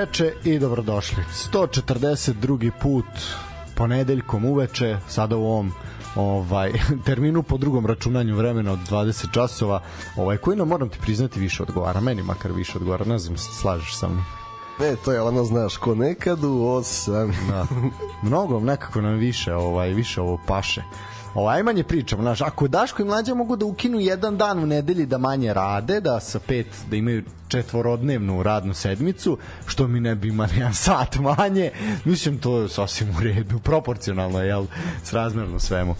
Dobroveče i dobrodošli. 142. put ponedeljkom uveče, sada u ovom ovaj terminu po drugom računanju vremena od 20 časova, ovaj koji nam moram ti priznati više odgovara, meni makar više odgovara, ne znam, slažeš sa mnom. E, to je ono, znaš, ko nekad u osam. da. Mnogo, nekako nam više, ovaj, više ovo paše. Ovaj manje pričamo, znaš, ako Daško i Mlađa mogu da ukinu jedan dan u nedelji da manje rade, da sa pet, da imaju četvorodnevnu radnu sedmicu, što mi ne bi imali jedan sat manje, mislim to je sasvim u redu, proporcionalno, jel, srazmerno svemu.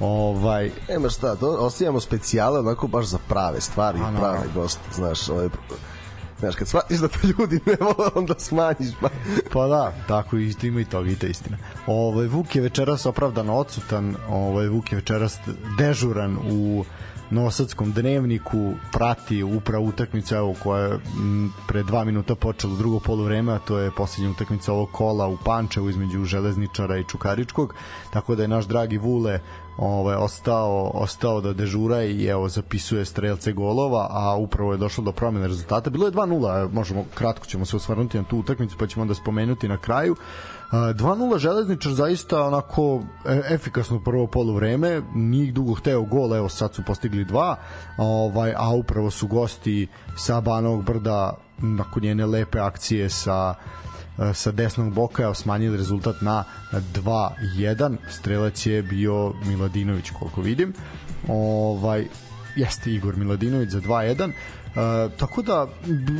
Ovaj Nema šta, to ostavljamo specijale onako baš za prave stvari, A, no. prave goste, znaš, ovaj Znaš, kad shvatiš da te ljudi ne vole, onda smanjiš. Pa. Pa da, tako i ima i toga i to istina. Ovaj Vuk je večeras opravdano odsutan, ovaj Vuk je večeras dežuran u Nosadskom dnevniku prati upravo utakmicu evo koja je pre dva minuta počela drugo poluvreme, a to je poslednja utakmica ovog kola u Pančevu između Železničara i Čukaričkog, tako da je naš dragi Vule ovaj ostao ostao da dežura i evo zapisuje strelce golova, a upravo je došlo do promene rezultata. Bilo je 2:0, možemo kratko ćemo se osvrnuti na tu utakmicu, pa ćemo onda spomenuti na kraju. 2:0 Železničar zaista onako e, efikasno prvo poluvreme, nije dugo hteo gol, evo sad su postigli dva, ovaj a upravo su gosti sa Banovog brda nakon njene lepe akcije sa sa desnog boka je smanjili rezultat na 2-1 strelac je bio Miladinović koliko vidim. Ovaj jeste Igor Miladinović za 2-1 Uh, tako da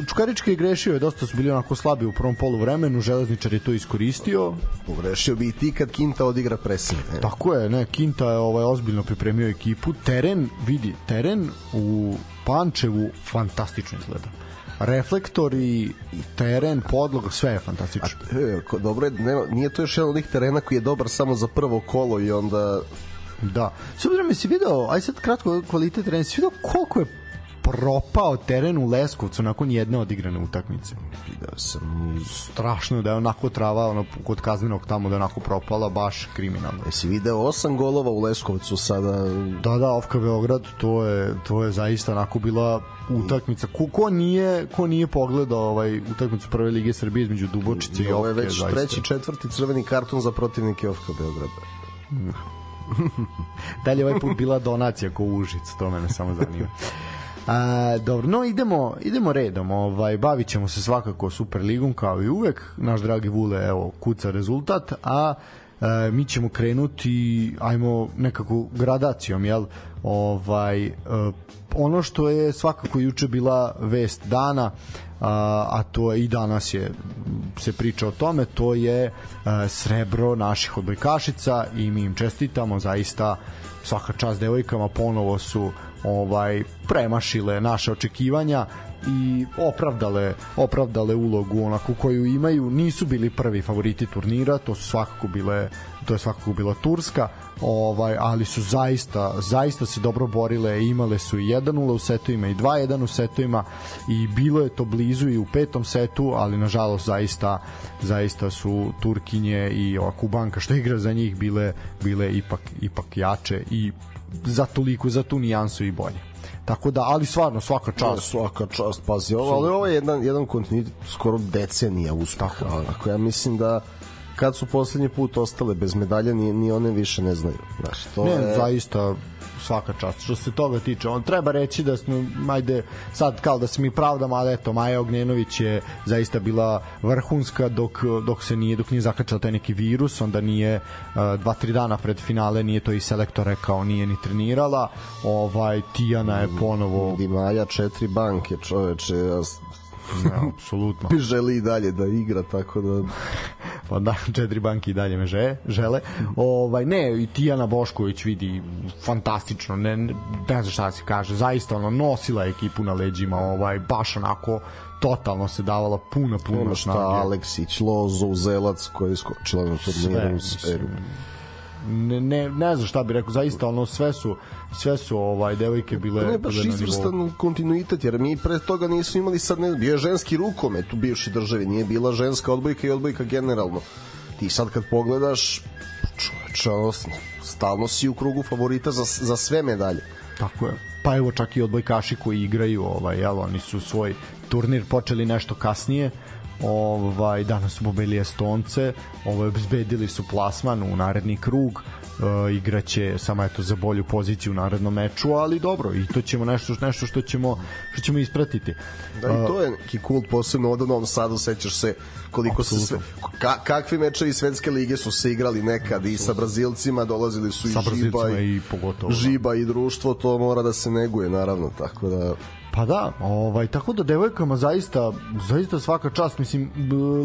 Čukarički je grešio je dosta su bili onako slabi u prvom polu vremenu Železničar je to iskoristio Pogrešio bi i ti kad Kinta odigra pressing. Ne? tako je ne Kinta je ovaj ozbiljno pripremio ekipu teren vidi teren u Pančevu fantastično izgleda reflektori, teren, podloga, sve je fantastično. E, ko- dobro je, nema, nije to još jedan od onih terena koji je dobar samo za prvo kolo i onda Da. S obzirom si video, aj sad kratko kvalitet terena, si video koliko je propao teren u Leskovcu nakon jedne odigrane utakmice. video sam Strašno da je onako trava ono, kod kaznenog tamo da je onako propala, baš kriminalno. Jesi video osam golova u Leskovcu sada? Da, da, Ofka Beograd, to je, to je zaista onako bila utakmica. Ko, ko nije, ko nije pogledao ovaj utakmicu prve lige Srbije između Dubočice i Ofke, već zaista. treći, četvrti crveni karton za protivnike Ofka Beograda. Da li je ovaj put bila donacija ko Užic, to mene samo zanima. A, dobro, no idemo, idemo redom. Ovaj bavićemo se svakako Superligom kao i uvek. Naš dragi Vule evo kuca rezultat, a e, mi ćemo krenuti ajmo nekako gradacijom, jel? Ovaj e, ono što je svakako juče bila vest dana, a, a to je i danas je se priča o tome, to je a, srebro naših odbojkašica i mi im čestitamo zaista svaka čast devojkama ponovo su ovaj premašile naše očekivanja i opravdale opravdale ulogu onako koju imaju. Nisu bili prvi favoriti turnira to su svakako bile to je svakako bila Turska ovaj ali su zaista zaista se dobro borile imale su i 1:0 u setovima i 2:1 u setovima i bilo je to blizu i u petom setu ali nažalost zaista zaista su Turkinje i ova Kubanka što igra za njih bile bile ipak ipak jače i za toliko za tu nijansu i bolje tako da ali stvarno svaka Čast. čast Svaka čast, pazi, ovo, ali ovo je jedan, jedan kontinuitet skoro decenija uspeha. Onako, ja mislim da kad su poslednji put ostale bez medalja, ni, ni one više ne znaju. Znaš, to ne, je... zaista svaka čast. Što se toga tiče, on treba reći da smo ajde sad kao da se mi pravdamo, ali eto Maja Ognjenović je zaista bila vrhunska dok dok se nije dok nije zakačao taj neki virus, onda nije uh, dva tri dana pred finale nije to i selektor rekao, nije ni trenirala. Ovaj Tijana je ponovo Di Maja četiri banke, čoveče, ne, apsolutno. želi i dalje da igra, tako da... pa da, četiri banke i dalje meže, žele. Ovaj, ne, i Tijana Bošković vidi fantastično, ne, ne, ne znam šta da se kaže, zaista ono, nosila je ekipu na leđima, ovaj, baš onako totalno se davala puna, puna Ono šta, snage. Aleksić, Lozo, Zelac, koja je skočila na turniru. Sve, Sve, ne, ne, ne znam šta bih rekao, zaista ono sve su sve su ovaj devojke bile Ne, baš izvrstan kontinuitet, jer mi pre toga nismo imali sad, ne, bio je ženski rukomet u bivšoj državi, nije bila ženska odbojka i odbojka generalno. Ti sad kad pogledaš, čoveče, stalno si u krugu favorita za, za sve medalje. Tako je. Pa evo čak i odbojkaši koji igraju, ovaj, jel, oni su svoj turnir počeli nešto kasnije, ovaj danas su pobedili Estonce ovaj obezbedili su plasman u naredni krug uh, igraće samo eto za bolju poziciju u narednom meču, ali dobro, i to ćemo nešto nešto što ćemo što ćemo ispratiti. Da, i to je neki kult posebno od Novom Sadu, sećaš se koliko se sve, ka, kakvi mečevi svetske lige su se igrali nekad i sa Brazilcima, dolazili su sa i Žiba i, i pogotovo. Žiba i društvo, to mora da se neguje naravno, tako da Pa da, ovaj tako da devojkama zaista zaista svaka čast, mislim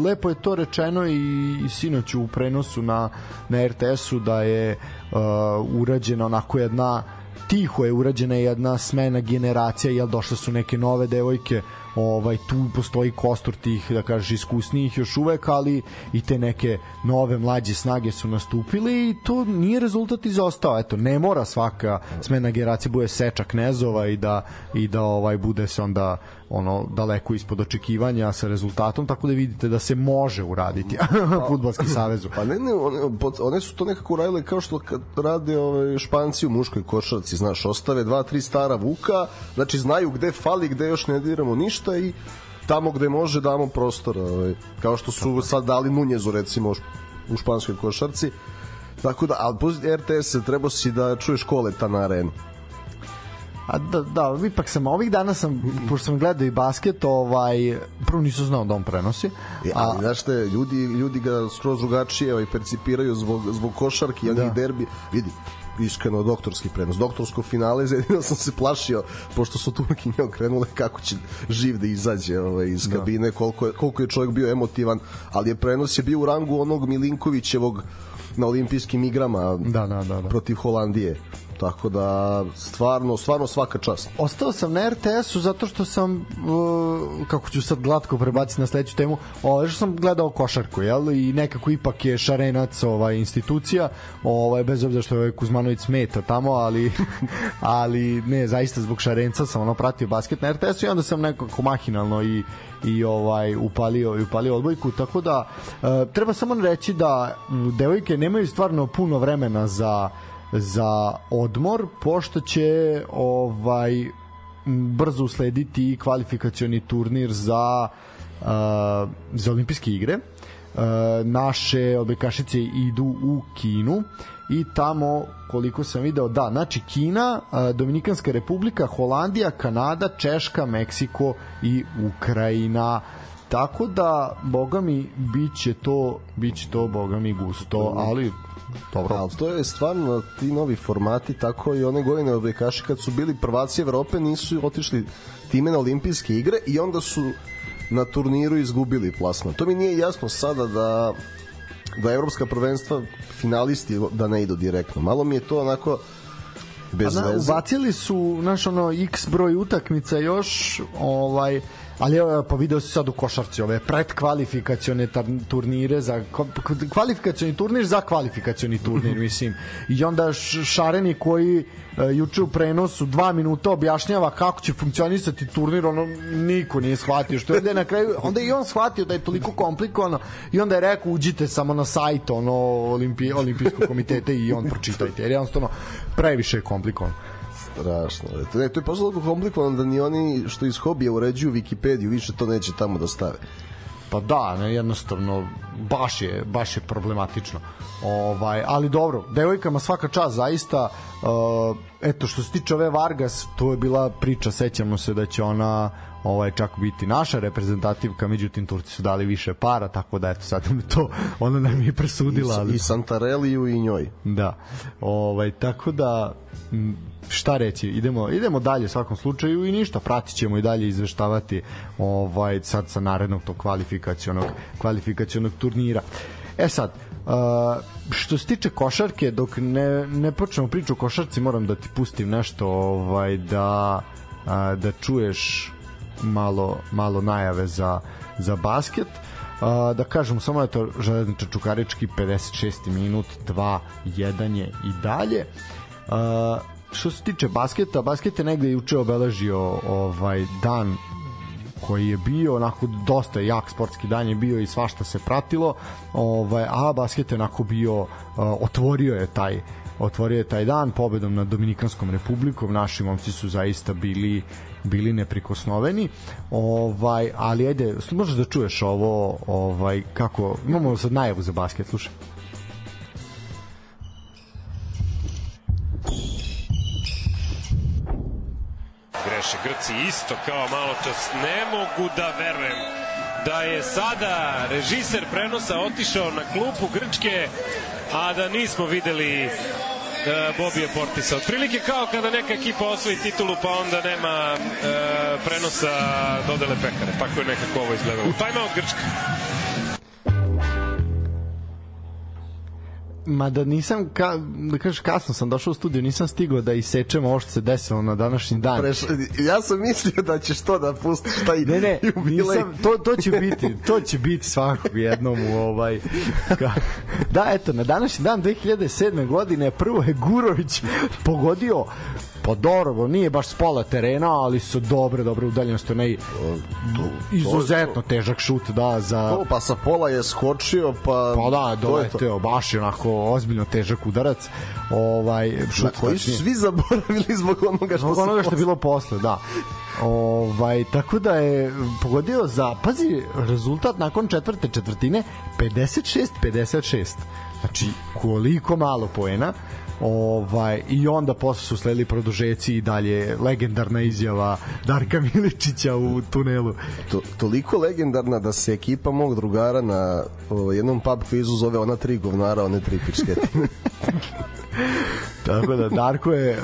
lepo je to rečeno i, i sinoć u prenosu na na RTS-u da je uh, urađena onako jedna tiho je urađena jedna smena generacija, jel došle su neke nove devojke, ovaj tu postoji kostur tih da kažeš iskusnijih još uvek ali i te neke nove mlađe snage su nastupile i to nije rezultat izostao. Eto ne mora svaka smena generacija bude seča knezova i da i da ovaj bude se onda ono daleko ispod očekivanja sa rezultatom tako da vidite da se može uraditi fudbalski savezu. pa ne ne one, one su to nekako uradile kao što kad rade ove Španci u muškoj košarci znaš ostave dva tri stara vuka znači znaju gde fali gde još ne diramo ništa i tamo gde može damo prostora ovaj, kao što su sad dali Nunjezu recimo u španskoj košarci. Tako da, ali RTS treba si da čuješ koleta na areni A da, da, ipak sam ovih dana sam, pošto sam gledao i basket, ovaj, prvo nisu znao da on prenosi. E, a, ali, znaš te, ljudi, ljudi ga skroz drugačije ovaj, percipiraju zbog, zbog košarki, da. derbi. Vidi, iskreno doktorski prenos, doktorsko finale, jedino sam se plašio, pošto su Turkinje okrenule kako će živ da izađe ovaj, iz da. kabine, koliko je, koliko je čovjek bio emotivan, ali je prenos je bio u rangu onog Milinkovićevog na olimpijskim igrama da, da, da, da. protiv Holandije tako da stvarno stvarno svaka čast. Ostao sam na RTS-u zato što sam uh, kako ću sad glatko prebaciti na sledeću temu, ovaj što sam gledao košarku, jel? I nekako ipak je Šarenac ovaj institucija, ovaj bez obzira što je Kuzmanović smeta tamo, ali ali ne, zaista zbog Šarenca sam ono pratio basket na RTS-u i onda sam nekako mahinalno i i ovaj upalio i upalio odbojku tako da uh, treba samo reći da devojke nemaju stvarno puno vremena za za odmor pošto će ovaj brzo uslediti kvalifikacioni turnir za uh, za olimpijske igre. Uh, naše odbojkašice idu u Kinu i tamo koliko sam video da znači Kina, Dominikanska republika, Holandija, Kanada, Češka, Meksiko i Ukrajina tako da boga mi biće to biće to boga mi gusto ali Dobro. Ali to je stvarno ti novi formati, tako i one godine odbojkaši kad su bili prvaci Evrope nisu otišli time na olimpijske igre i onda su na turniru izgubili plasman. To mi nije jasno sada da da evropska prvenstva finalisti da ne idu direktno. Malo mi je to onako bez pa, veze. Ubacili su naš ono x broj utakmica još ovaj ali pa video se sad u košarci ove predkvalifikacione turnire za kvalifikacioni turnir za kvalifikacioni turnir mislim. I onda Šareni koji uh, juče u prenosu dva minuta objašnjava kako će funkcionisati turnir ono niko nije shvatio što je na kraju onda i on shvatio da je toliko komplikovano i onda je rekao uđite samo na sajt ono Olimpi, olimpijskog komiteta i on pročitajte jer jednostavno previše je komplikovano strašno. Ne, to je postalo komplikovano da ni oni što iz hobija uređuju Wikipediju više to neće tamo da stave. Pa da, ne, jednostavno baš je baš je problematično. Ovaj, ali dobro, devojkama svaka čast zaista. Uh, eto što se tiče ove Vargas, to je bila priča, sećamo se da će ona ovaj čak biti naša reprezentativka, međutim Turci su dali više para, tako da eto sad to ona nam je presudila. Ali... I, i Santareliju i njoj. Da. Ovaj tako da šta reći, idemo, idemo dalje u svakom slučaju i ništa, pratit ćemo i dalje izveštavati ovaj, sad sa narednog tog kvalifikacionog, kvalifikacionog turnira. E sad, Uh, što se tiče košarke, dok ne, ne počnemo priču o košarci, moram da ti pustim nešto ovaj, da, uh, da čuješ malo, malo najave za, za basket. Uh, da kažem samo je to železničar Čukarički 56. minut 2-1 je i dalje uh, što se tiče basketa, basket je negde juče obeležio ovaj dan koji je bio onako dosta jak sportski dan je bio i svašta se pratilo ovaj a basket je onako bio uh, otvorio je taj otvorio je taj dan pobedom nad Dominikanskom republikom naši momci su zaista bili bili neprikosnoveni. Ovaj, ali ajde, možeš da čuješ ovo, ovaj, kako, imamo sad najavu za basket, slušaj. Greše Grci isto kao malo čas. Ne mogu da verujem da je sada režiser prenosa otišao na klupu Grčke, a da nismo videli uh, Bobije Portisa. Otprilike kao kada neka ekipa osvoji titulu pa onda nema uh, prenosa dodele pekare. Tako je nekako ovo izgledalo. Timeout Grčka. Ma da nisam, ka, da kažeš, kasno sam došao u studiju, nisam stigao da isečem ovo što se desilo na današnji dan. Preš, ja sam mislio da ćeš to da pustiš taj Ne, ne, jubilej. nisam, to, to će biti, to će biti svakog jednom u ovaj... Ka, da, eto, na današnji dan 2007. godine prvo je Gurović pogodio pa dobro, nije baš s pola terena, ali su dobre, dobre udaljenosti, onaj izuzetno težak šut, da, za... To, pa sa pola je skočio, pa... Pa da, doleteo, baš je onako ozbiljno težak udarac. Ovaj, Na šut, koji su svi zaboravili zbog onoga što Zbog onoga što je bilo posle, da. Ovaj, tako da je pogodio za, pazi, rezultat nakon četvrte četvrtine 56-56. Znači, koliko malo poena. Ovaj, I onda posle su sledili produžeci i dalje legendarna izjava Darka Miličića u tunelu. to, toliko legendarna da se ekipa mog drugara na o, jednom pub kvizu zove ona tri govnara, one tri pičketine. Tako da Darko je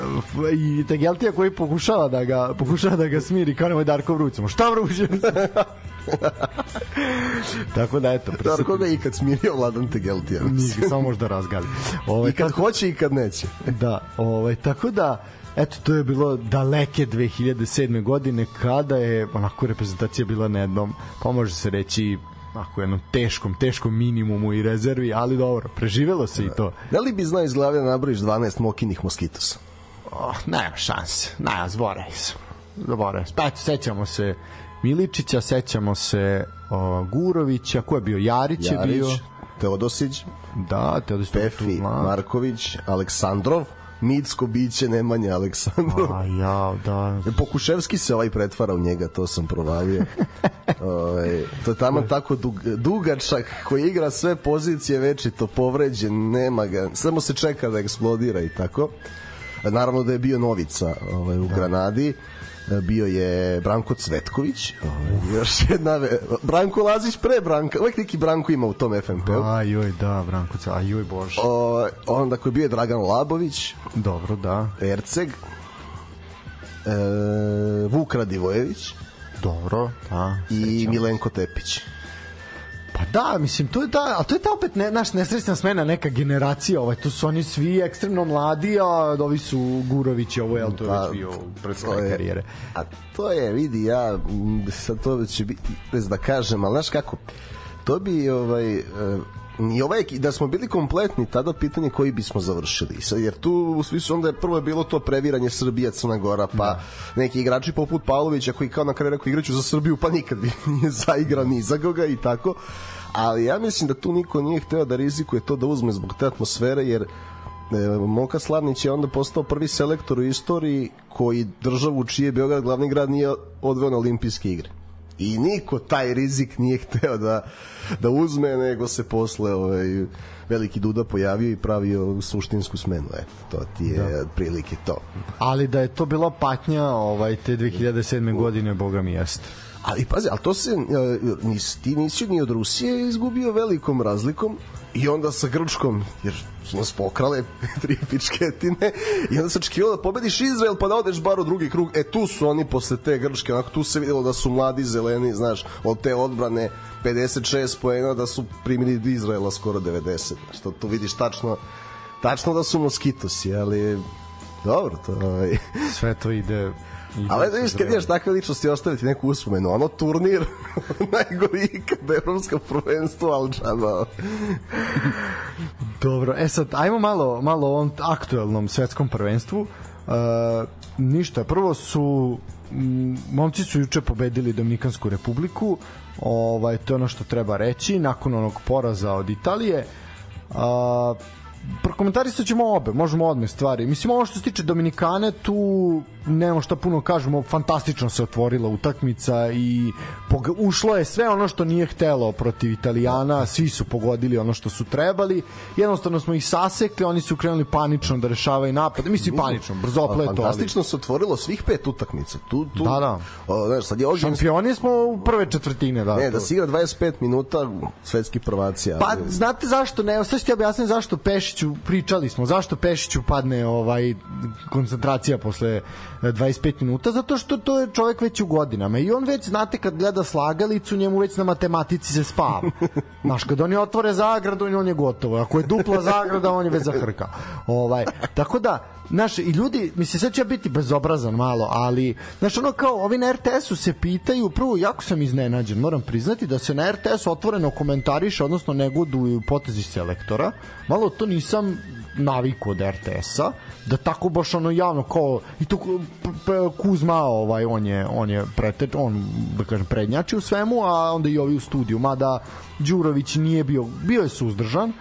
i Tegeltija koji pokušava da ga pokušava da ga smiri kao nemoj Darko vrućemo. Šta vruće? Tako da eto, Darko ga je ikad smirio Vladan Tegeltija. Nije, samo možda razgali. Ovaj I kad hoće i kad neće. da, ovaj tako da eto to je bilo daleke 2007. godine kada je onako reprezentacija bila na jednom, pa može se reći onako jednom teškom, teškom minimumu i rezervi, ali dobro, preživelo se i to. Da li bi znao iz glave da nabraviš 12 mokinih moskitosa? Oh, nema šanse. Ne, zaboravim se. Zaboravim. Pa sećamo se Miličića, sećamo se o, Gurovića, ko je bio? Jarić, je bio. Jarić, Teodosić, Da, te odnosno Pefi, Marković, Aleksandrov, Mitsko biće Nemanja Aleksandrov. A ja, da. Pokuševski se ovaj pretvara u njega, to sam provalio. ovaj, to je tamo tako dug, dugačak koji igra sve pozicije večito povređen, nema ga, samo se čeka da eksplodira i tako. Naravno da je bio Novica ovaj, u Granadi bio je Branko Cvetković ovaj, još jedna Branko Lazić pre Branka uvek neki Branko ima u tom FNP-u Aj, joj, da, Branko, aj, joj, bože. o, onda koji bio je Dragan Labović Dobro, da. Erceg e, Vuk Radivojević Dobro, da. i. Milenko Tepić. Da, mislim, to je da, a to je ta opet ne, naš nesrećna smena, neka generacija, ovaj, tu su oni svi ekstremno mladi, a ovi su Gurović, ovo je, to je Pa, već bio pred to kraj je- karijere. A to je, vidi, ja sad to će biti bez da kažem, ali znaš kako, to bi ovaj e, i ovaj, da smo bili kompletni tada pitanje koji bismo završili jer tu svi su onda je prvo je bilo to previranje Srbija Crna Gora pa Da. neki igrači poput Pavlovića koji kao na kraju rekao igraću za Srbiju pa nikad bi nije zaigrao ni za koga i tako ali ja mislim da tu niko nije hteo da rizikuje to da uzme zbog te atmosfere jer E, Moka Slavnić je onda postao prvi selektor u istoriji koji državu čiji je Beograd glavni grad nije odveo na olimpijske igre. I niko taj rizik nije hteo da, da uzme, nego se posle ovaj, veliki Duda pojavio i pravio suštinsku smenu. Eto, to ti je da. prilike to. Ali da je to bila patnja ovaj, te 2007. godine, boga mi jeste. Ali pazi, ali to se, e, nis, ti nisi ni od Rusije izgubio velikom razlikom i onda sa Grčkom, jer su nas pokrale tri pičketine i onda se očekivalo da pobediš Izrael pa da odeš bar u drugi krug. E tu su oni posle te Grčke, onako tu se videlo da su mladi zeleni, znaš, od te odbrane 56 poena da su primili od Izraela skoro 90. Što tu vidiš tačno tačno da su moskitosi, ali dobro, to ovaj Sve to ide... ide Ali da vidiš, kad ideš takve ličnosti ostaviti neku uspomenu, ono turnir najgori ikad evropsko prvenstvo, ali džaba. Dobro, e sad, ajmo malo, malo o ovom aktuelnom svetskom prvenstvu. E, ništa, prvo su m, momci su juče pobedili Dominikansku republiku ovaj, to je ono što treba reći nakon onog poraza od Italije a, prokomentarisat ćemo obe, možemo odme stvari. Mislim, ovo što se tiče Dominikane, tu nema šta puno kažemo, fantastično se otvorila utakmica i ušlo je sve ono što nije htelo protiv Italijana, svi su pogodili ono što su trebali, jednostavno smo ih sasekli, oni su krenuli panično da rešavaju napad, mislim panično, brzo pleto. Fantastično ali... se otvorilo svih pet utakmica. Tu, tu, da, da. O, znaš, sad je ovdje... Šampioni smo u prve četvrtine, da. Ne, da si igra 25 minuta, svetski prvaci. Pa, znate zašto, ne, sad ću ti objasniti zašto Pešiću, pričali smo, zašto Pešiću padne ovaj koncentracija posle 25 minuta zato što to je čovek već u godinama. I on već znate kad gleda slagalicu njemu već na matematici se spava. Znaš kad oni otvore zagradu on je gotovo. Ako je dupla zagrada on je već zahrka. Ovaj, tako da Znaš, i ljudi, mislim, sad će biti bezobrazan malo, ali, znaš, ono kao, ovi na RTS-u se pitaju, prvo, jako sam iznenađen, moram priznati da se na RTS-u otvoreno komentariše, odnosno negoduju potezi selektora, malo to nisam naviku od RTS-a, da tako baš ono javno kao i to Kuzma ovaj on je on je preteč on da kažem prednjači u svemu a onda i ovi u studiju mada Đurović nije bio bio je suzdržan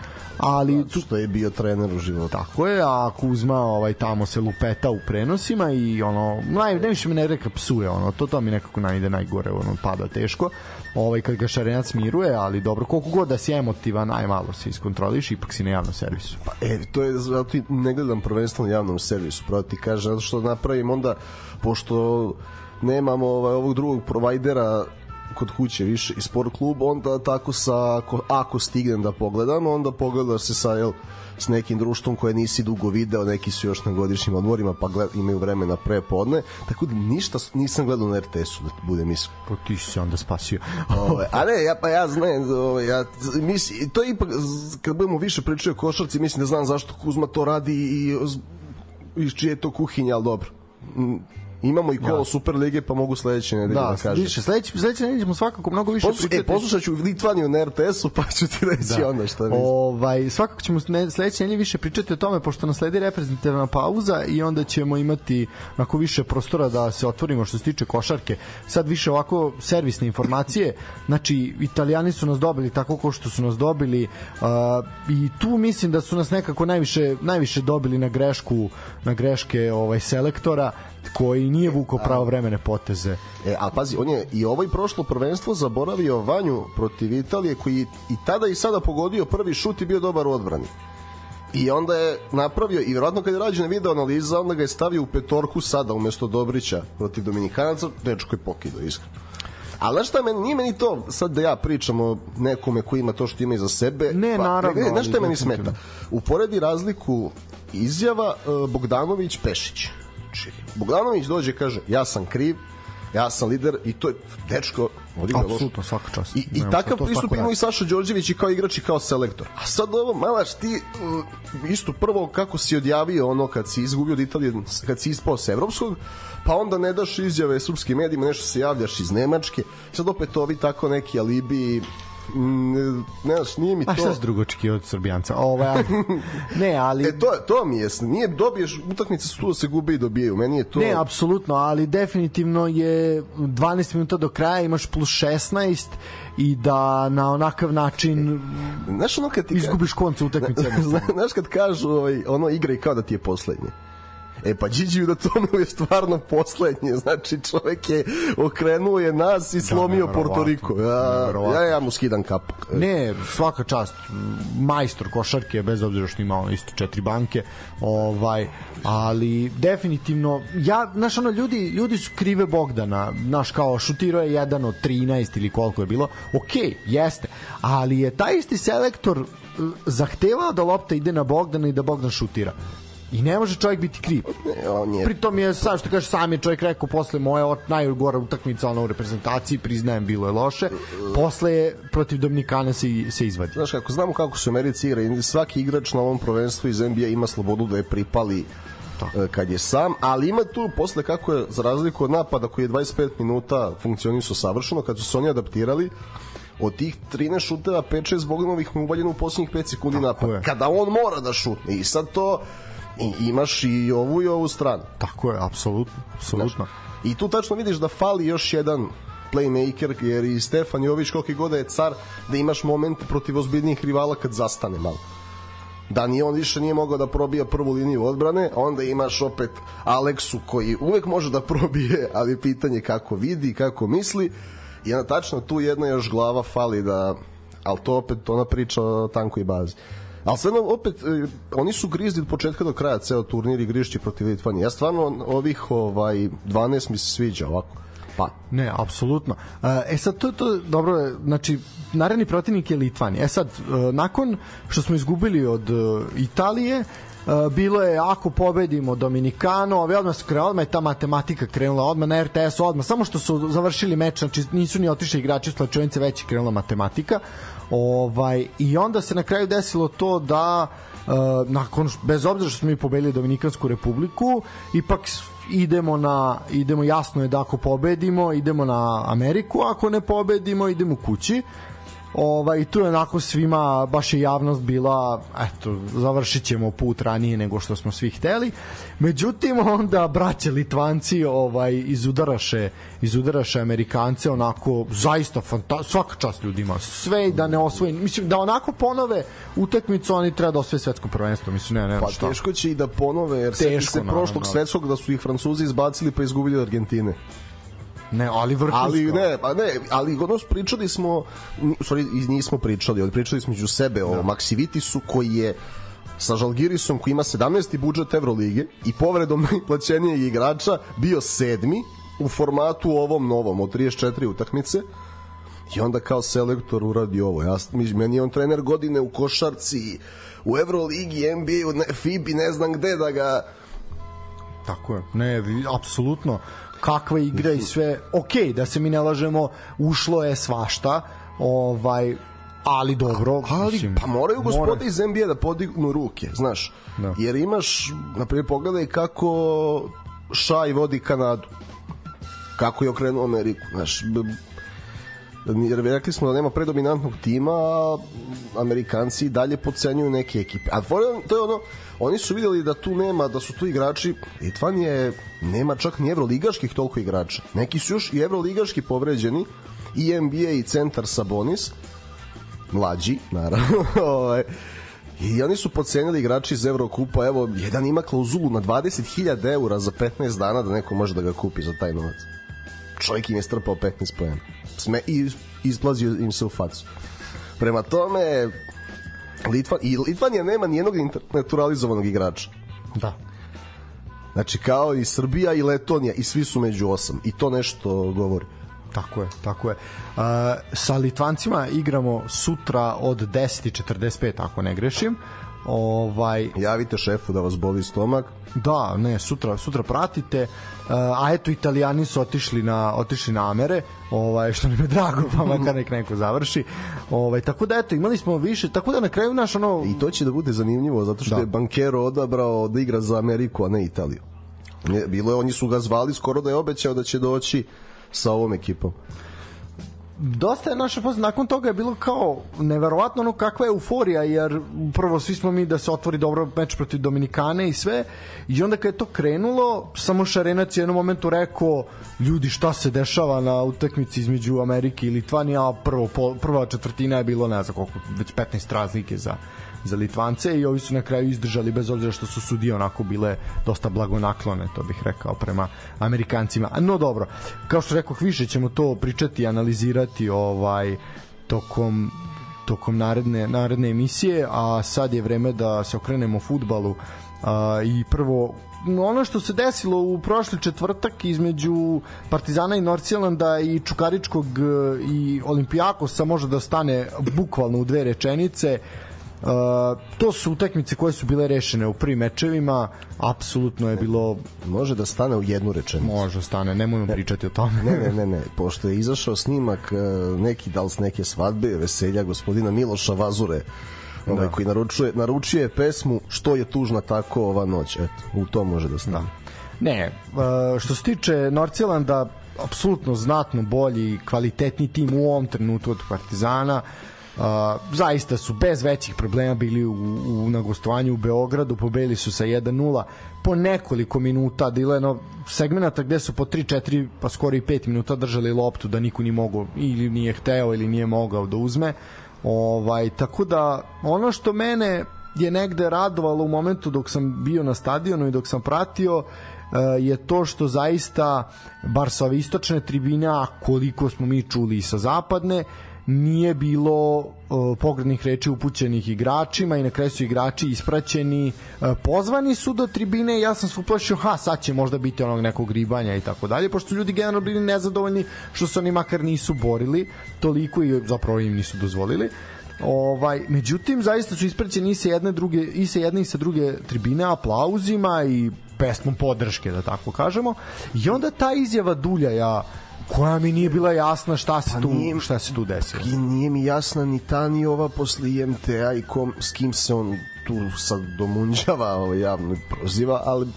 ali tu što je bio trener u životu. Tako je, a Kuzma ovaj tamo se lupeta u prenosima i ono naj najviše me ne reka psuje, ono to to mi nekako najde najgore, ono pada teško. Ovaj kad ga Šarenac miruje, ali dobro koliko god da si emotivan, najmalo se iskontroliš, ipak si na javnom servisu. Pa e, to je zato ne gledam prvenstveno na javnom servisu, pravo ti kaže zato što napravim onda pošto nemamo ovaj, ovog drugog provajdera kod kuće više i sport klub, onda tako sa, ako, ako stignem da pogledam, onda pogleda se sa, jel, s nekim društvom koje nisi dugo video, neki su još na godišnjim odmorima pa gled, imaju vremena pre podne, tako da ništa nisam gledao na RTS-u, da budem iskren. Pa ti si se onda spasio. ove, a ne, ja, pa ja znam, ove, ja, misli, to je ipak, kad budemo više pričali o košarci, mislim da znam zašto Kuzma to radi i iz čije je to kuhinja, ali dobro Imamo i kolo ja. Super lige, pa mogu sledeće nedelje da, da kažem. Više, sledeće, sledeće nedelje ćemo svakako mnogo više Poslu, pričati. E, poslušat ću Litvaniju na RTS-u, pa ću ti reći da. onda šta mislim. Ovaj, svakako ćemo ne, sledeće nedelje više pričati o tome, pošto nas sledi reprezentativna pauza i onda ćemo imati onako više prostora da se otvorimo što se tiče košarke. Sad više ovako servisne informacije. Znači, italijani su nas dobili tako kao što su nas dobili uh, i tu mislim da su nas nekako najviše, najviše dobili na grešku na greške ovaj selektora koji nije vuko pravo vremene poteze. E, a pazi, on je i ovaj prošlo prvenstvo zaboravio Vanju protiv Italije koji i tada i sada pogodio prvi šut i bio dobar u odbrani. I onda je napravio, i vjerojatno kad je rađena video analiza, onda ga je stavio u petorku sada umesto Dobrića protiv Dominikanaca, dečko je pokido, iskreno. Ali znaš šta, meni, nije meni to sad da ja pričam o nekome koji ima to što ima iza sebe. Ne, pa, naravno. Ne, znaš šta meni smeta? Uporedi razliku izjava uh, Bogdanović-Pešić Znači, Bogdanović dođe kaže, ja sam kriv, ja sam lider i to je dečko odigra Apsolutno, svaka čast. I, i takav pristup ima i Saša Đorđević i kao igrač i kao selektor. A sad ovo, malaš, ti uh, isto prvo kako si odjavio ono kad si izgubio od Italije, kad si ispao s evropskog, pa onda ne daš izjave srpskim medijima, nešto se javljaš iz Nemačke, sad opet ovi tako neki alibi, ne, znaš, nije mi to... A šta s drugo očekio od Srbijanca? Ovaj, ne, ali... E, to, to mi je, nije dobiješ, utakmice su tu da se gube i dobijaju, meni je to... Ne, apsolutno, ali definitivno je 12 minuta do kraja, imaš plus 16 i da na onakav način znaš ono kad ti izgubiš konca utakmice. znaš kad kažu ovaj, ono igraj kao da ti je poslednje. E pa Điđiju da tome je stvarno poslednje. Znači čovek je okrenuo je nas i da, slomio da, Porto Riko. Ja, ja, ja mu skidam kapu. Ne, svaka čast. Majstor košarke, bez obzira što ima isto četiri banke. Ovaj, ali definitivno ja znaš ono ljudi ljudi su krive Bogdana znaš kao šutirao je jedan od 13 ili koliko je bilo ok, jeste ali je taj isti selektor zahtevao da lopta ide na Bogdana i da Bogdan šutira I ne može čovjek biti kriv. On je... Pritom je, sad što kaže, sam je čovjek rekao posle moje najgora utakmica ono u reprezentaciji, priznajem, bilo je loše. Posle je protiv Dominikana se, se izvadi. Znaš, kako znamo kako se u Americi igra, svaki igrač na ovom prvenstvu iz NBA ima slobodu da je pripali to. E, kad je sam, ali ima tu posle kako je za razliku od napada koji je 25 minuta funkcionisao savršeno, kad su se oni adaptirali, od tih 13 šuteva 5-6 Bogdanovih mu uvaljeno u poslednjih 5 sekundi napada. Kada on mora da šutne i sad to i imaš i ovu i ovu stranu. Tako je, apsolutno, apsolutno. I tu tačno vidiš da fali još jedan playmaker, jer i Stefan Jović koliki god da je car, da imaš moment protiv ozbiljnijih rivala kad zastane malo. da ni on više nije mogao da probija prvu liniju odbrane, onda imaš opet Aleksu koji uvek može da probije, ali pitanje kako vidi, kako misli i onda tačno tu jedna još glava fali da ali to opet ona priča o tankoj bazi. Ali sve opet, e, oni su grizli od početka do kraja ceo turnir i grišći protiv Litvanije. Ja stvarno ovih ovaj, 12 mi se sviđa ovako. Pa. Ne, apsolutno. E sad, to, to dobro znači, naredni protivnik je Litvanija. E sad, e, nakon što smo izgubili od e, Italije, bilo je ako pobedimo Dominikano, ove odmah su krenuli, odmah je ta matematika krenula, odmah na RTS, odmah, samo što su završili meč, znači nisu ni otišli igrači u slačionice, već je krenula matematika. Ovaj, I onda se na kraju desilo to da uh, nakon, bez obzira što smo mi pobedili Dominikansku republiku, ipak idemo na idemo jasno je da ako pobedimo idemo na Ameriku ako ne pobedimo idemo kući Ovaj, tu je onako svima, baš je javnost bila, eto, završit ćemo put ranije nego što smo svi hteli. Međutim, onda braće Litvanci ovaj, izudaraše, izudaraše Amerikance, onako, zaista fanta svaka čast ljudima, sve da ne osvoji, mislim, da onako ponove utakmicu, oni treba da osvoje svetsko prvenstvo, mislim, ne, ne, pa, šta. teško će i da ponove, jer teško, se prošlog svetskog da su ih Francuzi izbacili pa izgubili od Argentine. Ne, ali vrhunsko. Ali ne, pa ne, ali ono pričali smo, sorry, nismo pričali, ali pričali smo među sebe o da. Maxivitisu koji je sa Žalgirisom koji ima 17. budžet Evrolige i povredom najplaćenijeg igrača bio sedmi u formatu ovom novom od 34 utakmice i onda kao selektor uradi ovo. Ja, meni je on trener godine u košarci, u Evroligi, NBA, u FIBI, ne znam gde da ga Tako je. Ne, apsolutno kakva igra i sve, ok, da se mi ne lažemo, ušlo je svašta, ovaj, ali dobro. Ali, mislim, pa moraju gospode mora... iz NBA da podignu ruke, znaš. Da. Jer imaš, na primjer, pogledaj kako Šaj vodi Kanadu. Kako je okrenuo Ameriku, znaš. Jer rekli smo da nema predominantnog tima, a Amerikanci dalje podcenjuju neke ekipe. A to je ono, oni su videli da tu nema, da su tu igrači, Litvan je, nema čak ni evroligaških toliko igrača. Neki su još i evroligaški povređeni, i NBA i centar Sabonis, mlađi, naravno, ovaj, I oni su pocenili igrači iz Evrokupa, evo, jedan ima klauzulu na 20.000 eura za 15 dana da neko može da ga kupi za taj novac. Čovjek im je strpao 15 pojena. Sme, I isplazio im se u facu. Prema tome, Litvan, i Litvanija nema nijednog naturalizovanog igrača. Da. Znači kao i Srbija i Letonija i svi su među osam i to nešto govori. Tako je, tako je. Uh, sa Litvancima igramo sutra od 10.45 ako ne grešim. Ovaj javite šefu da vas boli stomak. Da, ne, sutra sutra pratite. Uh, a eto Italijani su otišli na otišli na Amere, ovaj što mi je drago, pa makar nek neko završi. Ovaj tako da eto imali smo više, tako da na kraju naš ono I to će da bude zanimljivo zato što da. je Bankero odabrao da igra za Ameriku, a ne Italiju. Ne, bilo je, oni su ga zvali skoro da je obećao da će doći sa ovom ekipom dosta je naša poznat, nakon toga je bilo kao neverovatno ono kakva je euforija jer prvo svi smo mi da se otvori dobro meč protiv Dominikane i sve i onda kad je to krenulo samo Šarenac je jednom momentu rekao ljudi šta se dešava na utakmici između Amerike i Litvanije a prvo, prva četvrtina je bilo ne znam koliko već 15 razlike za za Litvance i ovi su na kraju izdržali bez obzira što su sudije onako bile dosta blagonaklone, to bih rekao, prema Amerikancima. No dobro, kao što rekao, više ćemo to pričati i analizirati ovaj tokom tokom naredne, naredne emisije, a sad je vreme da se okrenemo futbalu a, i prvo ono što se desilo u prošli četvrtak između Partizana i Norcijelanda i Čukaričkog i Olimpijakosa može da stane bukvalno u dve rečenice. Uh, Uh, to su utakmice koje su bile rešene u prvim mečevima, apsolutno je bilo može da stane u jednu rečenicu. Može da stane, nemojmo ne, pričati o tome. ne, ne, ne, ne, pošto je izašao snimak uh, neki dal s neke svadbe, veselja gospodina Miloša Vazure, ovaj da. koji naručuje naručuje pesmu Što je tužna tako ova noć. Eto, u to može da stane. Da. Ne, uh, što se tiče Norcilanda, apsolutno znatno bolji, kvalitetni tim u ovom trenutku od Partizana. Uh, Uh, zaista su bez većih problema bili u, u na gostovanju u Beogradu, pobedili su sa 1-0 po nekoliko minuta, bilo je segmenata gde su po 3-4 pa skoro i 5 minuta držali loptu da niko ni mogao ili nije hteo ili nije mogao da uzme. Ovaj, tako da ono što mene je negde radovalo u momentu dok sam bio na stadionu i dok sam pratio je to što zaista bar sa ove istočne tribine a koliko smo mi čuli i sa zapadne nije bilo uh, pogrednih reči upućenih igračima i na kraju su igrači ispraćeni. Uh, pozvani su do tribine. Ja sam se uplašio ha sad će možda biti onog nekog ribanja i tako dalje pošto su ljudi generalno bili nezadovoljni što se oni makar nisu borili toliko i zapravo im nisu dozvolili. Ovaj, međutim, zaista su ispraćeni i sa jedne, druge, i sa jedne i sa druge tribine aplauzima i pesmom podrške, da tako kažemo. I onda ta izjava Dulja, ja koja mi nije bila jasna šta se pa tu nije, šta se tu desilo. I nije mi jasna ni ta ni ova posle IMTA i kom, s kim se on tu sad domunđava ovaj, javno proziva, ali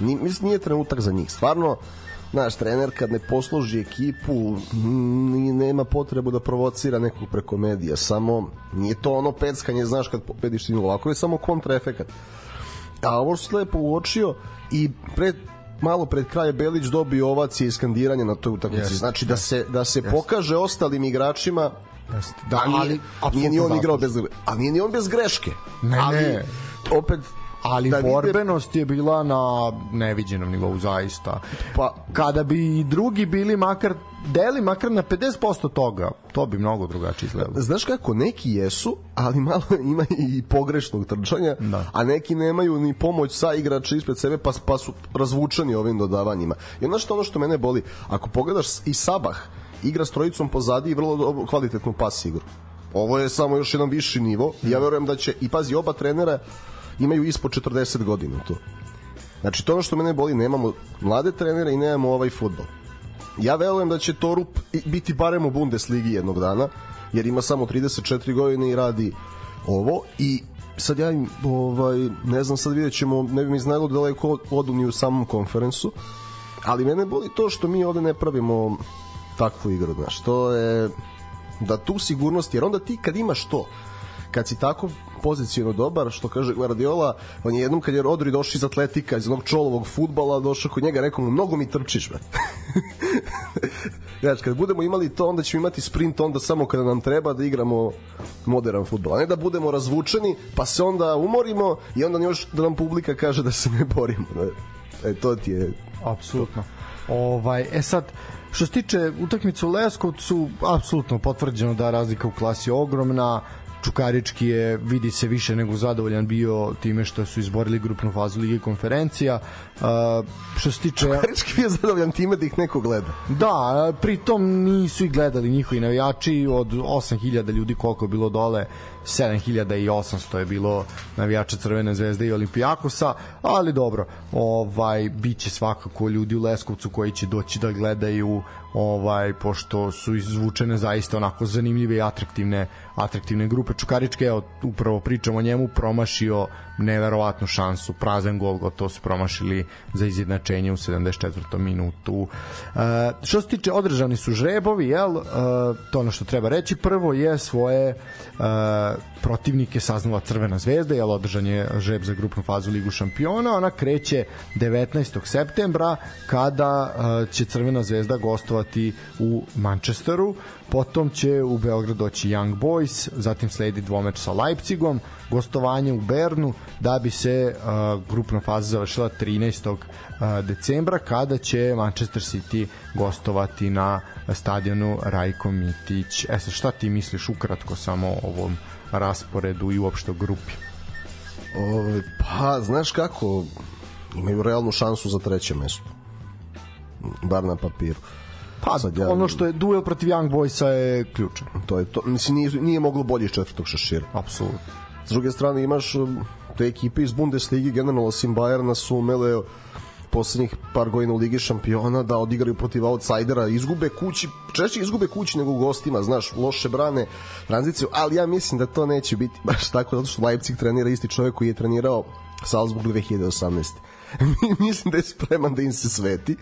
nije, mislim, nije trenutak za njih. Stvarno, naš trener kad ne posloži ekipu ni nema potrebu da provocira nekog preko medija samo nije to ono peckanje znaš kad pobediš tim ovako je samo kontraefekat a ovo što lepo uočio i pred malo pred kraj Belić dobio ovacije i skandiranje na toj utakmici. Znači da se da se pokaže ostalim igračima Jeste. Da, nije, ali, nije ni on igrao bez a nije ni on bez greške. Ne, ali, ne. Opet ali da borbenost je bila na neviđenom nivou zaista. Pa kada bi i drugi bili makar deli makar na 50% toga, to bi mnogo drugačije izgledalo. Znaš kako, neki jesu, ali malo ima i pogrešnog trčanja, da. a neki nemaju ni pomoć sa igrača ispred sebe, pa, pa su razvučeni ovim dodavanjima. I ono što, ono što mene boli, ako pogledaš i Sabah, igra s trojicom pozadi i vrlo kvalitetnu pas igru. Ovo je samo još jedan viši nivo. Ja verujem da će, i pazi, oba trenera imaju ispod 40 godina to. Znači, to ono što mene boli, nemamo mlade trenere i nemamo ovaj futbol. Ja verujem da će Torup biti barem u Bundesligi jednog dana, jer ima samo 34 godine i radi ovo i sad ja ovaj, ne znam, sad vidjet ćemo, ne bi mi znalo da daleko odu ni u samom konferensu, ali mene boli to što mi ovde ne pravimo takvu igru, znaš, to je da tu sigurnost, jer onda ti kad imaš to, kad si tako pozicijno dobar, što kaže Guardiola, on je jednom kad je Rodri došao iz atletika, iz onog čolovog futbala, došao kod njega, rekao mu, mnogo mi trčiš, be. znači, kad budemo imali to, onda ćemo imati sprint onda samo kada nam treba da igramo modern futbol, a ne da budemo razvučeni, pa se onda umorimo i onda još da nam publika kaže da se ne borimo. E, to ti je... Apsolutno. Ovaj, e sad, što se tiče utakmice u Leskovcu, apsolutno potvrđeno da razlika u klasi je ogromna, Čukarički je vidi se više nego zadovoljan bio time što su izborili grupnu fazu Lige konferencija. Uh, što se tiče Čukarički je zadovoljan time da ih neko gleda. Da, pritom nisu i gledali njihovi navijači od 8000 ljudi koliko je bilo dole 7800 je bilo navijača Crvene zvezde i Olimpijakosa, ali dobro, ovaj biće svakako ljudi u Leskovcu koji će doći da gledaju ovaj pošto su izvučene zaista onako zanimljive i atraktivne atraktivne grupe Čukaričke evo upravo pričamo o njemu promašio neverovatnu šansu prazan gol gotovo su promašili za izjednačenje u 74. minutu e, što se tiče održani su žrebovi jel e, to ono što treba reći prvo je svoje e, protivnike saznala Crvena zvezda jel održan je žreb za grupnu fazu Ligu šampiona ona kreće 19. septembra kada e, će Crvena zvezda gostovati u Manchesteru potom će u Beograd doći Young Boys, zatim sledi dvomeč sa Leipzigom, gostovanje u Bernu, da bi se uh, grupna faza završila 13. Uh, decembra, kada će Manchester City gostovati na stadionu Rajko Mitić. E sad, šta ti misliš ukratko samo o ovom rasporedu i uopšte grupi? O, pa, znaš kako, imaju realnu šansu za treće mesto. Bar na papiru. Uh, Pa, Sad, ja, ono što je duel protiv Young Boysa je ključno. To je to. Mislim, nije, nije moglo bolje iz četvrtog šešira. Apsolutno. S druge strane, imaš um, te ekipe iz Bundesligi, generalno osim Bayerna su umele poslednjih par godina u Ligi šampiona da odigraju protiv outsidera, izgube kući, češće izgube kući nego u gostima, znaš, loše brane tranziciju, ali ja mislim da to neće biti baš tako, zato što Leipzig trenira isti čovjek koji je trenirao Salzburg 2018. mislim da je spreman da im se sveti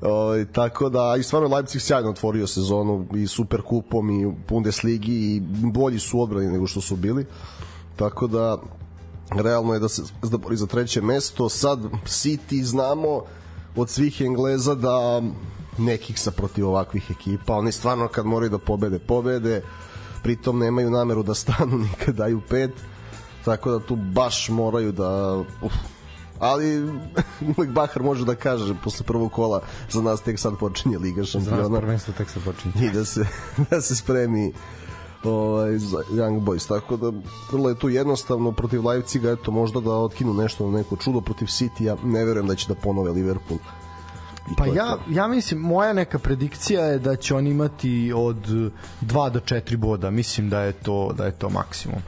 Ovaj, tako da, i stvarno Leipzig sjajno otvorio sezonu i Super kupom i Bundesligi i bolji su odbrani nego što su bili. Tako da, realno je da se da bori za treće mesto. Sad City znamo od svih Engleza da nekih sa protiv ovakvih ekipa. Oni stvarno kad moraju da pobede, pobede. Pritom nemaju nameru da stanu nikad daju pet tako da tu baš moraju da uf, ali uvek Bahar može da kaže posle prvog kola za nas tek sad počinje Liga Za nas šampiona prvenstvo tek se počinje. i da se, da se spremi ovaj, za Young Boys tako da vrlo je tu jednostavno protiv Leipziga eto možda da otkinu nešto na neko čudo protiv City-a ne verujem da će da ponove Liverpool I Pa to ja, to. ja mislim, moja neka predikcija je da će oni imati od 2 do 4 boda. Mislim da je to da je to maksimum.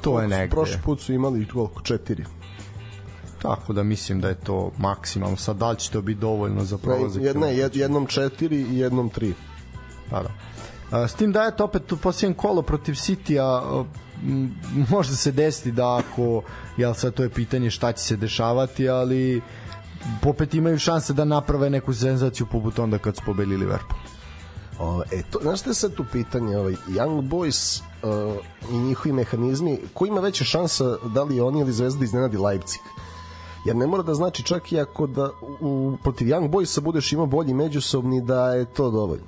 To je negde. Prošli put su imali koliko? Četiri. Tako da mislim da je to maksimalno. Sad da li će to biti dovoljno za prolazak? Ne, jedna, jed, jednom četiri i jednom tri. Pa da. A, S tim da je to opet u posljednjem kolo protiv City-a m, može se desiti da ako, jel sad to je pitanje šta će se dešavati, ali opet imaju šanse da naprave neku senzaciju poput onda kad su pobedili Liverpool. O, e, to, znaš šta je sad tu pitanje? Ovaj, Young Boys uh, i njihovi mehanizmi, ko ima veće šansa da li oni ili Zvezda iznenadi Leipzig? Jer ne mora da znači čak i ako da u, protiv Young Boysa budeš imao bolji međusobni da je to dovoljno.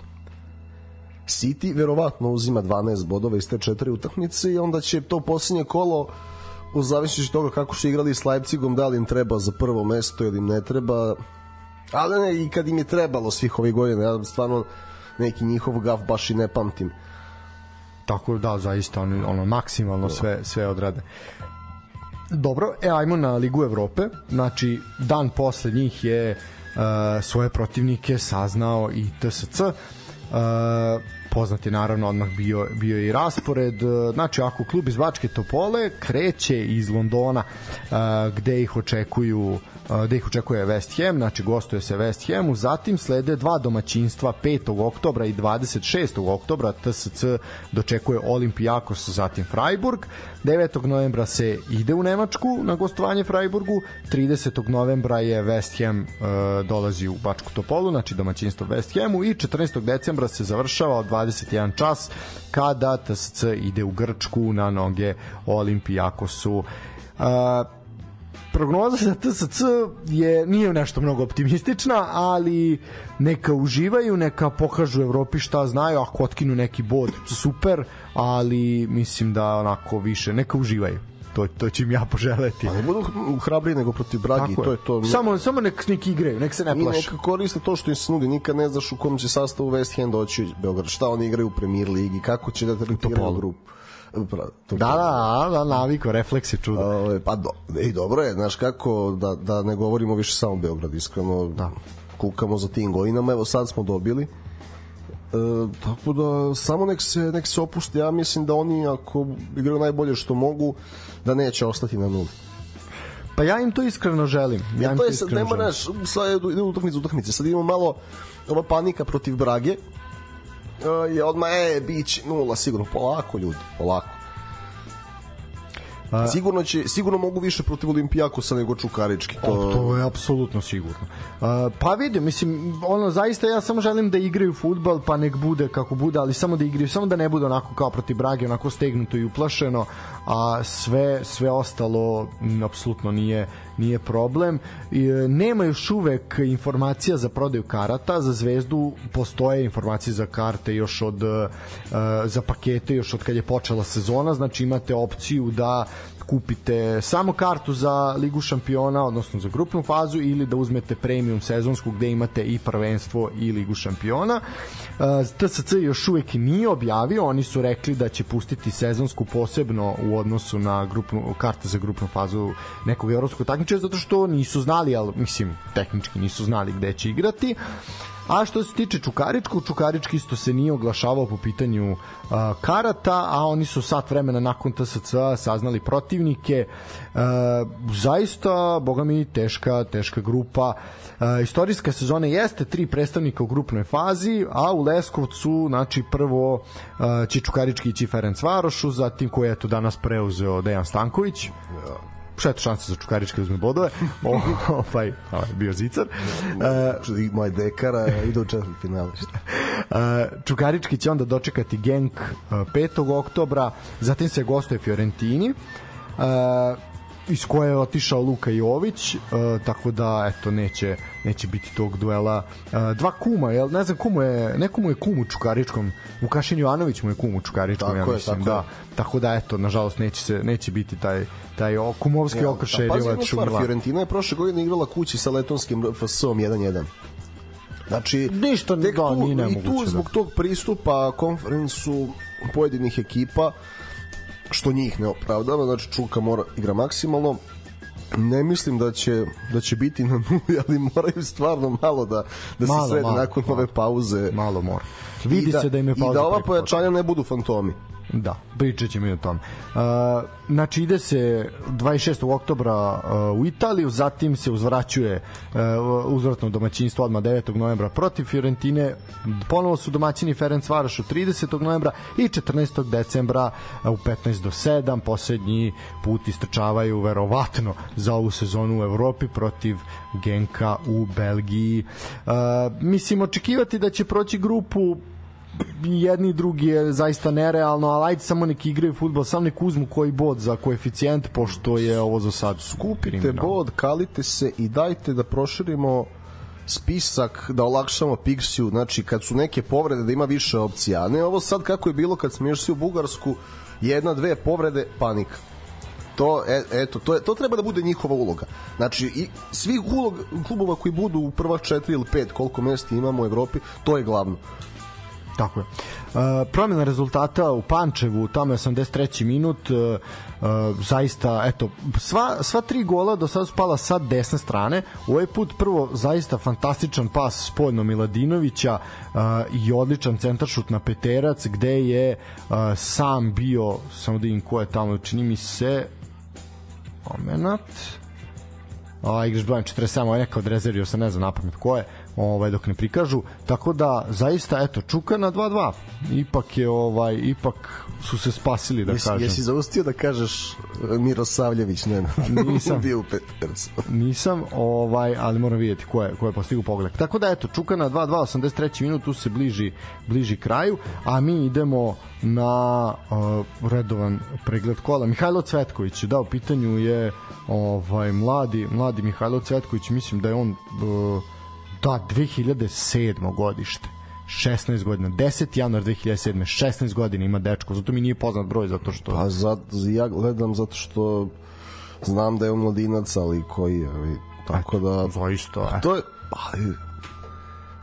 City verovatno uzima 12 bodova iz te četiri utakmice i onda će to posljednje kolo u zavisnosti toga kako su igrali s Leipzigom, da li im treba za prvo mesto ili im ne treba. Ali ne, i kad im je trebalo svih ovih godina, ja stvarno neki njihov gaf baš i ne pamtim. Tako da, zaista oni ono maksimalno sve sve odrade. Dobro, e ajmo na Ligu Evrope. Znači dan posle njih je uh, svoje protivnike saznao i TSC. Uh, poznat je naravno odmah bio, bio i raspored znači ako klub iz Bačke Topole kreće iz Londona uh, gde ih očekuju gde ih očekuje West Ham, znači gostuje se West Hamu, zatim slede dva domaćinstva 5. oktobra i 26. oktobra TSC dočekuje Olimpijakos, zatim Freiburg 9. novembra se ide u Nemačku na gostovanje Freiburgu 30. novembra je West Ham uh, dolazi u Bačku Topolu, znači domaćinstvo West Hamu i 14. decembra se završava od 21 čas kada TSC ide u Grčku na noge Olimpijakosu uh, prognoza za TSC je nije nešto mnogo optimistična, ali neka uživaju, neka pokažu Evropi šta znaju, ako otkinu neki bod, super, ali mislim da onako više, neka uživaju. To, to će im ja poželeti. Ne budu hrabri nego protiv Bragi, to je to. Samo, samo nek, nek igraju, nek se ne plaše. Neka koriste to što im se nudi, nikad ne znaš u kom će sastavu West Ham doći Beograd, šta oni igraju u premier ligi, kako će da tretiraju grupu. To da, da, da, naviko, refleks je čudo. Ove, pa do, i dobro je, znaš kako, da, da ne govorimo više samo Beograd, iskreno, da. kukamo za tim godinama, evo sad smo dobili, e, tako da samo nek se, nek se opusti, ja mislim da oni ako igraju najbolje što mogu, da neće ostati na nuli. Pa ja im to iskreno želim. Ja, ja to je sad, ne moraš, sad ide utakmice utakmice, sad imamo malo ova panika protiv Brage, je odmah, e, bić nula, sigurno, polako ljudi, polako. A, sigurno će sigurno mogu više protiv Olimpijakosa nego Čukarički to to je apsolutno sigurno. A, pa vidim, mislim ono zaista ja samo želim da igraju fudbal pa nek bude kako bude, ali samo da igraju, samo da ne bude onako kao protiv Brage, onako stegnuto i uplašeno, a sve sve ostalo m, apsolutno nije nije problem. I, nema još uvek informacija za prodaju karata, za Zvezdu postoje informacije za karte još od uh, za pakete još od kad je počela sezona, znači imate opciju da kupite samo kartu za Ligu šampiona, odnosno za grupnu fazu ili da uzmete premium sezonsku gde imate i prvenstvo i Ligu šampiona. TSC još uvek nije objavio, oni su rekli da će pustiti sezonsku posebno u odnosu na grupnu, karte za grupnu fazu nekog evropskog takmičenja zato što nisu znali, ali mislim tehnički nisu znali gde će igrati. A što se tiče Čukaričkog, Čukarički isto se nije oglašavao po pitanju uh, karata, a oni su sat vremena nakon TSC saznali protivnike. Uh, zaista, boga mi, teška, teška grupa. Uh, istorijska sezona jeste tri predstavnika u grupnoj fazi, a u Leskovcu, znači prvo uh, će Čukarički ići Ferenc Varošu, zatim koji je tu danas preuzeo Dejan Stanković. Ja šet šanse za Čukarički uzme bodove. O, ovaj, ovaj bio zicar. Uh, I moj dekara ide u četvrti finale. Uh, Čukarički će onda dočekati Genk uh, 5. oktobra, zatim se gostuje Fiorentini. Uh, iz koje je otišao Luka Jović, uh, tako da eto neće neće biti tog duela. Uh, dva kuma, jel ne znam komu je, nekomu je kum u Čukaričkom, Vukašin Jovanović mu je kum u Čukaričkom, Tako ja je, mislim, tako da. je. Tako da eto, nažalost neće se neće biti taj taj kumovski Ja, okršaj da, jednu stvar. Fiorentina je prošle godine igrala kući sa letonskim RFS-om 1-1. Znači, Ništa, tek da, tu, nije i nemoguće, tu da. zbog tog pristupa konferensu pojedinih ekipa, što njih ne opravdava, znači Čuka mora igra maksimalno, ne mislim da će da će biti na nuli, ali moraju stvarno malo da da Malo, se srede malo, nakon ove pauze. Malo mora. Vidi I da, se da im je I pauza da ova pojačanja ne budu fantomi. Da, pričat ćemo i o tom. Uh, znači ide se 26. oktobra uh, u Italiju, zatim se uzvraćuje uh, uzvratno domaćinstvo odmah 9. novembra protiv Fiorentine, ponovo su domaćini Ferenc Varoš u 30. novembra i 14. decembra u 15 do 7 poslednji put istrčavaju verovatno za ovu sezonu u Evropi protiv Genka u Belgiji. Uh, mislim, očekivati da će proći grupu jedni i drugi je zaista nerealno, ali ajde samo neki igraju futbol, samo nek uzmu koji bod za koeficijent, pošto je ovo za sad skupir te bod, kalite se i dajte da proširimo spisak da olakšamo Pixiju, znači kad su neke povrede da ima više opcija, a ne ovo sad kako je bilo kad smo išli u Bugarsku, jedna, dve povrede, panika. To, e, eto, to, je, to treba da bude njihova uloga. Znači, i svih ulog, klubova koji budu u prvah četiri ili pet, koliko mesta imamo u Evropi, to je glavno. Tako je. Uh, promjena rezultata u Pančevu, tamo je 83. minut, uh, uh, zaista, eto, sva, sva tri gola do sada su pala sa desne strane. Ovaj put prvo zaista fantastičan pas spoljno Miladinovića uh, i odličan centaršut na peterac, gde je sam bio, samo da vidim ko je tamo, čini mi se, moment, a igrač brojem 47, ovaj neka od rezervio se ne znam napamet ko je, ovaj dok ne prikažu. Tako da zaista eto Čuka na 2:2. Ipak je ovaj ipak su se spasili da Jesi, kažem. jesi zaustio da kažeš e, Mirosavljević, ne, Nisam. bio u Petersu. Nisam, ovaj, ali moram vidjeti ko je, ko je postigao pogled. Tako da eto, Čuka na 2-2, 83. minut, tu se bliži, bliži kraju, a mi idemo na uh, redovan pregled kola. Mihajlo Cvetković, da, u pitanju je ovaj mladi, mladi Mihajlo Cvetković, mislim da je on uh, da, 2007. godište. 16 godina, 10. januar 2007. 16 godina ima dečko, zato mi nije poznat broj zato što Pa za, ja gledam zato što znam da je on mladinac, ali koji je, ali, tako da... zaista, Pa to je, ali,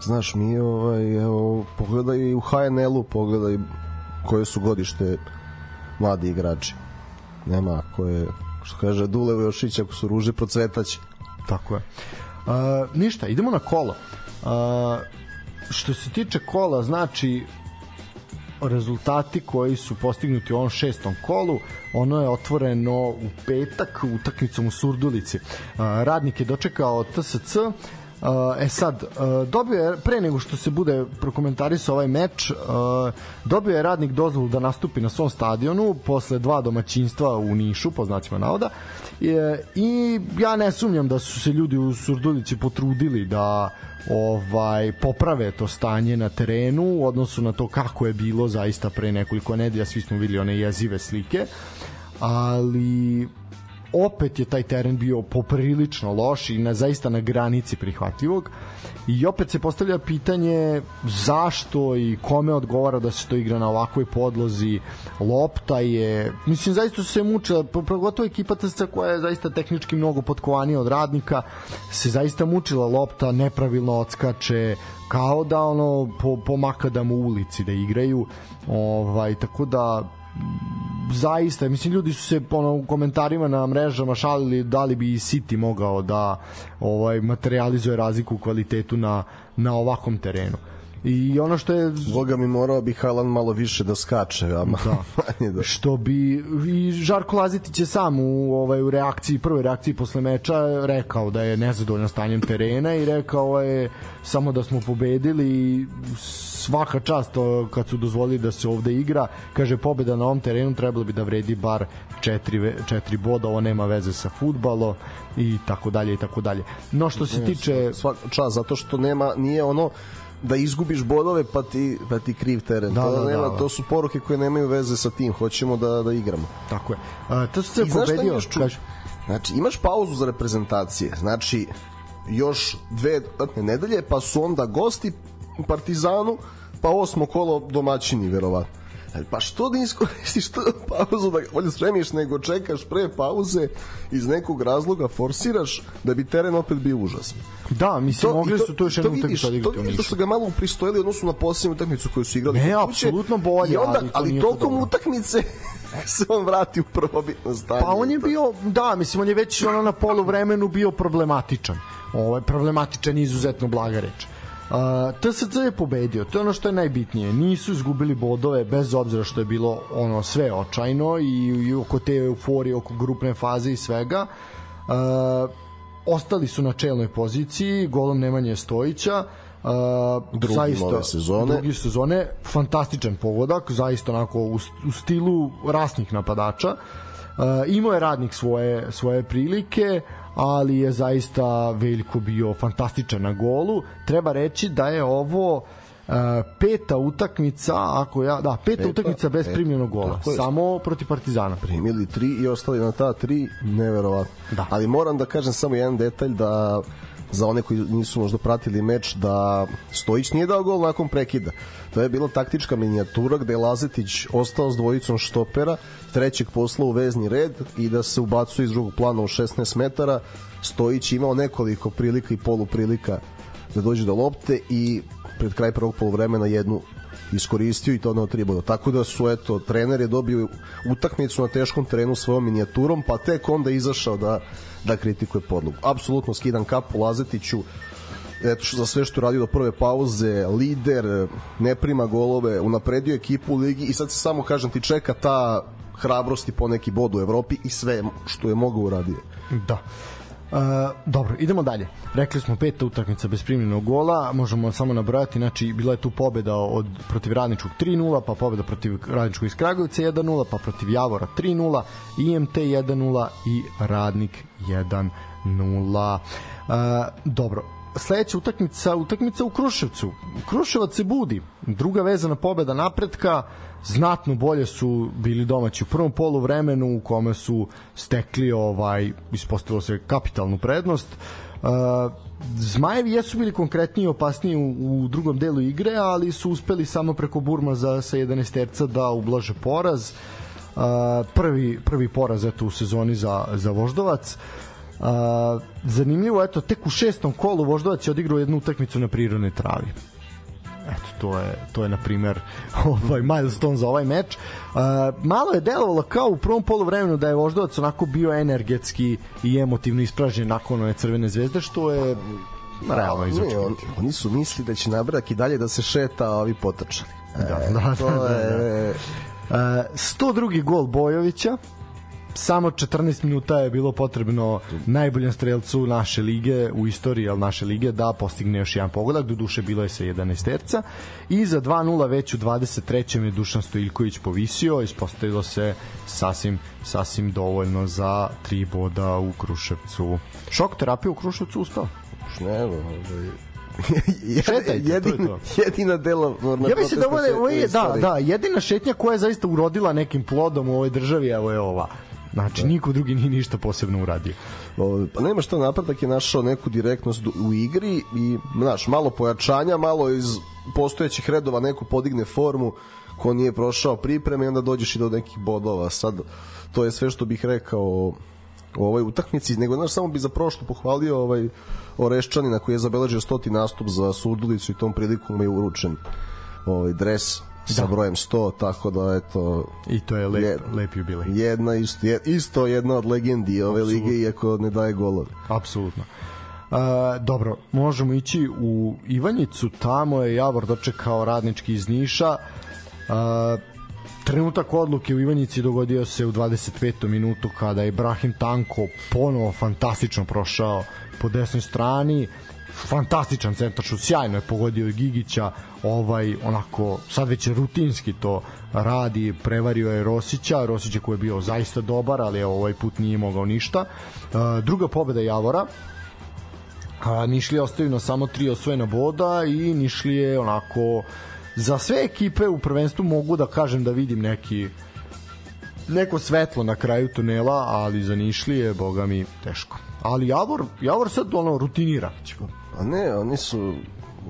znaš, mi ovaj, evo, pogledaj u HNL-u, pogledaj koje su godište mladi igrači. Nema koje, što kaže Dulevo Jošić, ako su ruže procvetaće. Tako je. Uh, ništa, idemo na kolo. Uh, što se tiče kola, znači rezultati koji su postignuti u ovom šestom kolu, ono je otvoreno u petak utakmicom u Surdulici. Radnik je dočekao TSC, Uh, e sad, uh, dobio je, pre nego što se bude prokomentarisao ovaj meč, uh, dobio je radnik dozvolu da nastupi na svom stadionu posle dva domaćinstva u Nišu, po znacima navoda, je, i ja ne sumnjam da su se ljudi u Surdulici potrudili da ovaj poprave to stanje na terenu u odnosu na to kako je bilo zaista pre nekoliko nedelja. Svi smo videli one jezive slike ali opet je taj teren bio poprilično loš i na zaista na granici prihvatljivog. I opet se postavlja pitanje zašto i kome odgovara da se to igra na ovakvoj podlozi. Lopta je mislim zaista se mučila pogotovo ekipa TSC koja je zaista tehnički mnogo potkovanija od radnika se zaista mučila lopta nepravilno odskače kao da ono po, po makadamu ulici da igraju. Ovaj tako da zaista, mislim ljudi su se ono, u komentarima na mrežama šalili da li bi City mogao da ovaj materializuje razliku u kvalitetu na, na ovakvom terenu. I ono što je Boga mi morao bi Haaland malo više da skače, a Da. manje da... što bi i Žarko Lazitić je sam u ovaj u reakciji prvoj reakciji posle meča rekao da je nezadovoljan stanjem terena i rekao je samo da smo pobedili i svaka čast kad su dozvolili da se ovde igra kaže pobeda na ovom terenu trebalo bi da vredi bar 4 4 boda ovo nema veze sa fudbalom i tako dalje i tako dalje no što se tiče Svak, čas, zato što nema, nije ono da izgubiš bodove pa ti, pa ti kriv teren. Da, to, da, nema, da, da. to su poruke koje nemaju veze sa tim. Hoćemo da, da igramo. tako je uh, to se šta mi pobedio kaže Znači, imaš pauzu za reprezentacije, znači još dve nedelje, pa su onda gosti Partizanu, pa osmo kolo domaćini, verovatno. Pa što da iskoristiš tu pauzu da bolje spremiš nego čekaš pre pauze iz nekog razloga forsiraš da bi teren opet bio užasan. Da, mislim, to, mogli su to još jednu utakmicu u Nišu. To su ga malo pristojili odnosu na posljednju utakmicu koju su igrali. Ne, apsolutno bolje. I onda, ali, ali tokom utakmice se on vrati u prvobitno stanje. Pa on je bio, da, mislim, on je već ono na polu vremenu bio problematičan. Ovaj problematičan izuzetno blaga reč. Uh, TSC je pobedio, to je ono što je najbitnije. Nisu izgubili bodove bez obzira što je bilo ono sve očajno i, i oko te euforije, oko grupne faze i svega. Uh, ostali su na čelnoj poziciji, golom Nemanje Stojića. Uh, drugi zaista, nove sezone. Drugi sezone, fantastičan pogodak, zaista onako u, u stilu rasnih napadača. Uh, imao je radnik svoje, svoje prilike, ali je zaista Veljko bio fantastičan na golu. Treba reći da je ovo uh, peta utakmica, ako ja, da, peta, peta utakmica bez peta, primljenog gola, samo protiv Partizana. Primili tri i ostali na ta tri, neverovatno. Da. Ali moram da kažem samo jedan detalj da za one koji nisu možda pratili meč da Stojić nije dao gol nakon prekida. To je bila taktička minijatura gde je Lazetić ostao s dvojicom štopera, trećeg posla u vezni red i da se ubacuje iz drugog plana u 16 metara. Stojić imao nekoliko prilika i poluprilika da dođe do lopte i pred kraj prvog poluvremena jednu iskoristio i to na tri boda. Tako da su, eto, trener je dobio utakmicu na teškom terenu svojom minijaturom, pa tek onda izašao da, da kritikuje podlogu. Apsolutno skidam kapu Lazetiću, eto što za sve što radi do prve pauze, lider, ne prima golove, unapredio ekipu u ligi i sad se samo kažem ti čeka ta hrabrost i poneki bod u Evropi i sve što je mogao uradio. Da. Uh, dobro, idemo dalje. Rekli smo peta utakmica bez primljenog gola, možemo samo nabrojati, znači bila je tu pobeda od protiv Radničkog 3:0, pa pobeda protiv Radničkog iz Kragujevca 1:0, pa protiv Javora 3:0, IMT 1:0 i Radnik 1:0. Uh, dobro, sledeća utakmica, utakmica u Kruševcu. Kruševac se budi. Druga vezana pobeda napretka, znatno bolje su bili domaći u prvom polu vremenu u kome su stekli ovaj ispostavilo se kapitalnu prednost. Uh, Zmajevi jesu bili konkretniji i opasniji u, u drugom delu igre, ali su uspeli samo preko Burma za sa 11 terca da ublaže poraz. Uh, prvi prvi poraz eto u sezoni za za Voždovac. Uh, zanimljivo, eto, tek u šestom kolu Voždovac je odigrao jednu utakmicu na prirodnoj travi eto to je to je na primer ovaj milestone za ovaj meč. Uh, malo je delovalo kao u prvom poluvremenu da je Voždovac onako bio energetski i emotivno ispražnjen nakon one crvene zvezde što je realno izočekivati. On, oni su misli da će nabrak i dalje da se šeta, a ovi potrčali. Da, e, da, da, da, je... da. Uh, 102. gol Bojovića samo 14 minuta je bilo potrebno najboljem strelcu naše lige u istoriji al naše lige da postigne još jedan pogodak, do duše bilo je sa 11 terca i za 2:0 već u 23. je Dušan Stojilković povisio, ispostavilo se sasvim sasvim dovoljno za 3 boda u Kruševcu. Šok terapija u Kruševcu uspela. Ne, ovaj Šetajte, jedina, to je to. jedina dela ja mislim da ovo je, ovo je da, da, jedina šetnja koja je zaista urodila nekim plodom u ovoj državi, evo je ova. Znači, da. niko drugi nije ništa posebno uradio. O, pa nema što napredak je našao neku direktnost u igri i, znaš, malo pojačanja, malo iz postojećih redova neko podigne formu ko nije prošao pripreme i onda dođeš i do nekih bodova. Sad, to je sve što bih rekao o ovoj utakmici, nego znaš, samo bi za prošlo pohvalio ovaj Oreščanina koji je zabeležio stoti nastup za Surdulicu i tom prilikom je uručen ovaj dres sa da. brojem 100, tako da eto i to je lep, jed, lep jubilej. Jedna isto, isto jedna od legendi ove Absolutno. lige iako ne daje golove. Apsolutno. Uh, dobro, možemo ići u Ivanjicu, tamo je Javor dočekao radnički iz Niša. Uh, trenutak odluke u Ivanjici dogodio se u 25. minutu kada je Ibrahim Tanko ponovo fantastično prošao po desnoj strani fantastičan centar šut, sjajno je pogodio Gigića, ovaj onako sad već rutinski to radi, prevario je Rosića, Rosića koji je bio zaista dobar, ali ovaj put nije mogao ništa. Uh, druga pobeda Javora, a, Nišlije ostaju na samo tri osvojena boda i Nišlije onako za sve ekipe u prvenstvu mogu da kažem da vidim neki neko svetlo na kraju tunela, ali za Nišlije, boga mi, teško. Ali Javor, Javor sad ono rutinira. A ne, oni su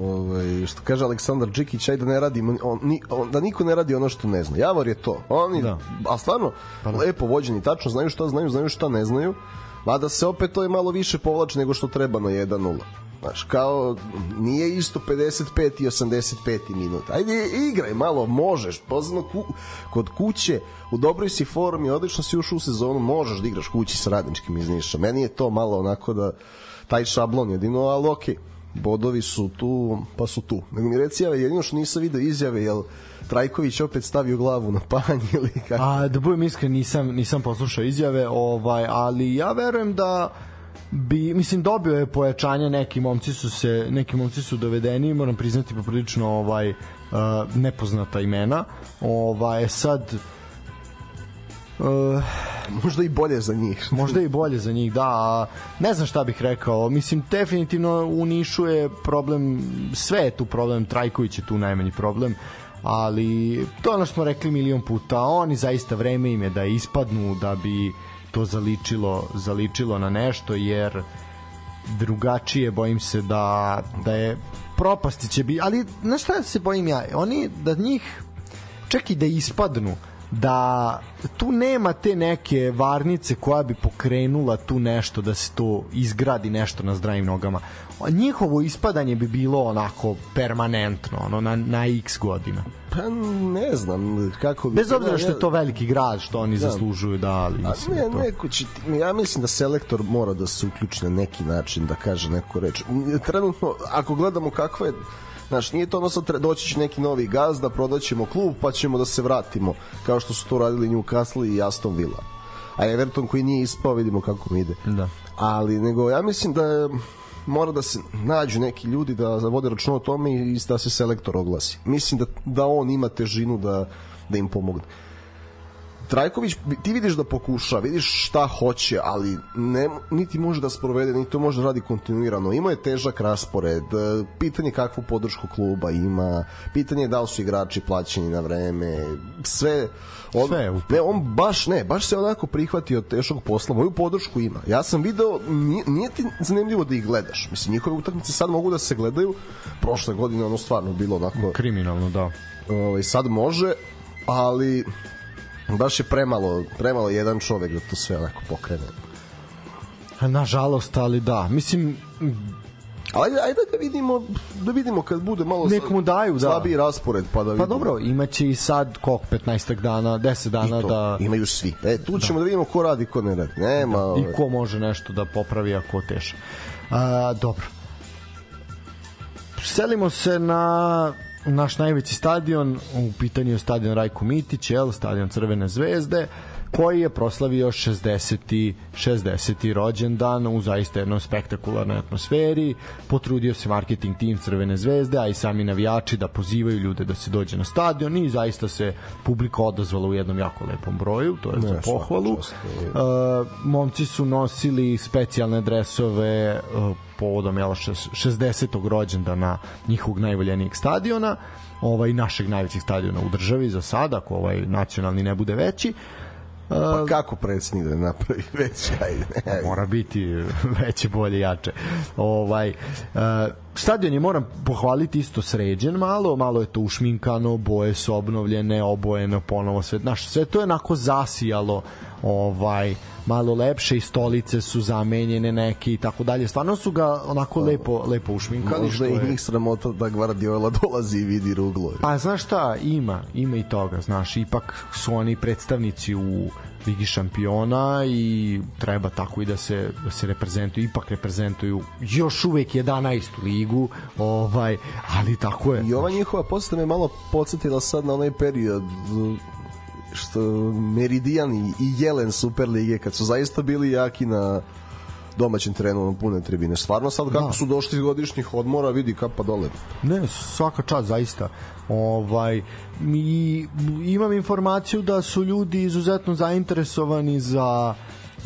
ovaj što kaže Aleksandar Džikić aj da ne radi on, ni, on, da niko ne radi ono što ne zna. Javor je to. Oni da. a stvarno pa da. lepo vođeni, tačno znaju šta znaju, znaju šta ne znaju. Mada se opet to je malo više povlači nego što treba na 1:0. Znaš, kao, nije isto 55 i 85 minut. Ajde, igraj malo, možeš. Pozno ku, kod kuće, u dobroj si formi, odlično si ušao u sezonu, možeš da igraš kući sa radničkim iz Niša. Meni je to malo onako da, taj šablon jedino, ali. Okay bodovi su tu, pa su tu. Nego mi reci, ja jedino što nisam video izjave, jel Trajković opet stavio glavu na panj ili kako? A, da budem iskren, nisam, nisam poslušao izjave, ovaj, ali ja verujem da bi mislim dobio je pojačanje neki momci su se neki momci su dovedeni moram priznati poprilično ovaj uh, nepoznata imena ovaj sad možda i bolje za njih. možda i bolje za njih, da. Ne znam šta bih rekao. Mislim, definitivno u Nišu je problem, sve je tu problem, Trajković je tu najmanji problem ali to ono što smo rekli milion puta, oni zaista vreme im je da ispadnu, da bi to zaličilo, zaličilo na nešto, jer drugačije bojim se da, da je propasti će biti, ali na šta se bojim ja? Oni da njih čak i da ispadnu, da tu nema te neke varnice koja bi pokrenula tu nešto da se to izgradi nešto na zdravim nogama. Njihovo ispadanje bi bilo onako permanentno, ono na, na x godina. Pa ne znam kako bi... Bez obzira što je to veliki grad, što oni da. zaslužuju da, ali mislim ne, to... neko će, ja mislim da selektor mora da se uključi na neki način, da kaže neku reč. Trenutno, ako gledamo kakva je Znaš, nije to ono sad doći će neki novi gazda, prodaćemo klub, pa ćemo da se vratimo, kao što su to radili Newcastle i Aston Villa. A Everton koji nije ispao, vidimo kako mi ide. Da. Ali, nego, ja mislim da mora da se nađu neki ljudi da vode račun o tome i da se selektor oglasi. Mislim da, da on ima težinu da, da im pomogne. Trajković, ti vidiš da pokuša, vidiš šta hoće, ali ne, niti može da sprovede, niti to može da radi kontinuirano. Ima je težak raspored, e, pitanje kakvu podršku kluba ima, pitanje je da li su igrači plaćeni na vreme, sve on, sve ne, on baš ne, baš se onako prihvatio teškog posla, moju podršku ima. Ja sam video, nije, nije ti zanimljivo da ih gledaš. Mislim, njihove utakmice sad mogu da se gledaju. Prošle godine ono stvarno bilo onako... Kriminalno, da. Ovaj, sad može, ali baš je premalo, premalo jedan čovek da to sve onako pokrene. Nažalost, ali da. Mislim, Ajde, ajde da vidimo da vidimo kad bude malo Nek mu daju, da. slabiji raspored pa da pa vidimo. Pa dobro, imaće i sad koliko 15 dana, 10 dana to, da imaju svi. E tu ćemo da, da vidimo ko radi, ko ne radi. Nema. Da. I ko može nešto da popravi ako teže. A, dobro. Selimo se na naš najveći stadion, u pitanju je stadion Rajko Mitić, jel, stadion Crvene zvezde, koji je proslavio 60. 60. rođendan u zaista jednom spektakularnoj atmosferi. Potrudio se marketing tim Crvene zvezde, a i sami navijači da pozivaju ljude da se dođe na stadion i zaista se publika odazvala u jednom jako lepom broju, to je ne, za pohvalu. Uh, momci su nosili specijalne dresove uh, povodom jela 60. rođendana njihovog najvoljenijeg stadiona ovaj našeg najvećeg stadiona u državi za sada, ako ovaj nacionalni ne bude veći. Pa kako predsjednik da napravi veće? Ajde, ajde. Mora biti veće, bolje, jače. Ovaj, uh, stadion je, moram pohvaliti, isto sređen malo, malo je to ušminkano, boje su obnovljene, obojeno ponovo sve, znaš, sve to je onako zasijalo ovaj malo lepše i stolice su zamenjene neke i tako dalje. Stvarno su ga onako pa, lepo lepo ušminkali Možda i njih sramota da Guardiola dolazi i vidi ruglo. Pa znaš šta, ima, ima i toga, znaš, ipak su oni predstavnici u Ligi šampiona i treba tako i da se da se reprezentuju, ipak reprezentuju još uvek 11. ligu, ovaj, ali tako je. I ova njihova postava me malo podsjetila sad na onaj period što Meridian i Jelen Super Lige kad su zaista bili jaki na domaćem terenu na pune tribine. Stvarno sad kako da. su došli iz godišnjih odmora, vidi kapa dole. Ne, svaka čast zaista. Ovaj mi imam informaciju da su ljudi izuzetno zainteresovani za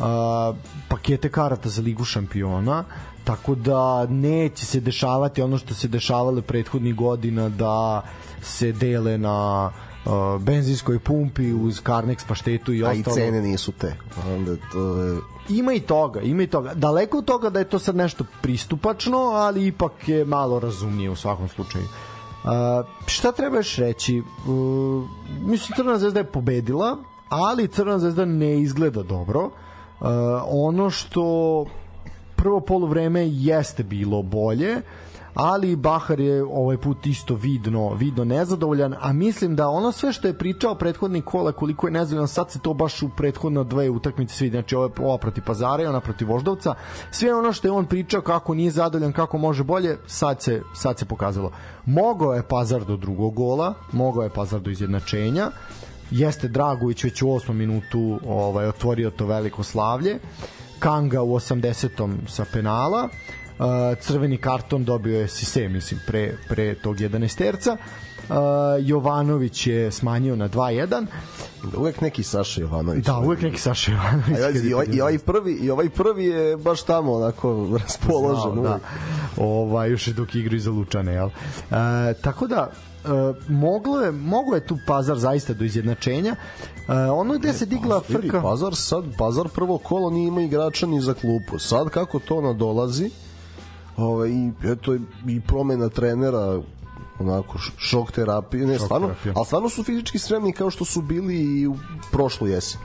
a, pakete karata za Ligu šampiona tako da neće se dešavati ono što se dešavalo prethodnih godina da se dele na uh, benzinskoj pumpi uz Carnex paštetu i A i ostalo. cene nisu te. Onda to je... Ima i toga, ima i toga. Daleko od toga da je to sad nešto pristupačno, ali ipak je malo razumnije u svakom slučaju. Uh, šta treba još reći? Uh, mislim, Crna zvezda je pobedila, ali Crna zvezda ne izgleda dobro. Uh, ono što prvo poluvreme jeste bilo bolje, ali Bahar je ovaj put isto vidno, vidno nezadovoljan, a mislim da ono sve što je pričao prethodni kola koliko je nezadovoljan, sad se to baš u prethodno dve utakmice svi, znači ova, ova protiv Pazara i ona protiv Voždovca, sve ono što je on pričao kako nije zadovoljan, kako može bolje, sad se, sad se pokazalo. Mogao je Pazar do drugog gola, mogao je Pazar do izjednačenja, jeste Dragović već u osmom minutu ovaj, otvorio to veliko slavlje, Kanga u 80. sa penala, crveni karton dobio je Sise, mislim, pre, pre tog 11 terca. Uh, Jovanović je smanjio na 2-1. Uvek neki Saša Jovanović. Da, uvek neki Saša Jovanović. A i, ovaj, i, ovaj prvi, I ovaj prvi je baš tamo onako raspoložen. Znao, da. Ovaj, još je dok igraju za Lučane, jel? E, tako da, e, moglo je, moglo je tu Pazar zaista do izjednačenja. E, ono gde se digla Pa, Vidi, frka... Pazar sad, Pazar prvo kolo nije ima igrača ni za klupu. Sad kako to nadolazi, ovaj, i, eto, i promena trenera, onako šok terapije, ne, Šok stvarno, terapija. ali stvarno su fizički spremni kao što su bili i u prošlu jesen.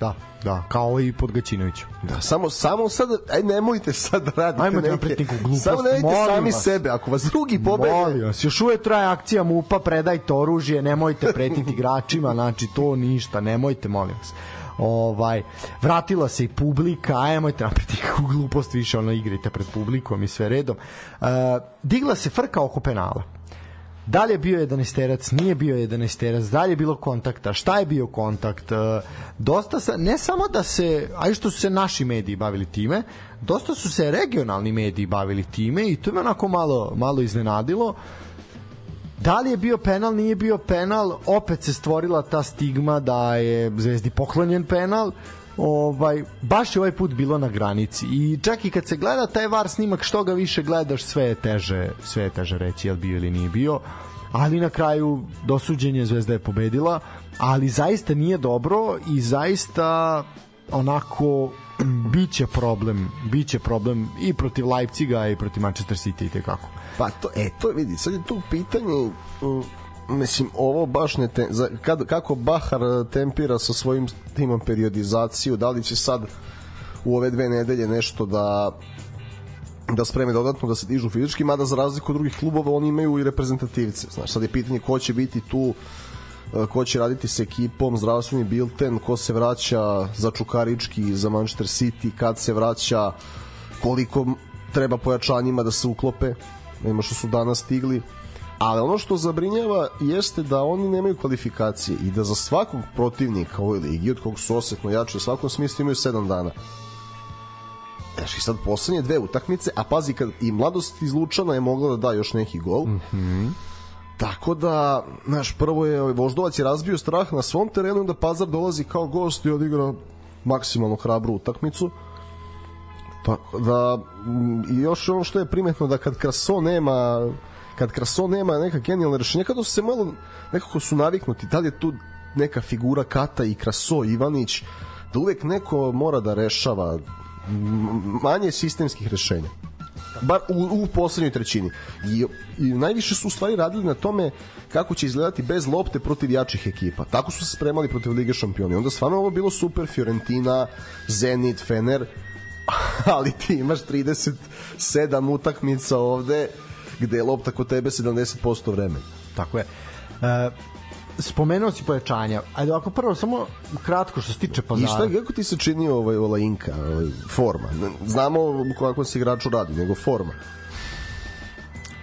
Da, da, kao i pod Gaćinoviću. Da, samo, samo sad, aj nemojte sad raditi Ajmo da neke, neku glupost, samo nemojte sami vas. sebe, ako vas drugi pobede, Molim vas, još uvek traje akcija MUPA, predajte oružje, nemojte pretiti igračima, znači to ništa, nemojte, molim vas. Ovaj, vratila se i publika, ajmojte napraviti kakvu glupost više, ono igrajte pred publikom i sve redom. Uh, digla se frka oko penala. Da li je bio 11 terac, nije bio 11 terac, da li je bilo kontakta, šta je bio kontakt, e, dosta sa, ne samo da se, a i što su se naši mediji bavili time, dosta su se regionalni mediji bavili time i to me onako malo, malo iznenadilo. Da li je bio penal, nije bio penal, opet se stvorila ta stigma da je Zvezdi poklonjen penal, ovaj baš je ovaj put bilo na granici. I čak i kad se gleda taj VAR snimak što ga više gledaš sve je teže sve je teže reći jel bio ili nije bio. Ali na kraju dosuđenje Zvezda je pobedila ali zaista nije dobro i zaista onako biće problem biće problem i protiv Leipciga i protiv Manchester City i tekako Pa to, e, to vidi, sad je tu pitanje, mm, mislim, ovo baš ne, te, za, kad, kako Bahar eh, tempira sa svojim timom periodizaciju, da li će sad u ove dve nedelje nešto da da spreme dodatno da se dižu fizički, mada za razliku od drugih klubova oni imaju i reprezentativce. Znaš, sad je pitanje ko će biti tu eh, ko će raditi sa ekipom, zdravstveni bilten, ko se vraća za Čukarički, za Manchester City, kad se vraća, koliko treba pojačanjima da se uklope, nema što su danas stigli. Ali ono što zabrinjava jeste da oni nemaju kvalifikacije i da za svakog protivnika ovoj ligi, od kog su osetno jači u svakom smislu imaju 7 dana. Znaš, i sad poslednje dve utakmice, a pazi, kad i mladost iz Lučana je mogla da da još neki gol, mm -hmm. Tako da, znaš, prvo je ovaj, Voždovac je razbio strah na svom terenu, onda Pazar dolazi kao gost i odigra maksimalno hrabru utakmicu. Tako da, mm, i još ono što je primetno da kad Kraso nema kad Kraso nema neka genijalna rešenja, kada su se malo nekako su naviknuti, da li je tu neka figura Kata i Kraso, Ivanić, da uvek neko mora da rešava manje sistemskih rešenja bar u, u poslednjoj trećini. I, I najviše su u stvari radili na tome kako će izgledati bez lopte protiv jačih ekipa. Tako su se spremali protiv Lige šampiona. Onda stvarno ovo bilo super, Fiorentina, Zenit, Fener, ali ti imaš 37 utakmica ovde gde je lopta kod tebe 70% vremena. Tako je. E, spomenuo si pojačanja. Ajde, ako prvo samo kratko što se tiče I pazara. šta, kako ti se čini ovaj Olainka, ovaj, forma? Znamo kako se igraču radi, nego forma.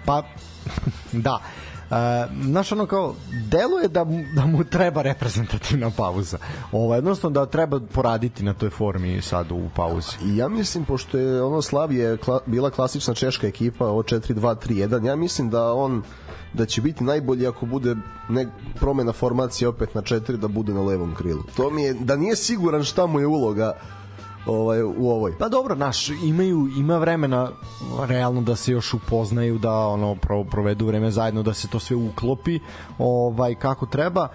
Pa, da. Znaš ono kao deluje da, da mu treba reprezentativna pauza ovo jednostavno da treba poraditi na toj formi sad u pauzi ja mislim, pošto je ono Slavije kla, bila klasična češka ekipa, ovo 4-2-3-1, ja mislim da on da će biti najbolji ako bude ne, promena formacije opet na 4 da bude na levom krilu. To mi je, da nije siguran šta mu je uloga ovaj, u ovoj. Pa dobro, naš, imaju, ima vremena realno da se još upoznaju, da ono pro, provedu vreme zajedno, da se to sve uklopi ovaj kako treba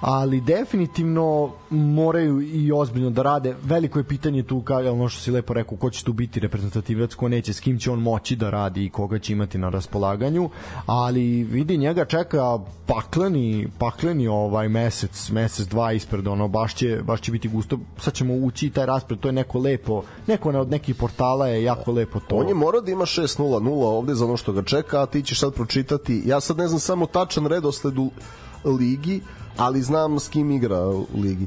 ali definitivno moraju i ozbiljno da rade. Veliko je pitanje tu, kao ono što si lepo rekao, ko će tu biti reprezentativac, ko neće, s kim će on moći da radi i koga će imati na raspolaganju, ali vidi njega čeka pakleni, pakleni ovaj mesec, mesec dva ispred, ono baš će, baš će biti gusto. Sad ćemo ući taj raspred, to je neko lepo, neko od nekih portala je jako lepo to. On je morao da ima 6-0-0 ovde za ono što ga čeka, a ti ćeš sad pročitati. Ja sad ne znam samo tačan redosled u ligi, ali znam s kim igra u ligi.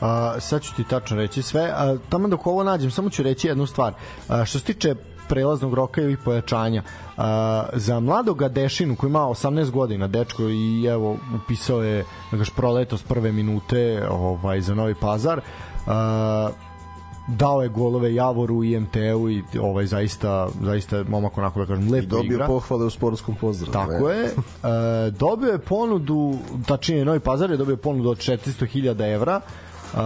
A, sad ću ti tačno reći sve. A, tamo dok ovo nađem, samo ću reći jednu stvar. A, što se tiče prelaznog roka i pojačanja. A, za mladoga Dešinu koji ima 18 godina, dečko i evo upisao je da s prve minute ovaj za Novi Pazar. A, dao je golove Javoru i MTU i ovaj zaista zaista momak onako da kažem lepo igra. I dobio igra. pohvale u sportskom pozdravu. Tako je. E, dobio je ponudu, tačnije Novi Pazar je dobio ponudu od 400.000 evra e,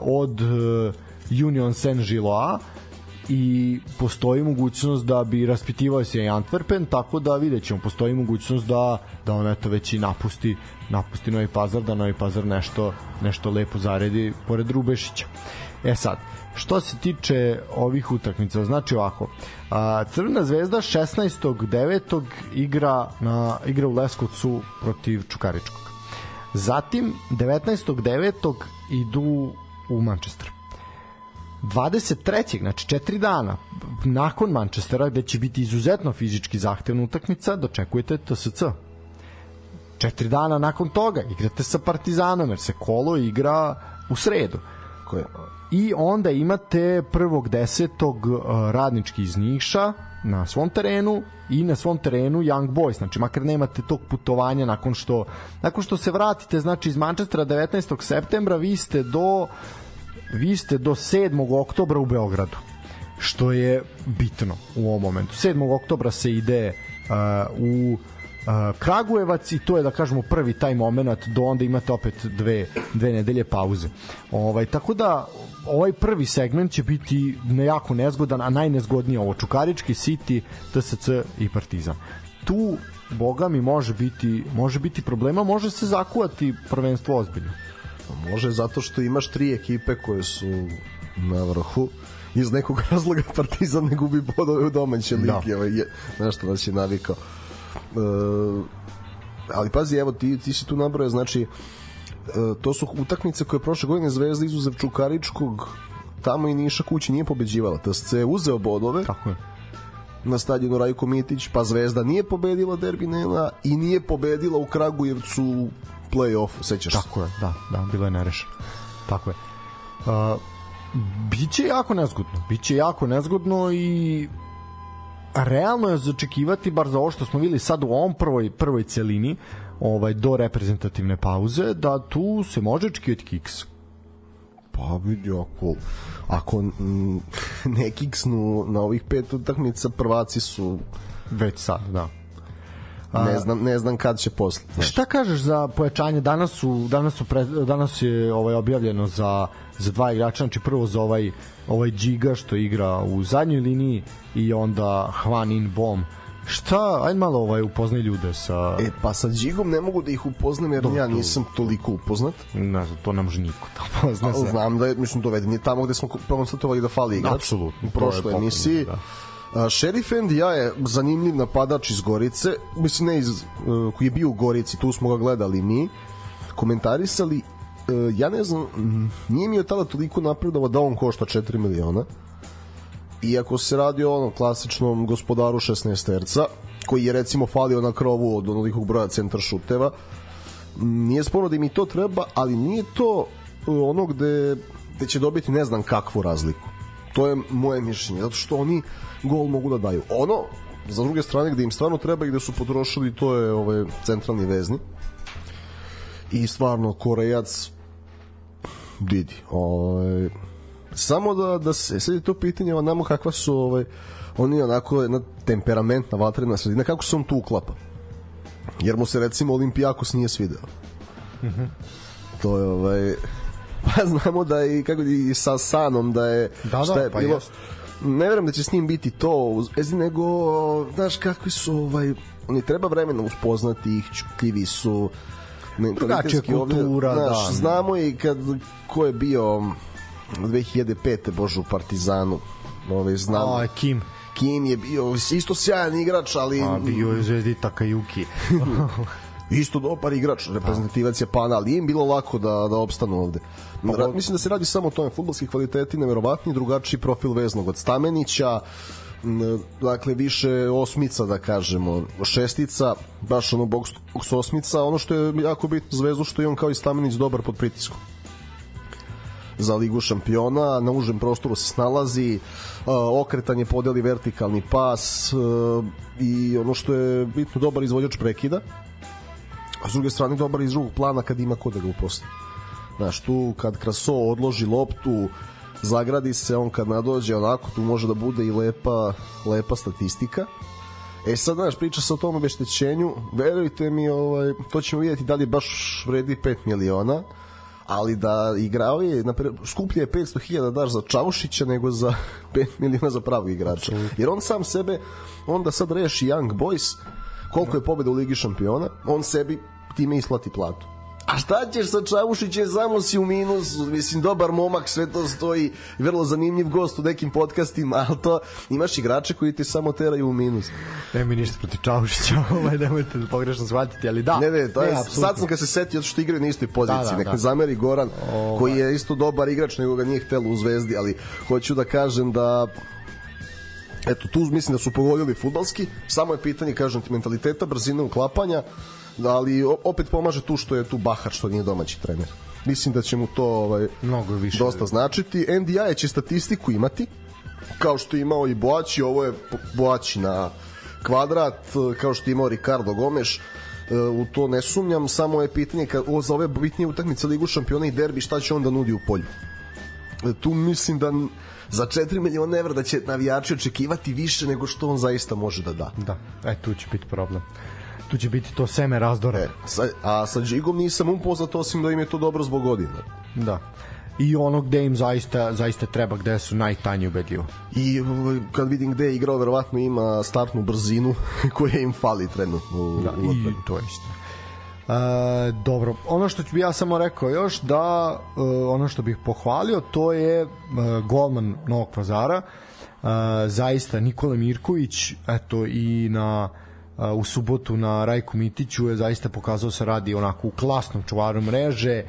od e, Union Saint-Gilloa i postoji mogućnost da bi raspitivao se i Antwerpen, tako da vidjet ćemo, postoji mogućnost da, da on eto već i napusti, napusti Novi Pazar, da Novi Pazar nešto, nešto lepo zaredi pored Rubešića. E sad, što se tiče ovih utakmica, znači ovako, a, Crvena zvezda 16.9. igra, na, igra u Leskovcu protiv Čukaričkog. Zatim 19.9. idu u Manchester. 23. znači 4 dana nakon Manchestera gde će biti izuzetno fizički zahtevna utakmica, dočekujete TSC. 4 dana nakon toga igrate sa Partizanom jer se kolo igra u sredu. Koje? I onda imate prvog desetog uh, radnički iz Niša na svom terenu i na svom terenu Young Boys, znači makar nemate tog putovanja nakon što nakon što se vratite znači iz Manchestera 19. septembra vi ste do vi ste do 7. oktobra u Beogradu što je bitno u ovom momentu 7. oktobra se ide uh, u Kragujevac i to je da kažemo prvi taj moment do onda imate opet dve, dve nedelje pauze ovaj, tako da ovaj prvi segment će biti nejako nezgodan a najnezgodnije ovo Čukarički, City, TSC i Partizan tu boga mi može biti može biti problema može se zakuvati prvenstvo ozbiljno može zato što imaš tri ekipe koje su na vrhu iz nekog razloga Partizan ne gubi bodove u domaće Da. ligi, ovaj, je, nešto nas je navikao. E, ali pazi, evo, ti, ti si tu nabrojao, znači, e, to su utakmice koje prošle godine Zvezda izuzev Čukaričkog tamo i Niša kući nije pobeđivala. TSC je uzeo bodove tako je na stadionu Rajko Mitić, pa Zvezda nije pobedila derbi Nela i nije pobedila u Kragujevcu u play-offu, sećaš se? Tako je, da, da, bilo je nerešeno. Tako je. Uh, biće jako nezgodno. Biće jako nezgodno i realno je zaočekivati bar za ovo što smo videli sad u ovom prvoj prvoj celini ovaj do reprezentativne pauze da tu se može očekivati kiks. Pa vidi, ako, ako ne kiksnu na ovih pet utakmica, prvaci su, Već sad, da. ne znam, ne znam kad će posle. Znaš. Šta kažeš za pojačanje? Danas su danas su pre, danas je ovaj objavljeno za za dva igrača, znači prvo za ovaj ovaj Giga što igra u zadnjoj liniji i onda Hwan In Bom. Šta, ajde malo ovaj upoznaj ljude sa E, pa sa Đigom ne mogu da ih upoznam jer ja nisam toliko upoznat. ne znam, to ne može niko da pozna Ali se. znam da je, mislim, doveden je tamo gde smo konstatovali da fali igrač. Apsolutno, U prošloj emisiji. da. A, Sheriff ja je zanimljiv napadač iz Gorice, mislim ne iz, uh, koji je bio u Gorici, tu smo ga gledali mi, komentarisali, uh, ja ne znam, nije mi od tada toliko napredova da on košta 4 miliona, iako se radi o onom klasičnom gospodaru 16 terca, koji je recimo falio na krovu od onolikog broja centar šuteva, nije sporno da im i to treba, ali nije to uh, ono gde, gde će dobiti ne znam kakvu razliku. To je moje mišljenje, zato što oni gol mogu da daju. Ono, za druge strane, gde im stvarno treba i gde su potrošili, to je ovaj, centralni vezni. I stvarno, Korejac, vidi, ovaj, samo da, da se, sad je to pitanje, o nama kakva su, ovaj, oni onako jedna temperamentna vatrena sredina, kako se on tu uklapa? Jer mu se recimo Olimpijakos nije svideo. To je ovaj Pa znamo da i kako i sa Sanom da je Da, da, šta je pa bilo. jest. Ne verujem da će s njim biti to, uz- nego znaš kakvi su ovaj oni treba vremena uspoznati ih, čutljivi su mentalitetski ovdje, kultura, znaš, da. znamo i kad ko je bio 2005. bože u Partizanu ovaj, znamo A, Kim. Kim je bio isto sjajan igrač, ali A, bio je Zvezdi Takayuki. isto dobar igrač, reprezentativac Japana, ali im bilo lako da, da opstanu ovde. Ra, mislim da se radi samo o tome, futbolski kvaliteti neverovatni, drugačiji profil veznog od Stamenića, dakle više osmica da kažemo, šestica, baš ono box, box osmica, ono što je jako bitno Zvezdu što je on kao i Stamenić dobar pod pritiskom za ligu šampiona, na užem prostoru se snalazi, uh, okretanje podeli vertikalni pas uh, i ono što je bitno dobar izvođač prekida, a s druge strane dobar iz drugog plana kad ima ko da ga uposli. Znaš, tu kad Kraso odloži loptu, zagradi se, on kad nadođe onako, tu može da bude i lepa, lepa statistika. E sad, znaš, priča se o tom obeštećenju, verujte mi, ovaj, to ćemo vidjeti da li baš vredi 5 miliona, ali da igrao je, napred, skuplje je 500.000 daš za Čaušića nego za 5 miliona za pravog igrača. Jer on sam sebe, onda sad reši Young Boys, koliko je pobjeda u Ligi šampiona, on sebi time isplati platu. A šta ćeš sa Čavušićem, samo si u minusu, mislim, dobar momak, sve to stoji, vrlo zanimljiv gost u nekim podcastima, ali to imaš igrače koji ti samo teraju u minus. Ne mi ništa protiv Čaušića, ovaj, nemojte da pogrešno shvatiti, ali da. Ne, ne, to je, apsolutno. sad sam kad se setio što igraju na istoj poziciji, Da, da, nek da. me zameri Goran, Ovaj. koji je isto dobar igrač, nego ga nije htelo u Zvezdi, ali hoću da kažem da eto, tu mislim da su pogodili futbalski, samo je pitanje, kažem ti, mentaliteta, brzine uklapanja, ali o- opet pomaže tu što je tu Bahar, što nije domaći trener. Mislim da će mu to ovaj, Mnogo više. dosta značiti. NDI će statistiku imati, kao što je imao i Boaći, ovo je Boaći na kvadrat, kao što je imao Ricardo Gomes, E, u to ne sumnjam, samo je pitanje ka, o, za ove bitnije utakmice Ligu šampiona i derbi, šta će on da nudi u polju. E, Tu mislim da za 4 miliona evra da će navijači očekivati više nego što on zaista može da da. Da, e, tu će biti problem. Tu će biti to seme razdore. E, sa, a sa Džigom nisam upoznat osim da im je to dobro zbog godina. Da. I ono gde im zaista, zaista treba, gde su najtanji ubedljivo. I ovaj, kad vidim gde je igrao, verovatno ima startnu brzinu koja im fali trenutno. u- Da, u i to je isto. E, dobro, ono što bi ja samo rekao još da e, ono što bih pohvalio to je e, golman Novog Pazara e, zaista Nikola Mirković eto i na e, u subotu na Rajku Mitiću je zaista pokazao se radi onako u klasnom čuvaru mreže. E,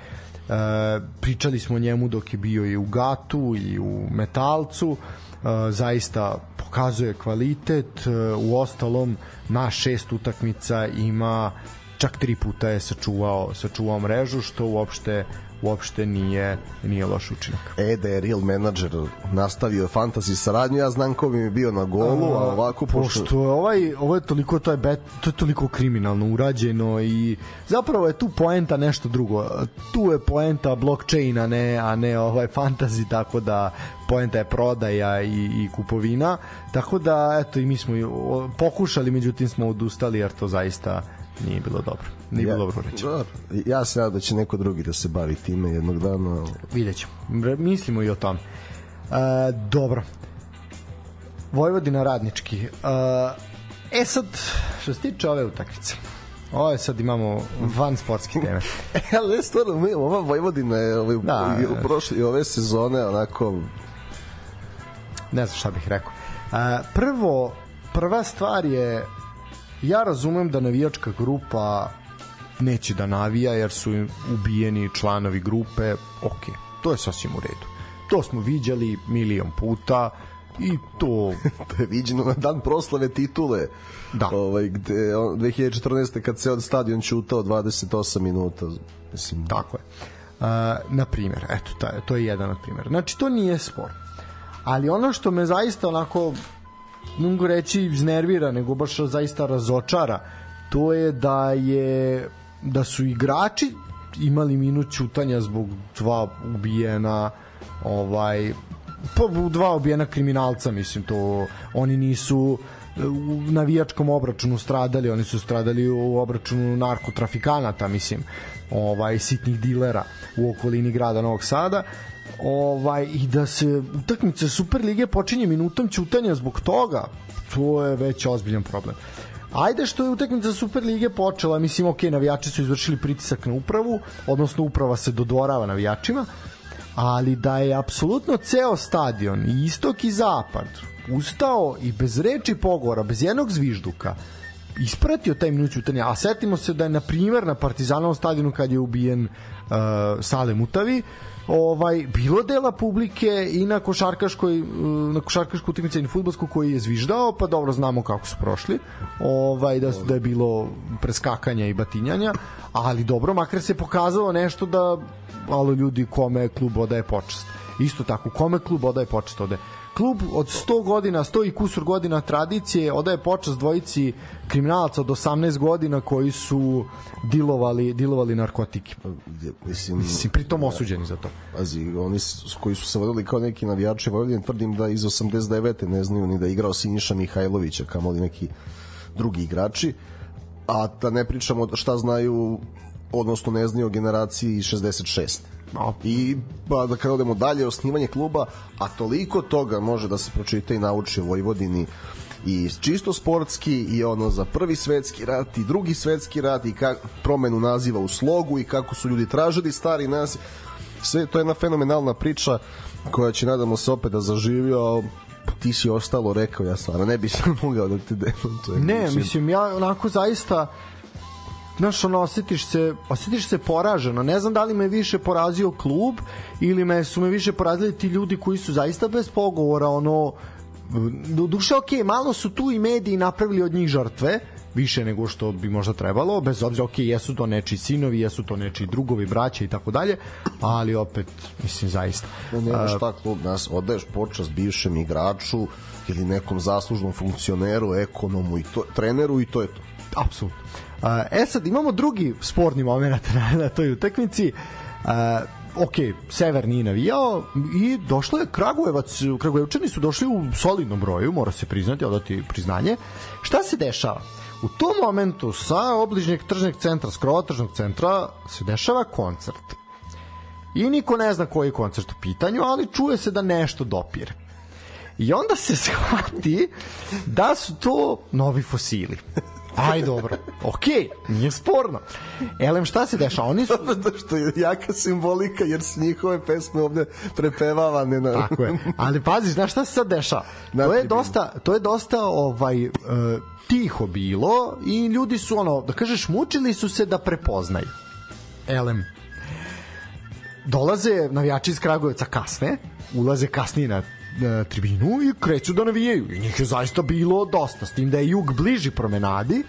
pričali smo njemu dok je bio i u Gatu i u Metalcu. E, zaista pokazuje kvalitet. E, u ostalom na šest utakmica ima čak tri puta je sačuvao sačuvao mrežu što uopšte uopšte nije nije loš učinak. E, da je real menadžer nastavio fantasy saradnju, ja znam ko bi mi bio na golu, a ovako pošto... pošto je ovaj ovo je toliko to je bet, to je toliko kriminalno urađeno i zapravo je tu poenta nešto drugo. Tu je poenta blockchaina, ne a ne ovaj fantasy tako da poenta je prodaja i, i kupovina. Tako da eto i mi smo pokušali međutim smo odustali jer to zaista nije bilo dobro. Nije bilo dobro. Dobro. Ja se nadam da će neko drugi da se bavi time jednog dana. Vidjet ćemo. Re- Mislimo i o tom. E, dobro. Vojvodina radnički. E, sad, što se tiče ove utakmice, ovo je sad imamo van sportske teme. E, ali stvarno, mi, ova Vojvodina je ovaj, Da, da, u da. prošle ove sezone onako ne znam šta bih rekao. E, prvo, prva stvar je ja razumem da navijačka grupa neće da navija jer su im ubijeni članovi grupe, ok, to je sasvim u redu. To smo viđali milion puta i to to je viđeno na dan proslave titule. Da. Ovaj, gde, on, 2014. kad se od stadion čutao 28 minuta. Mislim, Tako je. Uh, na primjer, eto, taj, to je jedan od primjera. Znači, to nije spor. Ali ono što me zaista onako, mogu reći iznervira, nego baš zaista razočara, to je da je da su igrači imali minut čutanja zbog dva ubijena ovaj pa dva ubijena kriminalca mislim to oni nisu u navijačkom obračunu stradali, oni su stradali u obračunu narkotrafikanata, mislim, ovaj sitnih dilera u okolini grada Novog Sada ovaj i da se utakmica Superlige počinje minutom ćutanja zbog toga to je već ozbiljan problem. Ajde što je utakmica Superlige počela, mislim, ok, navijači su izvršili pritisak na upravu, odnosno uprava se dodvorava navijačima, ali da je apsolutno ceo stadion, i istok i zapad, ustao i bez reči pogovora, bez jednog zvižduka, ispratio taj minut ćutanja, a setimo se da je na primer na Partizanovom stadionu kad je ubijen uh, Sale Mutavi, ovaj bilo dela publike i na košarkaškoj na košarkaškoj utakmici i fudbalsku koji je zviždao, pa dobro znamo kako su prošli. Ovaj da da je bilo preskakanja i batinjanja, ali dobro makar se pokazalo nešto da malo ljudi kome klub odaje počast. Isto tako, kome klub odaje počast ode klub od 100 godina, 100 i kusur godina tradicije odaje počast dvojici kriminalaca od 18 godina koji su dilovali, dilovali narkotike. Mislim, Mislim pritom osuđeni za to. Pazi, oni koji su se vodili kao neki navijači Vojvodine, tvrdim da iz 89. ne znaju ni da je igrao Siniša Mihajlovića, kamoli neki drugi igrači, a da ne pričamo šta znaju odnosno ne znaju o generaciji 66 No. I pa da kada odemo dalje, osnivanje kluba, a toliko toga može da se pročita i nauči u Vojvodini i čisto sportski i ono za prvi svetski rat i drugi svetski rat i kak, promenu naziva u slogu i kako su ljudi tražili stari nas sve to je jedna fenomenalna priča koja će nadamo se opet da zaživi a ti si ostalo rekao ja stvarno ne bi se mogao da te demantujem ne mislim ja onako zaista znaš, ono, osjetiš se, osjetiš se poraženo. Ne znam da li me više porazio klub ili me su me više porazili ti ljudi koji su zaista bez pogovora, ono, do duše, ok, malo su tu i mediji napravili od njih žrtve, više nego što bi možda trebalo, bez obzira, ok, jesu to nečiji sinovi, jesu to nečiji drugovi, braće i tako dalje, ali opet, mislim, zaista. Ne, ne, šta klub nas, odaješ počast bivšem igraču ili nekom zaslužnom funkcioneru, ekonomu i to, treneru i to je to. Apsolutno. E sad imamo drugi sporni moment na, na toj utakmici. ok, Sever nije navijao i došlo je Kragujevac, Kragujevčani su došli u solidnom broju, mora se priznati, odati priznanje. Šta se dešava? U tom momentu sa obližnjeg tržnog centra, skrova tržnog centra, se dešava koncert. I niko ne zna koji koncert u pitanju, ali čuje se da nešto dopire. I onda se shvati da su to novi fosili. Aj dobro. Okej, okay, nije sporno. Elem šta se dešava? Oni su da što je jaka simbolika jer su njihove pesme ovde prepevavane na Tako je. Ali pazi, znaš šta se sad dešava? To je dosta to je dosta ovaj uh, tiho bilo i ljudi su ono, da kažeš, mučili su se da prepoznaju. Elem dolaze navijači iz Kragujevca kasne, ulaze kasnije na na tribinu i kreću da navijaju. I njih je zaista bilo dosta, s tim da je jug bliži promenadi,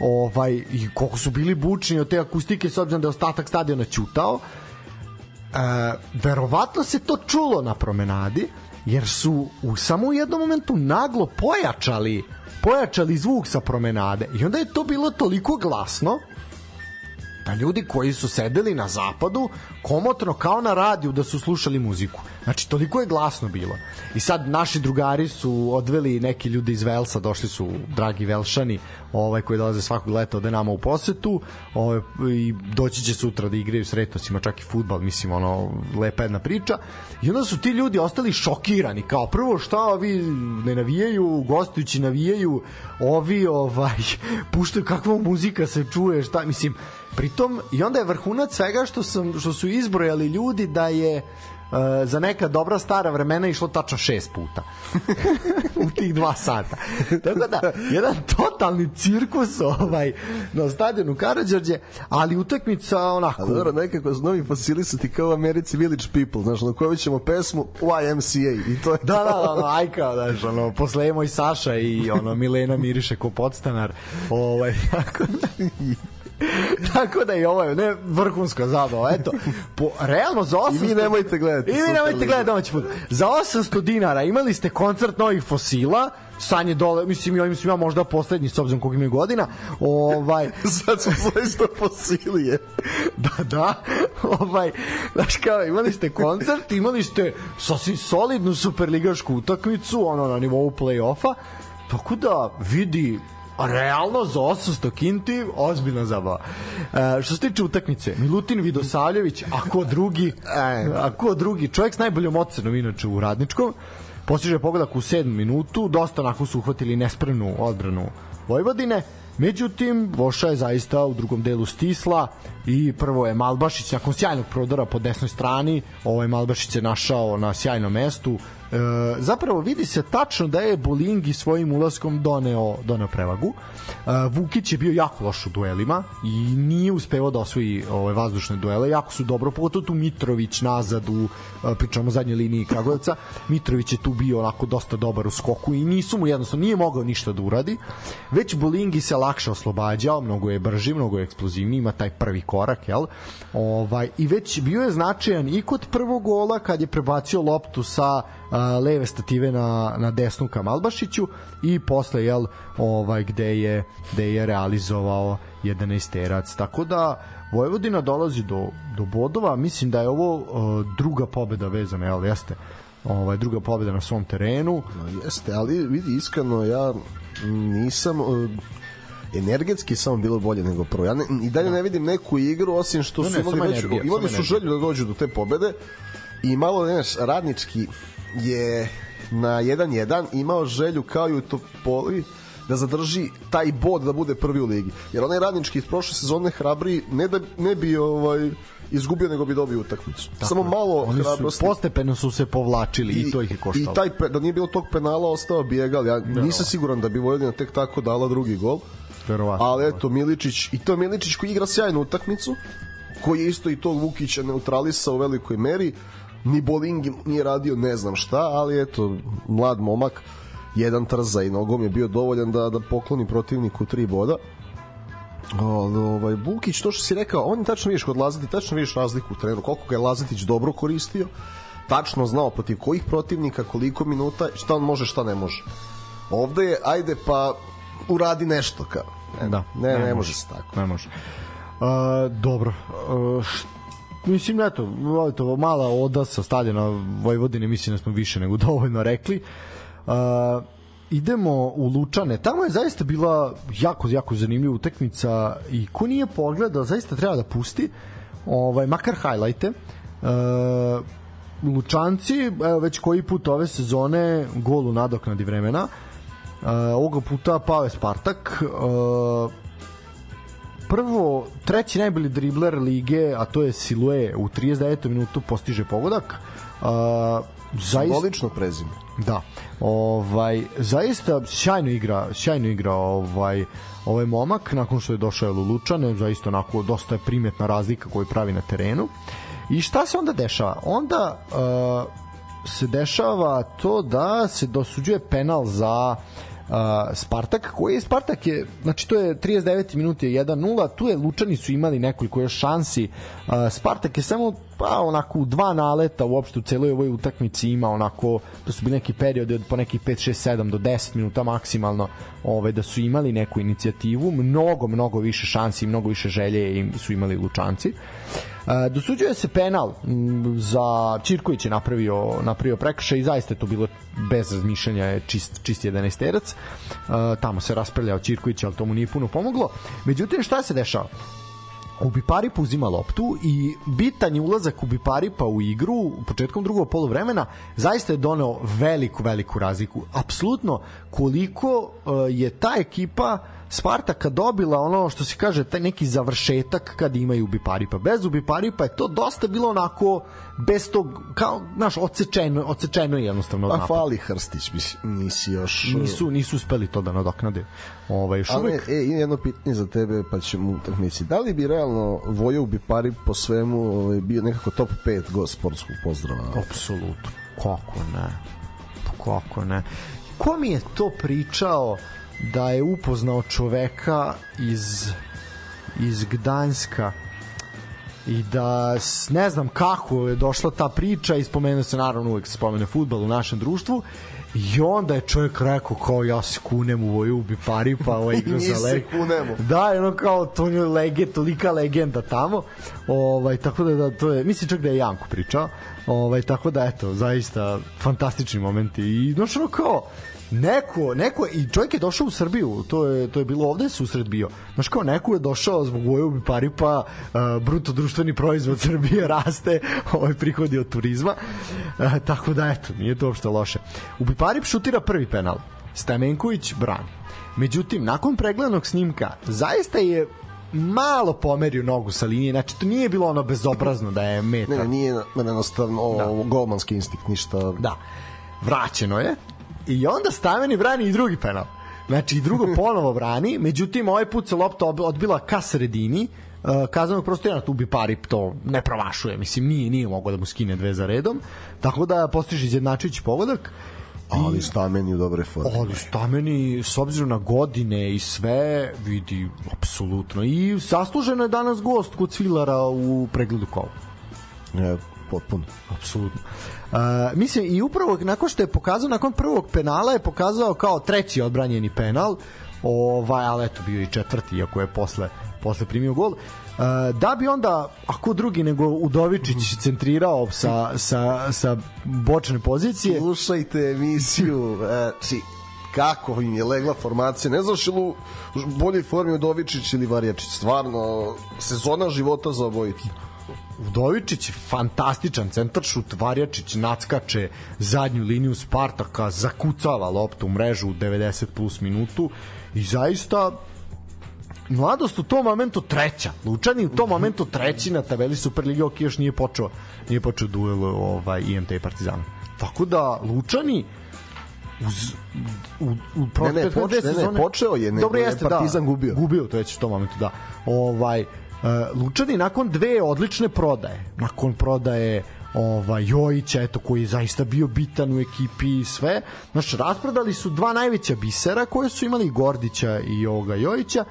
ovaj, i koliko su bili bučni od te akustike s obzirom da je ostatak stadiona ćutao, e, verovatno se to čulo na promenadi, jer su u samo u jednom momentu naglo pojačali pojačali zvuk sa promenade i onda je to bilo toliko glasno da ljudi koji su sedeli na zapadu komotno kao na radiju da su slušali muziku. Znači, toliko je glasno bilo. I sad naši drugari su odveli neki ljudi iz Velsa, došli su dragi Velšani, ovaj koji dolaze svakog leta ode nama u posetu, ovaj i doći će sutra da igraju s Retosima, čak i fudbal, mislim ono lepa jedna priča. I onda su ti ljudi ostali šokirani, kao prvo šta ovi ne navijaju, gostujući navijaju, ovi ovaj puštaju kakva muzika se čuje, šta mislim Pritom, i onda je vrhunac svega što, sam, što su izbrojali ljudi da je uh, za neka dobra stara vremena išlo tačno šest puta u tih dva sata. Tako da, jedan totalni cirkus ovaj, na stadionu Karadžorđe, ali utakmica onako... A dobro, nekako s novi fosilisati kao u Americi Village People, znaš, na kojoj ćemo pesmu YMCA i to je Da, da, da, ono, aj kao, znaš, ono, posle moj Saša i ono, Milena miriše ko podstanar, ovaj, tako da... Tako da i ovo je ne vrhunska zabava. Eto, po, realno za 800... I vi nemojte gledati. I vi nemojte gledati domaći fudbal. Za 800 dinara imali ste koncert novih fosila, sanje dole, mislim, ja mislim ja možda poslednji s obzirom kog imaju godina. Ovaj sad su zaista fosilije. da, da. Ovaj znači kao imali ste koncert, imali ste sasvim solidnu superligašku utakmicu, ono na nivou plej-ofa tako da vidi realno za 800 kinti ozbiljna zabava. E, što se tiče utakmice, Milutin Vidosavljević, a ko drugi, E. a ko drugi, čovjek s najboljom ocenom inače u Radničkom, postiže pogodak u 7 minutu, dosta onako su uhvatili nespremnu odbranu Vojvodine, Međutim, Voša je zaista u drugom delu stisla i prvo je Malbašić nakon sjajnog prodora po desnoj strani, ovaj Malbašić se našao na sjajnom mestu. E, zapravo vidi se tačno da je Bolingi svojim ulaskom doneo, doneo prevagu. E, Vukić je bio jako loš u duelima i nije uspevao da osvoji ove vazdušne duele. Jako su dobro, pogotovo tu Mitrović nazad u, e, pričamo zadnjoj liniji Kragujevca. Mitrović je tu bio onako dosta dobar u skoku i nisu mu jednostavno, nije mogao ništa da uradi. Već Bolingi se lakše oslobađao, mnogo je brži, mnogo je eksplozivniji, ima taj prvi korak, jel? Ovaj, I već bio je značajan i kod prvog gola kad je prebacio loptu sa a, leve stative na, na desnu ka Malbašiću i posle jel ovaj gde je gde je realizovao 11 terac. Tako da Vojvodina dolazi do, do bodova. Mislim da je ovo uh, druga pobeda vezana jel jeste? Ovaj druga pobeda na svom terenu. No, jeste, ali vidi, iskreno, ja nisam... uh, energetski samo bilo bolje nego prvo. Ja ne, i dalje ne vidim neku igru osim što Ne, su ne, imali, već, energija, imali su želju da dođu do te pobede i malo, znaš, radnički je na 1-1 imao želju kao i u Topoli da zadrži taj bod da bude prvi u ligi. Jer onaj radnički iz prošle sezone hrabri ne da ne bi ovaj izgubio nego bi dobio utakmicu. Samo malo oni su hrabrosti. postepeno su se povlačili i, to ih je koštalo I taj da nije bilo tog penala ostao bi egal. Ja nisam siguran da bi Vojvodina tek tako dala drugi gol. Verovatno. Ali eto Miličić i to Miličić koji igra sjajnu utakmicu koji je isto i tog Vukića neutralisao u velikoj meri ni Bolingi nije radio ne znam šta, ali eto mlad momak jedan trza i nogom je bio dovoljan da, da pokloni protivniku tri boda Ali, ovaj, Bukić, to što si rekao, on je tačno vidiš kod Lazati, tačno vidiš razliku u treneru, koliko ga je Lazatić dobro koristio, tačno znao protiv kojih protivnika, koliko minuta, šta on može, šta ne može. Ovde je, ajde pa uradi nešto kao. Ne, Da, ne, ne, ne može. se tako. Ne može. Uh, dobro. Uh, mislim, eto, to mala oda sa stadiona Vojvodine, mislim da smo više nego dovoljno rekli. Uh, idemo u Lučane. Tamo je zaista bila jako, jako zanimljiva utakmica i ko nije pogledao, zaista treba da pusti ovaj, makar hajlajte. Uh, Lučanci, evo već koji put ove sezone gol u nadoknadi vremena. Uh, ovoga puta pao je Spartak. Uh, prvo, treći najbolji dribler lige, a to je Silue, u 39. minutu postiže pogodak. Uh, zaista, Simbolično prezime. Da. Ovaj zaista sjajno igra, sjajno igra ovaj ovaj momak nakon što je došao u Lučane, zaista onako dosta je primetna razlika koju pravi na terenu. I šta se onda dešava? Onda uh, se dešava to da se dosuđuje penal za uh, Spartak, koji je Spartak je, znači to je 39 minuta je 1-0, tu je Lučani su imali nekoliko još šansi, uh, Spartak je samo pa onako dva naleta uopšte u celoj ovoj utakmici ima onako to su bili neki periodi od po nekih 5 6 7 do 10 minuta maksimalno ovaj da su imali neku inicijativu. Mnogo mnogo više šansi i mnogo više želje im su imali Lučanci. E, dosuđuje se penal za Čirković je napravio napravio prekršaj i zaista je to bilo bez razmišljanja je čist čist 11 terac. E, tamo se raspravljao Čirković, ali to mu nije puno pomoglo. Međutim šta se dešava? Ubiparipa uzima loptu i bitan je ulazak Ubiparipa u igru početkom drugog poluvremena zaista je doneo veliku, veliku razliku. Apsolutno koliko uh, je ta ekipa Spartaka dobila ono što se kaže taj neki završetak kad imaju Ubiparipa. Bez Ubiparipa je to dosta bilo onako bez tog kao naš odsečeno odsečeno je jednostavno Pa fali Hrstić, mislim, nisi još... Nisu nisu uspeli to da nadoknade. Ovaj još Ali, uvek e, i jedno pitanje za tebe, pa ćemo utakmici. Da li bi realno Vojo Bipari po svemu ovaj, bio nekako top 5 go sportskog pozdrava? Apsolutno. Kako ne? Pa Kako ne? Ko mi je to pričao da je upoznao čoveka iz iz Gdanjska i da ne znam kako je došla ta priča i spomenuo se naravno uvek spomene futbol u našem društvu i onda je čovjek rekao kao ja se kunem u Voju Bipari pa ovo igra za leg kunemo. da, ono kao to je lege, tolika legenda tamo. Ovaj tako da, da to je mislim čak da je Janko pričao. Ovaj tako da eto, zaista fantastični momenti i znaš ono kao neko, neko, i čovjek je došao u Srbiju, to je, to je bilo ovde susret bio. Znaš kao, neko je došao zbog Vojobi Paripa, uh, bruto društveni proizvod Srbije raste, ovaj prihodi od turizma, uh, tako da eto, nije to uopšte loše. U Biparip šutira prvi penal, Stamenković brani. Međutim, nakon pregledanog snimka, zaista je malo pomerio nogu sa linije, znači to nije bilo ono bezobrazno da je metar. Ne, ne, nije jednostavno da. golmanski instinkt, ništa. Da, vraćeno je i onda Stameni brani i drugi penal. Znači i drugo ponovo brani, međutim ovaj put se lopta odbila ka sredini, uh, kazanog prostora tu bi Parip to ne promašuje, mislim nije nije mogao da mu skine dve za redom, tako da postiže izjednačujući pogodak Ali Stameni u dobre forme. Ali Stameni, s obzirom na godine i sve, vidi, apsolutno. I zasluženo je danas gost kod Cvilara u pregledu kola. Je, potpuno. Apsolutno. Uh, mislim, i upravo nakon što je pokazao, nakon prvog penala je pokazao kao treći odbranjeni penal, ovaj, ali eto bio i četvrti, iako je posle, posle primio gol. Uh, da bi onda, ako drugi nego Udovičić centrirao sa, sa, sa bočne pozicije. Slušajte emisiju, znači, kako im je legla formacija, ne znaš ili u boljoj formi Udovičić ili Varjačić, stvarno, sezona života za obojicu. Udovičić fantastičan centar šut, Varjačić nackače zadnju liniju Spartaka, zakucava loptu u mrežu u 90 plus minutu i zaista Mladost u tom momentu treća. Lučani u tom momentu treći na tabeli Superlige, ok, još nije počeo, nije počeo duel ovaj, IMT i Partizan. Tako da, Lučani uz, u, u ne, ne, poč, ne, ne, počeo je, nego Dobro, jeste, je Partizan da, gubio. Gubio, to već u tom momentu, da. Ovaj, Lučani nakon dve odlične prodaje, nakon prodaje ovaj Jojića eto koji je zaista bio bitan u ekipi i sve. Znači rasprodali su dva najveća bisera koje su imali Gordića i ovoga Jojića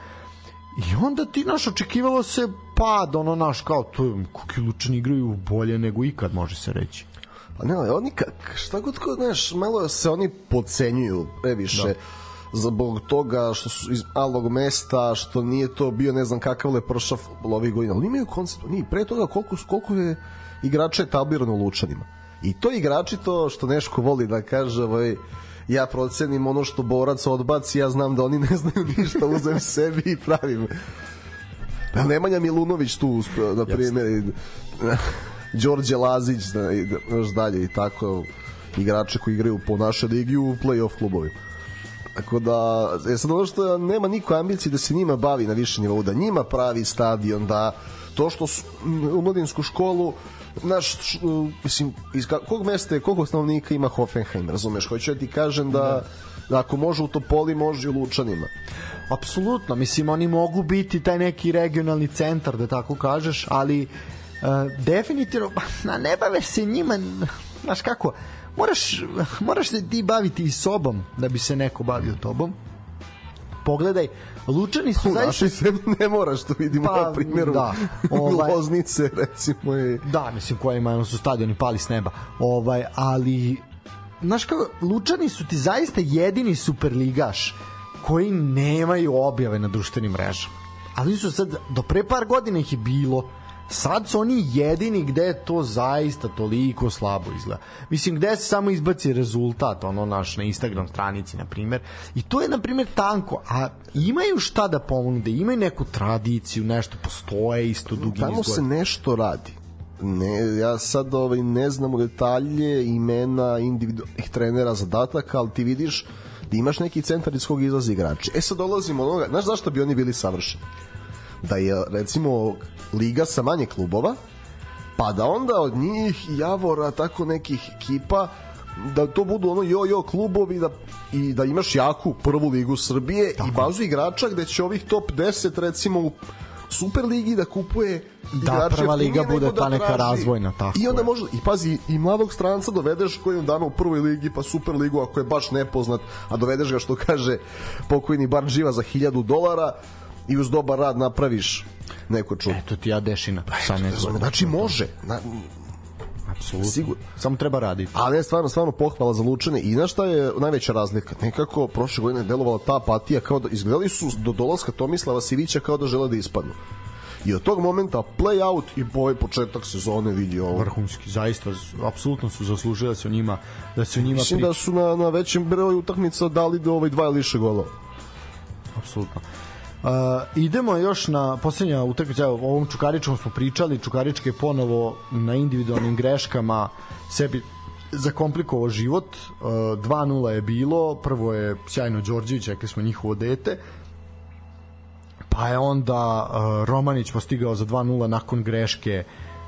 I onda ti naš očekivalo se pad, ono naš kao to kuki lučani igraju bolje nego ikad može se reći. Pa ne, oni kak, šta god ko, znaš, malo se oni podcenjuju previše. Da zbog toga što su iz malog mesta, što nije to bio ne znam kakav lepršav ovih godina. Ali imaju koncept, ni pre toga koliko, koliko je igrača etablirano u Lučanima. I to igrači to što Neško voli da kaže, ovaj, ja procenim ono što borac odbaci, ja znam da oni ne znaju ništa, uzem sebi i pravim. Pa Nemanja Milunović tu, na primjer, Đorđe Lazić, da, još dalje i tako, igrače koji igraju po našoj ligi u play-off klubovi. Tako da, je sad ono što nema niko ambicije da se njima bavi na više nivou, da njima pravi stadion, da to što su u mladinsku školu naš, š, mislim, iz kog mesta je, koliko stanovnika ima Hoffenheim, razumeš? Hoću da ti kažem da, da ako može u Topoli, može i u Lučanima. Apsolutno, mislim, oni mogu biti taj neki regionalni centar, da tako kažeš, ali uh, definitivno, na ne bave se njima, znaš kako, moraš, moraš se ti baviti i sobom da bi se neko bavio tobom. Pogledaj, Lučani su zaista... Se ne moraš to vidimo pa, na primjeru da, ovaj, Loznice, recimo. I... Da, mislim, koje imaju su stadioni pali s neba. Ovaj, ali, znaš kako, Lučani su ti zaista jedini superligaš koji nemaju objave na društvenim mrežama. Ali su sad, do pre par godina ih je bilo, sad su oni jedini gde to zaista toliko slabo izgleda. Mislim, gde se samo izbaci rezultat, ono naš na Instagram stranici, na primer, i to je, na primer, tanko, a imaju šta da ponude, imaju neku tradiciju, nešto postoje isto dugi Tamo se nešto radi. Ne, ja sad ovaj, ne znam detalje imena individualnih trenera zadataka, ali ti vidiš da imaš neki centar iz kog izlazi igrači. E sad dolazimo onoga, znaš zašto bi oni bili savršeni? Da je recimo liga sa manje klubova, pa da onda od njih Javora, tako nekih ekipa, da to budu ono jo-jo klubovi da, i da imaš jaku prvu ligu Srbije tako. i bazu igrača gde će ovih top 10 recimo u Super ligi da kupuje da prva liga bude da ta neka traži. razvojna tako i onda može i pazi i mladog stranca dovedeš kojim dana u prvoj ligi pa super ligu ako je baš nepoznat a dovedeš ga što kaže pokojni bar živa za 1000 dolara i uz dobar rad napraviš neko čudo. Eto ti ja dešina. Sa ne znači može. Na, Apsolutno. Sigurno. Samo treba raditi. Ali ne, stvarno, stvarno pohvala za Lučane. I na šta je najveća razlika? Nekako prošle godine je delovala ta apatija kao da izgledali su do dolaska Tomislava Sivića kao da žele da ispadnu. i od tog momenta play out i ovaj početak sezone vidi ovo. vrhunski, zaista apsolutno su zaslužili da se o njima da se o njima Mislim priča. da su na, na većem broju utakmica dali do ovaj dva ili više golova. apsolutno. Uh, idemo još na poslednja utakmica, o ovom Čukaričkom smo pričali, Čukarički je ponovo na individualnim greškama sebi zakomplikovao život, uh, 2-0 je bilo, prvo je sjajno Đorđević, rekli smo njihovo dete, pa je onda uh, Romanić postigao za 2-0 nakon greške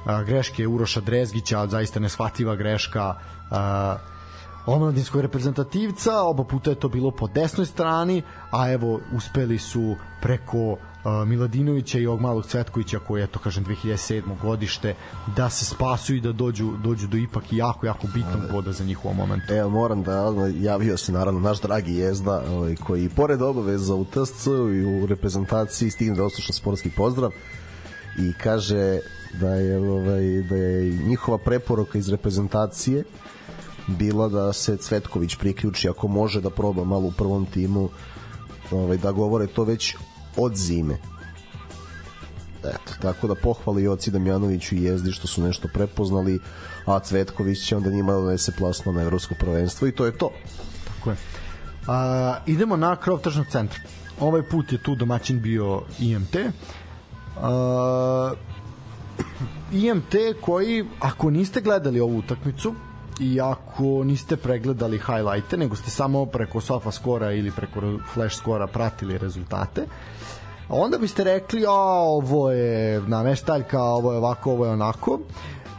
uh, greške Uroša Drezgića, zaista neshvatljiva greška uh, omladinskog reprezentativca, oba puta je to bilo po desnoj strani, a evo uspeli su preko uh, Miladinovića i ovog malog Cvetkovića koji je to kažem 2007. godište da se spasu i da dođu dođu do ipak jako jako bitnog boda za njihov moment. Evo, moram da odmah, javio se naravno naš dragi Jezda, ovaj, koji pored obaveza u TSC i u reprezentaciji stigne da osluša sportski pozdrav i kaže da je ovaj da je njihova preporuka iz reprezentacije bila da se Cvetković priključi ako može da proba malo u prvom timu ovaj, da govore to već od zime Eto, tako da pohvali i Oci Damjanoviću i Jezdi što su nešto prepoznali, a Cvetković će onda njima da donese plasno na evropsko prvenstvo i to je to. Tako je. A, idemo na krov tržnog centra. Ovaj put je tu domaćin bio IMT. A, IMT koji, ako niste gledali ovu utakmicu i ako niste pregledali highlighte, nego ste samo preko sofa skora ili preko flash skora pratili rezultate, onda biste rekli, a ovo je nameštaljka, ovo je ovako, ovo je onako.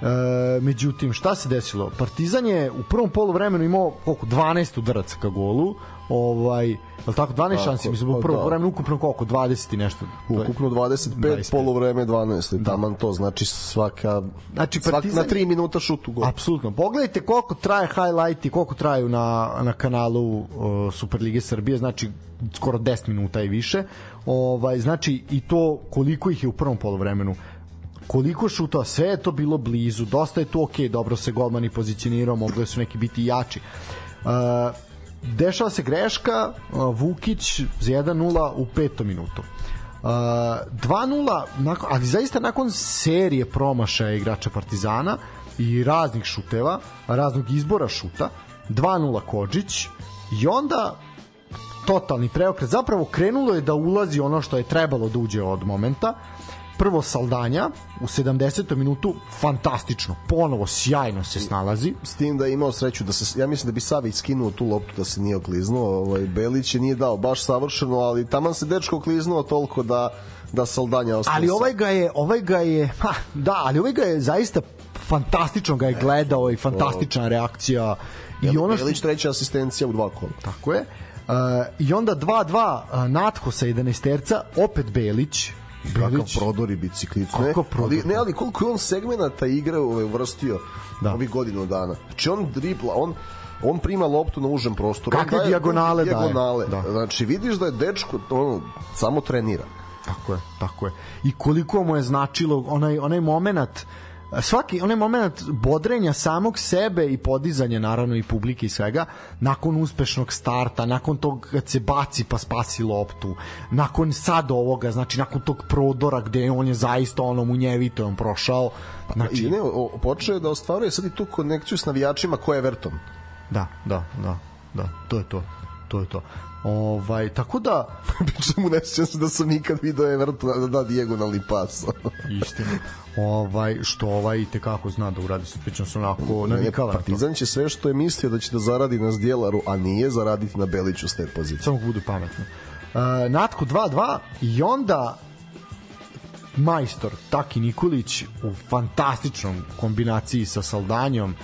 E, međutim, šta se desilo? Partizan je u prvom poluvremenu imao koliko 12 udaraca ka golu. Ovaj, li tako 12 Tako, šansi, mislim u pa prvom da. vremenu ukupno koliko 20 i nešto. Ukupno 25, 25. polovreme 12, da. taman to, znači svaka Znači, svak, Partizan- na 3 minuta šut u gol. Apsolutno. Pogledajte koliko traje highlighti, koliko traju na, na kanalu uh, Superlige Srbije, znači skoro 10 minuta i više. Ovaj, znači i to koliko ih je u prvom polovremenu koliko šutova, sve je to bilo blizu, dosta je to ok, dobro se golmani pozicionirao, mogli su neki biti jači. Uh, dešava se greška, Vukić za 1-0 u petom minutu. Uh, 2-0, nakon, ali zaista nakon serije promašaja igrača Partizana i raznih šuteva, raznog izbora šuta, 2-0 Kodžić i onda totalni preokret. Zapravo krenulo je da ulazi ono što je trebalo da uđe od momenta. Prvo Saldanja u 70. minutu fantastično, ponovo sjajno se snalazi. S tim da je imao sreću da se ja mislim da bi Savić skinuo tu loptu da se nije okliznuo, ovaj Belić je nije dao baš savršeno, ali taman se dečko okliznuo toliko da da Saldanja ostane. Ali ovaj ga je, ovaj ga je, ha, da, ali ovaj ga je zaista fantastično ga je gledao i fantastična reakcija i ono što Belić treća asistencija u dva kola. Tako je. Uh, I onda 2-2 uh, Natko sa 11 terca, opet Belić. Kakav Belić, prodor i biciklicu. Ne, Kakav prodor? ali, ne, ali koliko je on segmenata igre ovaj, uvrstio Da. ovih godinu dana. Znači on dribla, on on prima loptu na užem prostoru. Kakve daje dijagonale daje. dijagonale. Da. Znači vidiš da je dečko on, samo trenira. Tako je, tako je. I koliko mu je značilo onaj, onaj moment svaki onaj moment bodrenja samog sebe i podizanja naravno i publike i svega nakon uspešnog starta, nakon tog kad se baci pa spasi loptu, nakon sad ovoga, znači nakon tog prodora gde on je zaista ono munjevito je on prošao, Znači, znači I ne, o, počeo je da ostvaruje sad i tu konekciju s navijačima ko je Everton. da, da, da, da, to je to, to je to. Ovaj, tako da, Pri čemu ne sjećam se da sam nikad video Evertona da da dijagonalni pas. istina, ovaj, što ovaj te kako zna da uradi, pričam se onako navikalan. na to. Partizan će sve što je mislio da će da zaradi na Zdjelaru, a nije zaraditi na Beliću s te pozicije. samo budu pametni. Uh, Natko 2-2 i onda majstor Taki Nikolić u fantastičnom kombinaciji sa Saldanjom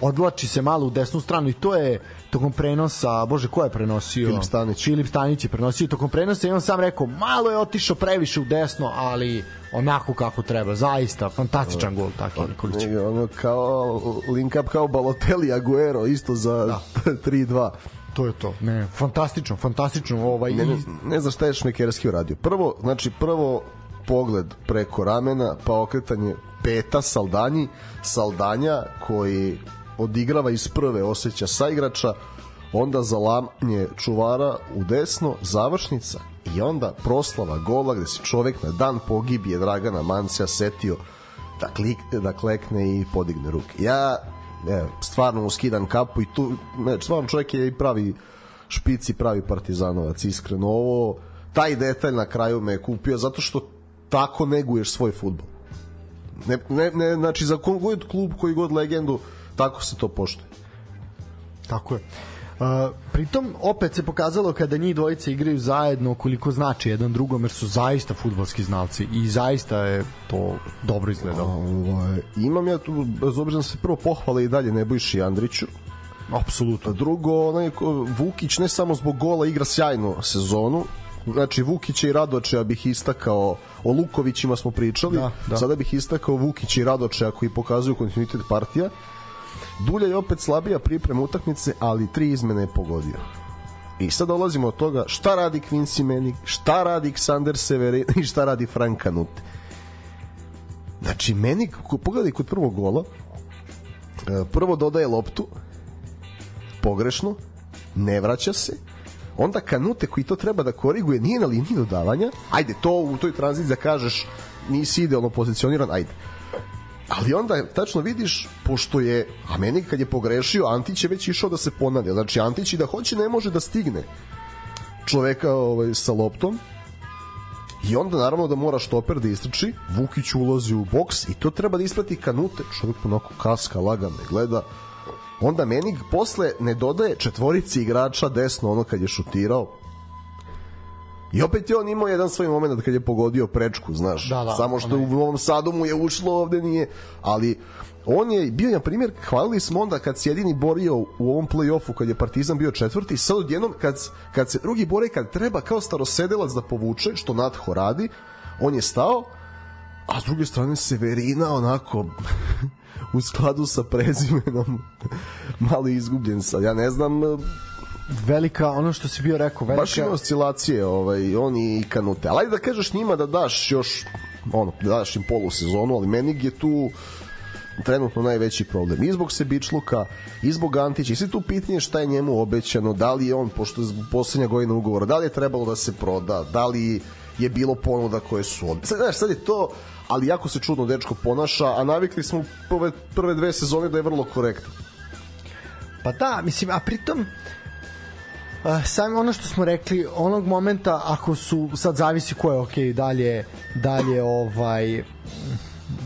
odlači se malo u desnu stranu i to je tokom prenosa, bože ko je prenosio? Filip Stanić. Filip Stanić je prenosio tokom prenosa i on sam rekao malo je otišao previše u desno, ali onako kako treba, zaista fantastičan gol Taki Nikolić. Ono kao link up kao Balotelli Aguero isto za Da. 3-2 To je to. Ne, fantastično, fantastično ovaj ne, ne, ne znaš šta je Šmekerski uradio prvo, znači prvo pogled preko ramena pa okretanje peta Saldanji Saldanja koji odigrava iz prve osjeća sa igrača onda zalamanje čuvara u desno, završnica i onda proslava gola gde se čovek na dan pogibije Dragana Mancija setio da, klik, da klekne i podigne ruke. Ja evo, stvarno mu skidam kapu i tu, ne, stvarno čovjek je i pravi špici, pravi partizanovac, iskreno ovo, taj detalj na kraju me je kupio zato što tako neguješ svoj futbol. Ne, ne, ne, znači za koji klub, koji god legendu, tako se to poštuje. Tako je. Uh, pritom opet se pokazalo kada njih dvojice igraju zajedno koliko znači jedan drugom jer su zaista futbalski znalci i zaista je to dobro izgledalo. Ovaj, imam ja tu, bez obzira se prvo pohvale i dalje Nebojši Andriću, Apsolutno. Drugo, onaj Vukić ne samo zbog gola igra sjajnu sezonu, znači Vukića i Radočeja bih istakao o Lukovićima smo pričali da, da. sada bih istakao Vukića i Radočeja koji pokazuju kontinuitet partija Dulja je opet slabija priprema utakmice, ali tri izmene je pogodio. I sad dolazimo od toga šta radi Quincy Menig, šta radi Xander Severin i šta radi Frank Kanute. Znači, Menig, pogledaj kod prvog gola, e, prvo dodaje loptu, pogrešno, ne vraća se, onda Kanute koji to treba da koriguje nije na liniji dodavanja, ajde, to u toj tranziciji da kažeš nisi idealno pozicioniran, ajde ali onda tačno vidiš pošto je a meni kad je pogrešio Antić je već išao da se ponavlja znači Antić i da hoće ne može da stigne čoveka ovaj, sa loptom. I onda naravno da mora štoper da istrči. Vukić ulazi u boks i to treba da isprati kanute. Čovek onako kaska lagano gleda. Onda Menig posle ne dodaje četvorici igrača desno ono kad je šutirao I opet je on imao jedan svoj moment kad je pogodio prečku, znaš. Da, da, Samo što u Novom Sadu mu je ušlo, ovde nije. Ali on je bio, na primjer, hvalili smo onda kad se jedini borio u ovom play-offu kad je Partizan bio četvrti, sad odjednom kad, kad se drugi bore, kad treba kao starosedelac da povuče, što Natho radi, on je stao, a s druge strane Severina onako u skladu sa prezimenom malo izgubljen sad. Ja ne znam velika, ono što si bio rekao, velika... Baš ima oscilacije, ovaj, oni i kanute. Ali da kažeš njima da daš još, ono, da daš im polusezonu, ali Menig je tu trenutno najveći problem. I zbog Sebičluka, i zbog Antića, i sve tu pitanje šta je njemu obećano, da li je on, pošto je poslednja godina ugovora, da li je trebalo da se proda, da li je bilo ponuda koje su od... Sad, znaš, sad je to, ali jako se čudno dečko ponaša, a navikli smo prve, prve dve sezone da je vrlo korektan. Pa da, mislim, a pritom uh, sam ono što smo rekli onog momenta ako su sad zavisi ko je okay, dalje dalje ovaj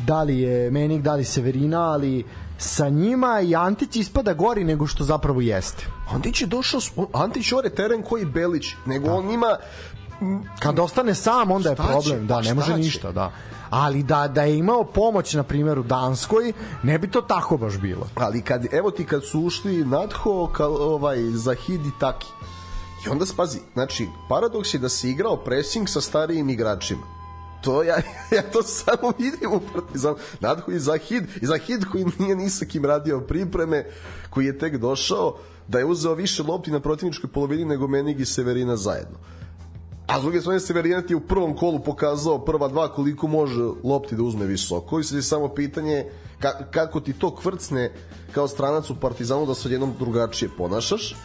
da li je Menik, da li Severina, ali sa njima i Antić ispada gori nego što zapravo jeste. Antić je došao, Antić ore teren koji Belić, nego da. on ima kad ostane sam onda je problem, da, ne može ništa, da ali da da je imao pomoć na primjer u Danskoj ne bi to tako baš bilo ali kad evo ti kad su ušli Nadho kao ovaj Zahid i Taki i onda spazi znači paradoks je da se igrao pressing sa starijim igračima to ja, ja to samo vidim u Partizanu. Nadho i Zahid, i Zahid koji nije ni sa kim radio pripreme, koji je tek došao, da je uzeo više lopti na protivničkoj polovini nego Menig i Severina zajedno. A s druge strane Severina ti je u prvom kolu pokazao prva dva koliko može lopti da uzme visoko i sad je samo pitanje ka, kako ti to kvrcne kao stranac u Partizanu da se odjednom drugačije ponašaš.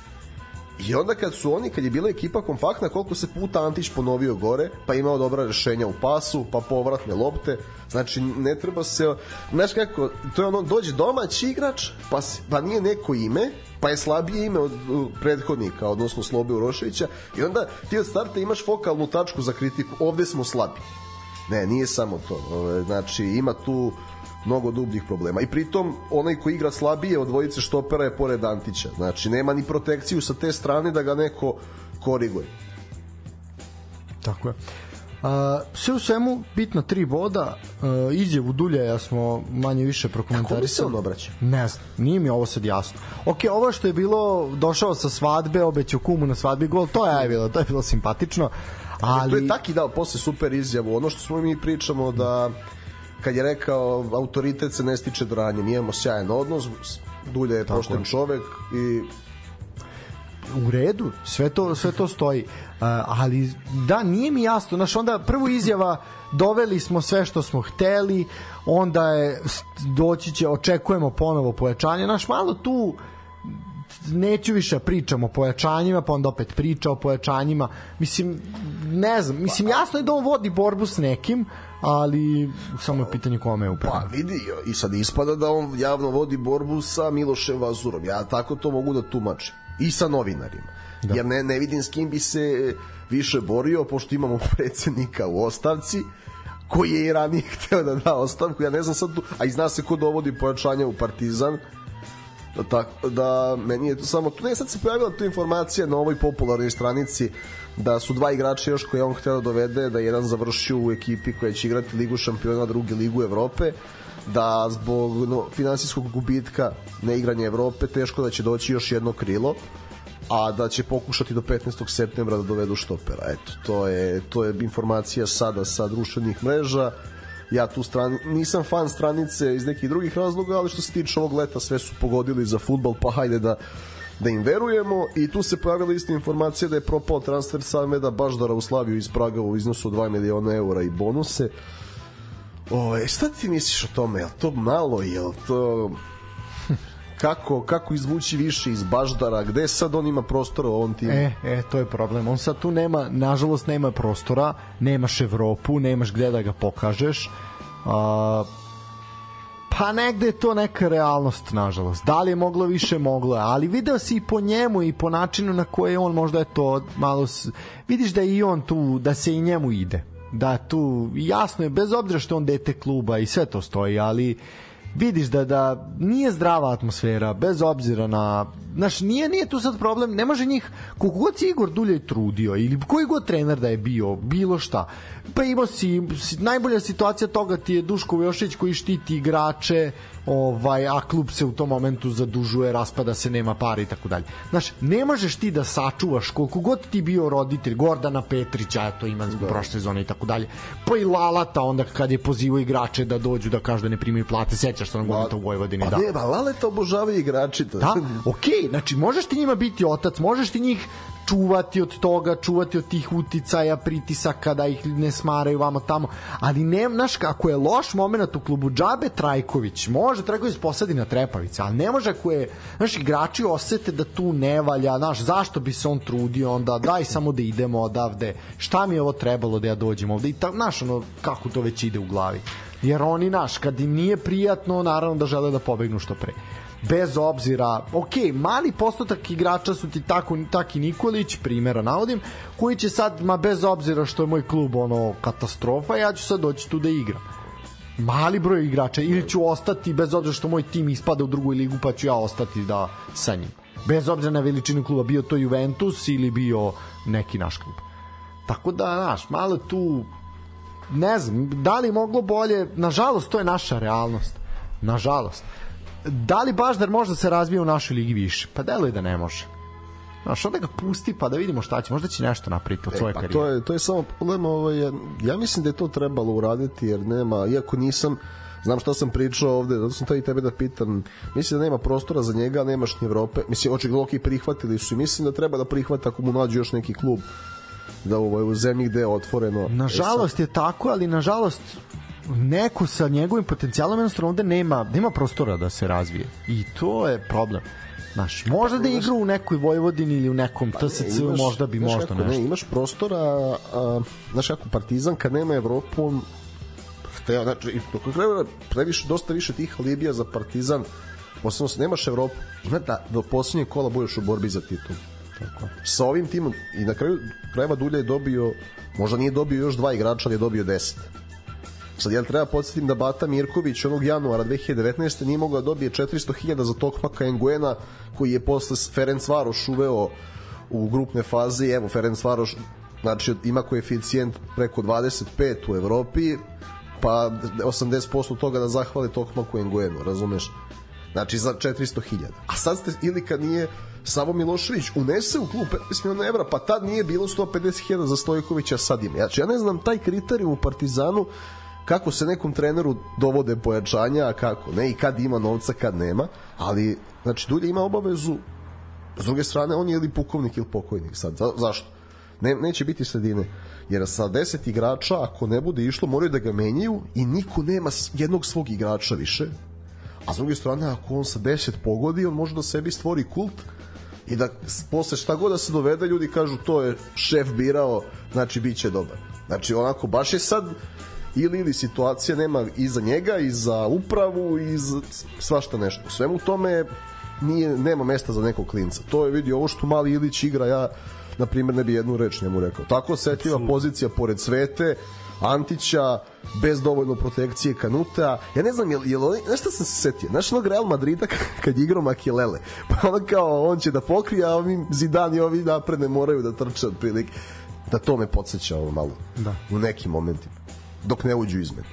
I onda kad su oni, kad je bila ekipa kompaktna, koliko se puta Antić ponovio gore, pa imao dobra rešenja u pasu, pa povratne lopte, znači ne treba se, znaš kako, to je ono, dođe domaći igrač, pa, pa nije neko ime, pa je slabije ime od prethodnika, odnosno Slobe Uroševića i onda ti od starta imaš fokalnu tačku za kritiku, ovde smo slabi. Ne, nije samo to. Znači, ima tu mnogo dubljih problema. I pritom, onaj ko igra slabije od dvojice štopera je pored Antića. Znači, nema ni protekciju sa te strane da ga neko koriguje. Tako je. Sve u svemu bitno tri boda uh, izjavu Duljaja smo manje više prokomentarisali. Kako mi se on obraća? Ne znam, nije mi ovo sad jasno. Ok, ovo što je bilo došao sa svadbe, obećao kumu na svadbi gol, to je bilo, to je bilo simpatično. Ali... To je taki dao posle super izjavu. Ono što smo mi pričamo da kad je rekao autoritet se ne stiče dranjem, imamo sjajan odnos, Dulja je pošten čovek i u redu, sve to, sve to stoji. Ali da, nije mi jasno. Znaš, onda prvu izjava doveli smo sve što smo hteli, onda je doći će, očekujemo ponovo pojačanje. Naš malo tu neću više pričam o pojačanjima, pa onda opet priča o pojačanjima. Mislim, ne znam, mislim jasno je da on vodi borbu s nekim, ali samo je pitanje kome je upravo. Pa vidi, i sad ispada da on javno vodi borbu sa Milošem Vazurom. Ja tako to mogu da tumačim. I sa novinarima. Da. Jer ne, ne vidim s kim bi se više borio, pošto imamo predsednika u ostavci, koji je i ranije hteo da da ostavku. Ja ne znam sad a i zna se ko dovodi pojačanja u Partizan, da, tako, da meni je to samo tu ne sad se pojavila tu informacija na ovoj popularnoj stranici da su dva igrača još koje on hteo da dovede da jedan završio u ekipi koja će igrati Ligu šampiona, drugi Ligu Evrope da zbog no, finansijskog gubitka neigranja Evrope teško da će doći još jedno krilo a da će pokušati do 15. septembra da dovedu štopera. Eto, to je, to je informacija sada sa društvenih mreža. Ja tu strani, nisam fan stranice iz nekih drugih razloga, ali što se tiče ovog leta sve su pogodili za futbol, pa hajde da da im verujemo i tu se pojavila ista informacija da je propao transfer Sameda Baždara u Slaviju iz Praga u iznosu 2 miliona eura i bonuse. O, šta ti misliš o tome? Je to malo? Je to kako, kako izvući više iz Baždara, gde sad on ima prostora u ovom timu? E, e, to je problem. On sad tu nema, nažalost nema prostora, nemaš Evropu, nemaš gde da ga pokažeš. A, pa negde je to neka realnost, nažalost. Da li je moglo više, moglo je. Ali video si i po njemu i po načinu na koje on možda je to malo... Vidiš da je i on tu, da se i njemu ide. Da tu, jasno je, bez obzira što on dete kluba i sve to stoji, ali vidiš da da nije zdrava atmosfera bez obzira na znaš nije nije tu sad problem ne može njih koliko god si Igor Dulje trudio ili koji god trener da je bio bilo šta pa imao si, najbolja situacija toga ti je Duško Jošić koji štiti igrače ovaj, a klub se u tom momentu zadužuje, raspada se, nema para i tako dalje. Znaš, ne možeš ti da sačuvaš koliko god ti bio roditelj, Gordana Petrića, to ima zbog da. prošle sezone i tako dalje, pa i Lalata onda kad je pozivao igrače da dođu da kažu da ne primaju plate, sećaš se onog momenta u Vojvodini. Pa da. ne, ba, Laleta obožavaju igrači. To. Da, okej, okay, znači možeš ti njima biti otac, možeš ti njih čuvati od toga, čuvati od tih uticaja, pritisaka da ih ne smaraju vamo tamo, ali ne, znaš, ako je loš moment u klubu Džabe Trajković, može Trajković posadi na trepavice, ali ne može ako je, znaš, igrači osete da tu ne valja, znaš, zašto bi se on trudio onda, daj samo da idemo odavde, šta mi je ovo trebalo da ja dođem ovde? I tako, znaš, ono, kako to već ide u glavi. Jer oni, naš, kad im nije prijatno, naravno da žele da pobegnu što pre bez obzira, ok, mali postotak igrača su ti tako, taki Nikolić, primjera navodim, koji će sad, ma bez obzira što je moj klub ono katastrofa, ja ću sad doći tu da igram. Mali broj igrača ili ću ostati bez obzira što moj tim ispada u drugu ligu pa ću ja ostati da sa njim. Bez obzira na veličinu kluba bio to Juventus ili bio neki naš klub. Tako da znaš malo tu ne znam da li moglo bolje nažalost to je naša realnost. Nažalost da li Baždar može da se razvije u našoj ligi više? Pa deluje da ne može. Znaš, onda ga pusti pa da vidimo šta će, možda će nešto napriti od e, svoje e, pa karijere. To je, to je samo problem, ovaj, ja mislim da je to trebalo uraditi, jer nema, iako nisam, znam šta sam pričao ovde, zato sam i tebe da pitam, mislim da nema prostora za njega, nemaš ni Evrope, mislim, očigledno ok, prihvatili su i mislim da treba da prihvata ako mu nađu još neki klub da u, u zemlji gde je otvoreno. Nažalost e, je tako, ali nažalost neko sa njegovim potencijalom jednostavno ovde nema, nema prostora da se razvije. I to je problem. Znaš, možda da igra u nekoj Vojvodini ili u nekom pa TSC, imaš, možda bi možda kako, nešto. Ne, imaš prostora, a, znaš kako, Partizan kad nema Evropu, hteo, znači, dok treba previše, dosta više tih alibija za Partizan, posebno se nemaš Evropu, ima da do poslednjeg kola budeš u borbi za titul. Tako. Sa ovim timom, i na kraju krajeva Dulja je dobio, možda nije dobio još dva igrača, ali je dobio 10 Sad ja treba podsjetim da Bata Mirković onog januara 2019. nije mogao da dobije 400.000 za Tokmaka Enguena koji je posle Ferenc Varoš uveo u grupne faze i evo Ferenc Varoš znači ima koeficijent preko 25 u Evropi pa 80% toga da zahvali Tokmaku Enguenu, razumeš? Znači za 400.000. A sad ste, ili kad nije Savo Milošević unese u klub 15 miliona evra, pa tad nije bilo 150.000 za Stojkovića, sad ima. Znači ja ne znam taj kriterijum u Partizanu kako se nekom treneru dovode pojačanja, a kako ne, i kad ima novca, kad nema, ali, znači, Dulje ima obavezu, s druge strane, on je ili pukovnik ili pokojnik sad, za, zašto? Ne, neće biti sredine, jer sa 10 igrača, ako ne bude išlo, moraju da ga menjaju i niko nema jednog svog igrača više, a s druge strane, ako on sa 10 pogodi, on može da sebi stvori kult, i da posle šta god da se dovede ljudi kažu to je šef birao znači bit će dobar znači onako baš je sad ili ili situacija nema i za njega i za upravu i za svašta nešto u svemu tome nije, nema mesta za nekog klinca to je vidi ovo što mali Ilić igra ja na primjer ne bi jednu reč njemu rekao tako osetljiva pozicija pored Svete Antića, bez dovoljno protekcije Kanuta. Ja ne znam, je, je li, znaš šta sam se setio? Znaš onog Real Madrida kad igrao Makilele? Pa ono kao, on će da pokrije, a ovi Zidani, ovi napred ne moraju da trče otprilike. Da to me podsjeća ovo malo. Da. U nekim momentima. Dok ne uđu izmene.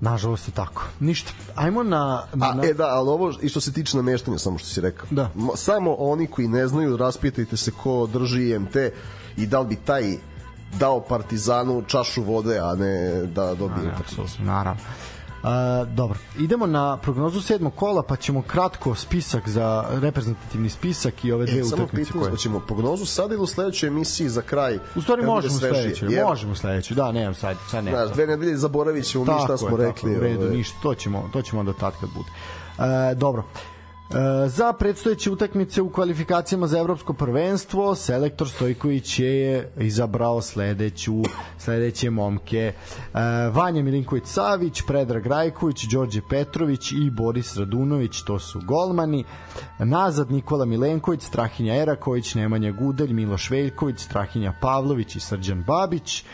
Nažalost je tako. Ništa. Ajmo na... na, A, e da, ali ovo i što se tiče nameštanja, samo što si rekao. Da. Samo oni koji ne znaju, raspitajte se ko drži IMT i da li bi taj dao Partizanu čašu vode, a ne da dobije Ne, apsolutno, naravno. Uh, dobro, idemo na prognozu sedmog kola, pa ćemo kratko spisak za reprezentativni spisak i ove dve E, samo utakmice pitanje, koje... hoćemo prognozu sad ili u sledećoj emisiji za kraj? U stvari možemo sledećoj, Jer, možemo u sledećoj, da, nemam sad, sad ne. Znaš, dve nedelje zaboravit ćemo mi šta smo je, rekli. Tako, u redu, ovaj. ništa, to ćemo, to ćemo onda tad kad bude. E, dobro. E, za predstojeće utakmice u kvalifikacijama za evropsko prvenstvo selektor Stojković je izabrao sledeću sledeće momke e, Vanja Milinković Savić, Predrag Rajković, Đorđe Petrović i Boris Radunović, to su golmani. Nazad Nikola Milenković, Strahinja Eraković, Nemanja Gudelj, Miloš Veljković, Strahinja Pavlović i Srđan Babić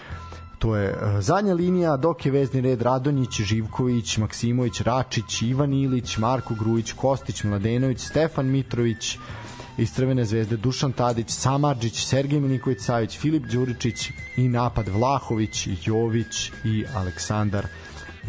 to je e, zadnja linija, dok je vezni red Radonjić, Živković, Maksimović, Račić, Ivan Ilić, Marko Grujić, Kostić, Mladenović, Stefan Mitrović, iz Crvene zvezde Dušan Tadić, Samarđić, Sergej Milinković Savić, Filip Đuričić i napad Vlahović, Jović i Aleksandar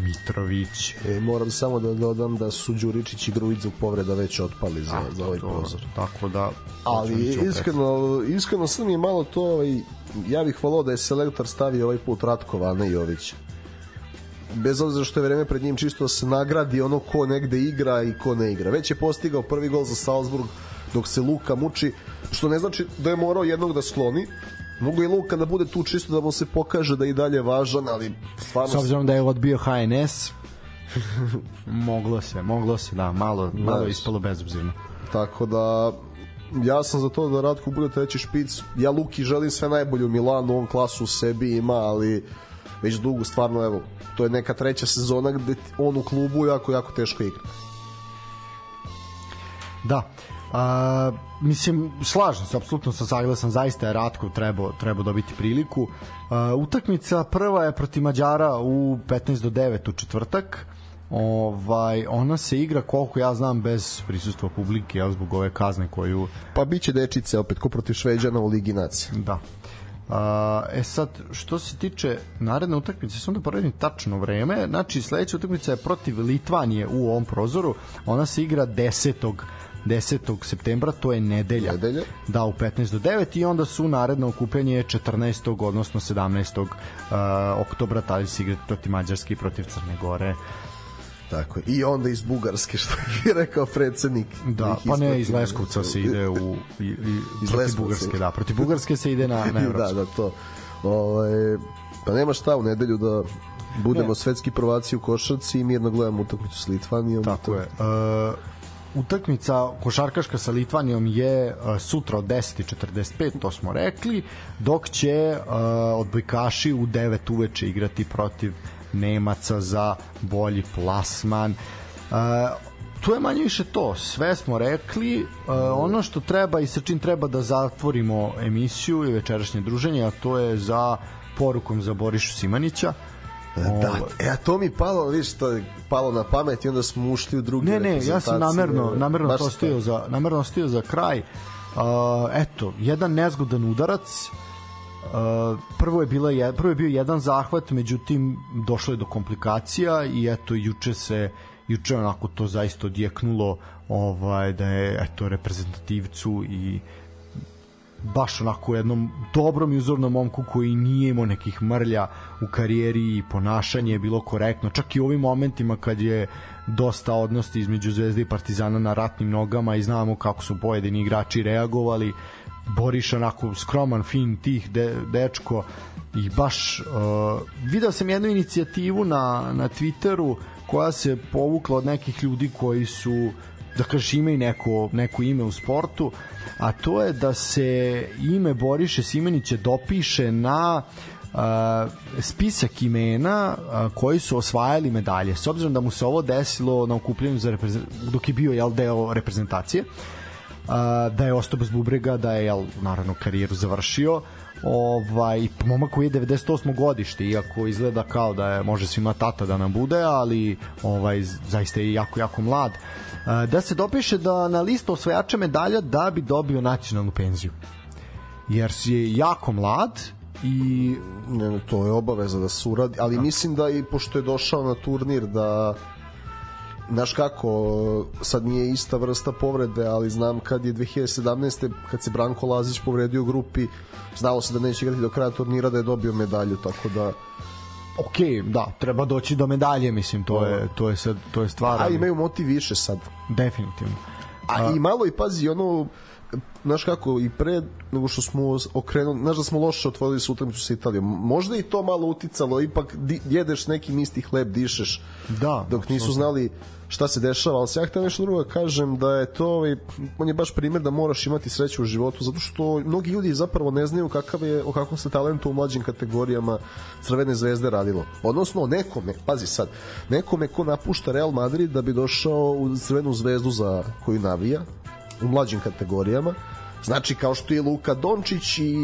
Mitrović. E, moram samo da dodam da su Đuričić i Grujić zbog povreda već otpali za, za ovaj To- prozor. Tako da Ali iskreno, iskreno sam mi malo to, ovaj, ja bih volao da je selektor stavio ovaj put Ratkova, a ne Jović. Bez obzira što je vreme pred njim čisto da se nagradi ono ko negde igra i ko ne igra. Već je postigao prvi gol za Salzburg dok se Luka muči, što ne znači da je morao jednog da skloni. Mogu i Luka da bude tu čisto da mu se pokaže da je i dalje važan, ali stvarno... S obzirom da je odbio HNS, moglo se, moglo se, da, malo, malo ispalo bezobzirno. Tako da ja sam za to da Ratko bude treći špic. Ja Luki želim sve najbolje u Milanu, on klasu u sebi ima, ali već dugo stvarno evo, to je neka treća sezona gde on u klubu jako jako teško igra. Da. A, mislim, slažem se, apsolutno sam saglasan, zaista je Ratko trebao treba dobiti priliku. A, utakmica prva je protiv Mađara u 15 do 9 u četvrtak. Ovaj, ona se igra koliko ja znam bez prisustva publike, jel, zbog ove kazne koju Pa biće dečice opet ko protiv Šveđana u Ligi nacija. Da. A, e sad, što se tiče naredne utakmice, sam da poredim tačno vreme, znači sledeća utakmica je protiv Litvanije u ovom prozoru, ona se igra 10. 10. septembra, to je nedelja. Nedelja. Da, u 15 do 9 i onda su naredno okupljanje 14. odnosno 17. Uh, oktobra, tada će se igrati protiv Mađarske i protiv Crne Gore. Tako. I onda iz Bugarske, što je rekao predsednik. Da, pa ne, iz Leskovca se ide u i, i Iz protiv Leskovca. Bugarske, da, protiv Bugarske se ide na, na Evropsku. da, da, to. Ovaj, pa nema šta u nedelju da budemo Ne. svetski prvaci u košarci i mirno gledamo utakmicu s Litvanijom. Tako To- je. Uh, utakmica košarkaška sa Litvanijom je uh, sutra od 10.45, to smo rekli, dok će uh, odbojkaši u 9 uveče igrati protiv Nemaca za bolji plasman. Uh, tu je manje više to, sve smo rekli, uh, ono što treba i sa čim treba da zatvorimo emisiju i večerašnje druženje, a to je za porukom za Borišu Simanića. Da, e, a to mi palo, vidiš, to je palo na pamet i onda smo ušli u drugi Ne, ne, ja sam namerno, namerno to stio za, namerno stio za kraj. Uh, eto, jedan nezgodan udarac. Uh, prvo je bila je, prvo je bio jedan zahvat, međutim došlo je do komplikacija i eto juče se juče onako to zaista odjeknulo ovaj da je eto reprezentativcu i baš onako jednom dobrom i uzornom momku koji nije imao nekih mrlja u karijeri i ponašanje je bilo korektno. Čak i u ovim momentima kad je dosta odnosti između Zvezde i Partizana na ratnim nogama i znamo kako su pojedini igrači reagovali Boriš onako skroman, fin, tih de, dečko i baš uh, video sam jednu inicijativu na, na Twitteru koja se povukla od nekih ljudi koji su da kažeš ime i neko, neko ime u sportu, a to je da se ime Boriše Simenića dopiše na uh, spisak imena uh, koji su osvajali medalje. S obzirom da mu se ovo desilo na okupljanju za dok je bio jel, deo reprezentacije, uh, da je ostao bez bubrega, da je jel, naravno karijeru završio, ovaj momak koji je 98. godište iako izgleda kao da je može svima tata da nam bude ali ovaj zaista je jako jako mlad da se dopiše da na listu osvajača medalja da bi dobio nacionalnu penziju jer je jako mlad i ne, ne, to je obaveza da se uradi ali da. mislim da i pošto je došao na turnir da znaš kako, sad nije ista vrsta povrede, ali znam kad je 2017. kad se Branko Lazić povredio u grupi, znalo se da neće igrati do kraja turnira da je dobio medalju, tako da ok, da, treba doći do medalje, mislim, to je, to je, sad, to je stvar. A imaju motiv više sad. Definitivno. A, A i malo i pazi, ono, znaš kako, i pre nego što smo okrenuli, znaš da smo loše otvorili su utakmicu sa Italijom. Možda i to malo uticalo, ipak di, jedeš neki isti hleb, dišeš. Da. Dok nisu znali šta se dešava, ali se ja htio nešto drugo da kažem da je to, ovaj, on je baš primjer da moraš imati sreću u životu, zato što mnogi ljudi zapravo ne znaju kakav je, o kakvom se talentu u mlađim kategorijama Crvene zvezde radilo. Odnosno, nekome, pazi sad, nekome ko napušta Real Madrid da bi došao u Crvenu zvezdu za koju navija, u mlađim kategorijama, Znači, kao što je Luka Dončić i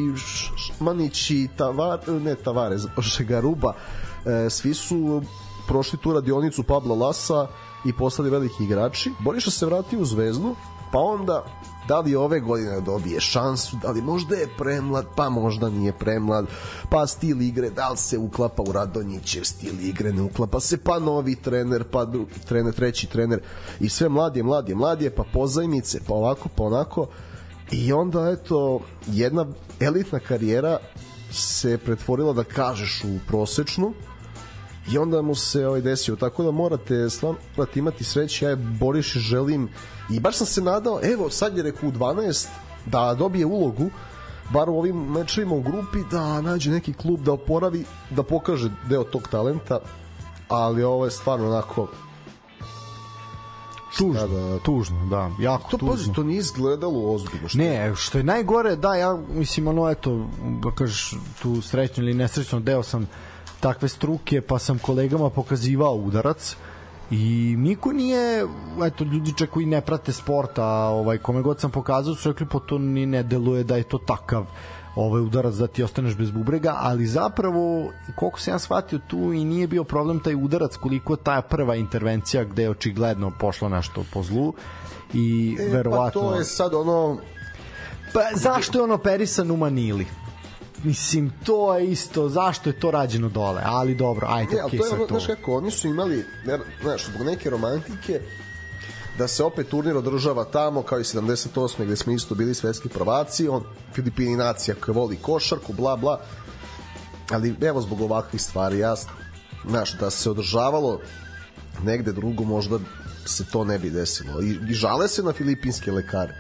Šmanić i Tavar, ne Tavares, Garuba, e, svi su prošli tu radionicu Pabla Lasa i postali veliki igrači. Boriša se vrati u Zvezdu, pa onda da li ove godine dobije šansu, da li možda je premlad, pa možda nije premlad, pa stil igre, da li se uklapa u Radonjićev stil igre, ne uklapa se, pa novi trener, pa drugi trener, treći trener. I sve mladije, mladije, mladije, pa pozajmice, pa ovako, pa onako. I onda eto jedna elitna karijera se pretvorila da kažeš u prosečnu. I onda mu se ovaj desio. Tako da morate stvarno imati sreće. Ja je Boriš želim i baš sam se nadao evo sad je rekao u 12 da dobije ulogu bar u ovim mečevima u grupi da nađe neki klub da oporavi da pokaže deo tog talenta ali ovo je stvarno onako tužno, da, tužno, da, jako to, tužno. To nije izgledalo ozbiljno. Što ne, što je najgore, da, ja mislim, ono, eto, da kažeš, tu srećno ili nesrećno, deo sam takve struke, pa sam kolegama pokazivao udarac i niko nije, eto, ljudi čak koji ne prate sporta, ovaj, kome god sam pokazao, su rekli, po pa to ni ne deluje da je to takav ovaj udarac da ti ostaneš bez bubrega, ali zapravo koliko se ja shvatio tu i nije bio problem taj udarac koliko ta prva intervencija gde je očigledno pošlo nešto po zlu. I e, verovatno pa to je sad ono pa zašto je on operisan u Manili mislim, to je isto, zašto je to rađeno dole, ali dobro, ajde, okej, okay, to je ono. Znaš kako, oni su imali, znaš, zbog neke romantike, da se opet turnir održava tamo kao i 78. gde smo isto bili svetski prvaci, on Filipini nacija koja voli košarku, bla bla. Ali evo zbog ovakvih stvari, ja znaš, da se održavalo negde drugo možda se to ne bi desilo. I, i žale se na filipinske lekare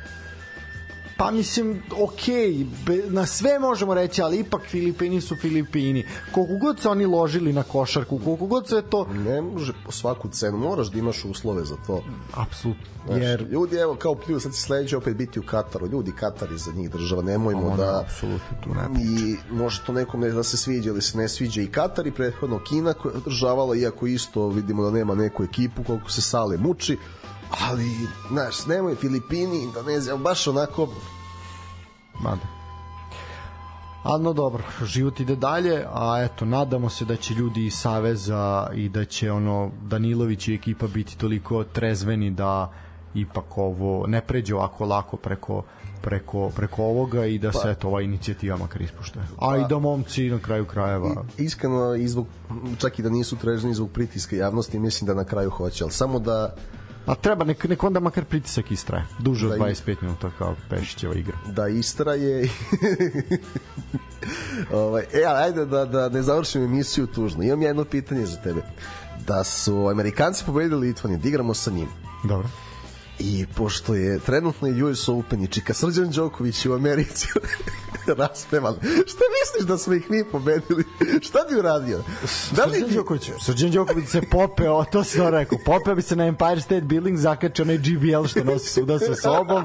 Pa mislim, ok, na sve možemo reći, ali ipak Filipini su Filipini. Koliko god se oni ložili na košarku, koliko god se to... Ne može po svaku cenu, moraš da imaš uslove za to. Apsolutno. Jer... Ljudi, evo, kao pljuju, sad se sledeće opet biti u Kataru. Ljudi, Katari za njih država, nemojmo ono, da... Apsolutno, tu ne I može to nekome da se sviđa ili se ne sviđa i Katari, prethodno Kina koja je održavala, iako isto vidimo da nema neku ekipu, koliko se sale muči ali, znaš, nemoj Filipini, Indonezija, baš onako Mada. Ali no dobro, život ide dalje, a eto, nadamo se da će ljudi iz Saveza i da će ono Danilović i ekipa biti toliko trezveni da ipak ovo ne pređe ovako lako preko preko, preko ovoga i da pa, se eto ova inicijativa makar ispušte. A pa, i da momci na kraju krajeva... I, iskreno, i zbog, čak i da nisu trežni zbog pritiska javnosti, mislim da na kraju hoće, ali samo da A treba, nek, nek onda makar pritisak istraje. Duže od da 25 minuta kao Pešićeva igra. Da istraje. ovaj, e, ajde da, da ne završim emisiju tužno. Imam jedno pitanje za tebe. Da su Amerikanci pobedili Litvaniju, da igramo sa njim. Dobro. I pošto je trenutno US Open i čika Srđan Đoković u Americi raspevan. Šta misliš da smo ih mi pobedili? Šta bi uradio? Da li Srđan Đoković? Srđan Đoković se popeo, to se to rekao. Popeo bi se na Empire State Building, zakačio onaj GBL što nosi suda sa sobom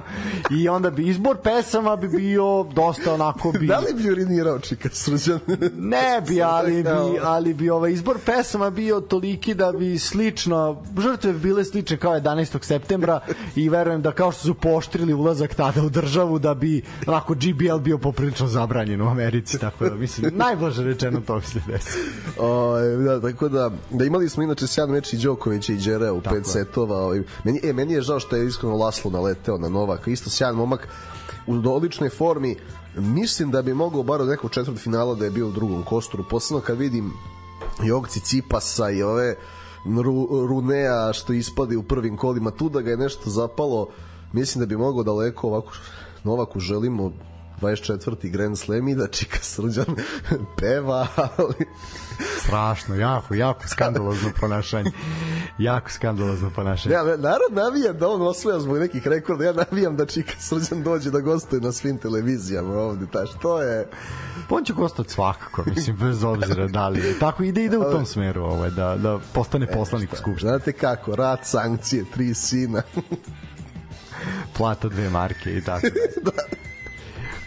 i onda bi izbor pesama bi bio dosta onako bi... Da li bi urinirao čika Srđan? ne bi, ali bi, ali bi ovaj izbor pesama bio toliki da bi slično, žrtve bi bile slične kao 11. septembra i verujem da kao što su poštrili ulazak tada u državu da bi onako GBL bio poprilično zabranjen u Americi, tako da mislim najblaže rečeno to se desi. O, da, tako da, da imali smo inače sjajan meč i Đokovića i Đere u pet setova. Ovaj, meni, e, meni je žao što je iskreno Laslo naleteo na Novaka, isto sjajan momak u odličnoj formi. Mislim da bi mogao bar od nekog četvrt finala da je bio u drugom kosturu, posebno kad vidim i ovog Cipasa i ove Ru, Runea što ispade u prvim kolima tu da ga je nešto zapalo mislim da bi mogao daleko ovako Novaku želimo 24. Grand Slam i da Čika Srđan peva, ali... Strašno, jako, jako skandalozno ponašanje. jako skandalozno ponašanje. Ja, narod navija da on osvoja zbog nekih rekorda, ja navijam da Čika Srđan dođe da gostuje na svim televizijama ovde, ta što je... Pa on će gostati svakako, mislim, bez obzira da li je. Tako ide, ide u tom smeru, ovaj, da, da postane poslanik u Skupštini. Znate kako, rat, sankcije, tri sina. Plata dve marke i tako. da.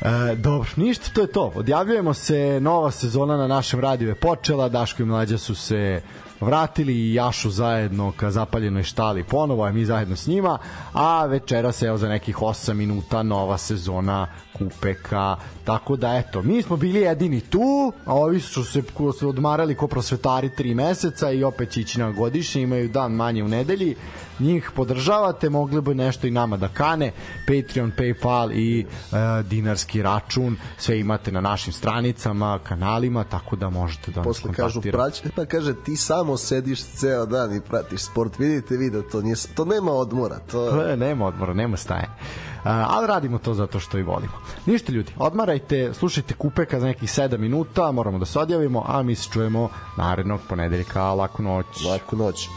E, dobro, ništa, to je to. Odjavljujemo se, nova sezona na našem radiju je počela, Daško i Mlađa su se vratili i Jašu zajedno ka zapaljenoj štali ponovo, a mi zajedno s njima, a večera se evo za nekih 8 minuta nova sezona Kupeka, tako da eto, mi smo bili jedini tu, a ovi su se, ko su odmarali ko prosvetari 3 meseca i opet će ići na godišnje, imaju dan manje u nedelji, njih podržavate, mogli bi nešto i nama da kane, Patreon, Paypal i e, dinarski račun, sve imate na našim stranicama, kanalima, tako da možete da Posle nas kažu prać, pa kaže ti samo sediš ceo dan i pratiš sport, vidite vi da to, nije, to nema odmora. To, to je, nema odmora, nema staje. Ali radimo to zato što i volimo. Ništa ljudi, odmarajte, slušajte kupeka za nekih 7 minuta, moramo da se odjavimo, a mi se čujemo narednog ponedeljka. Laku noć. Laku noć.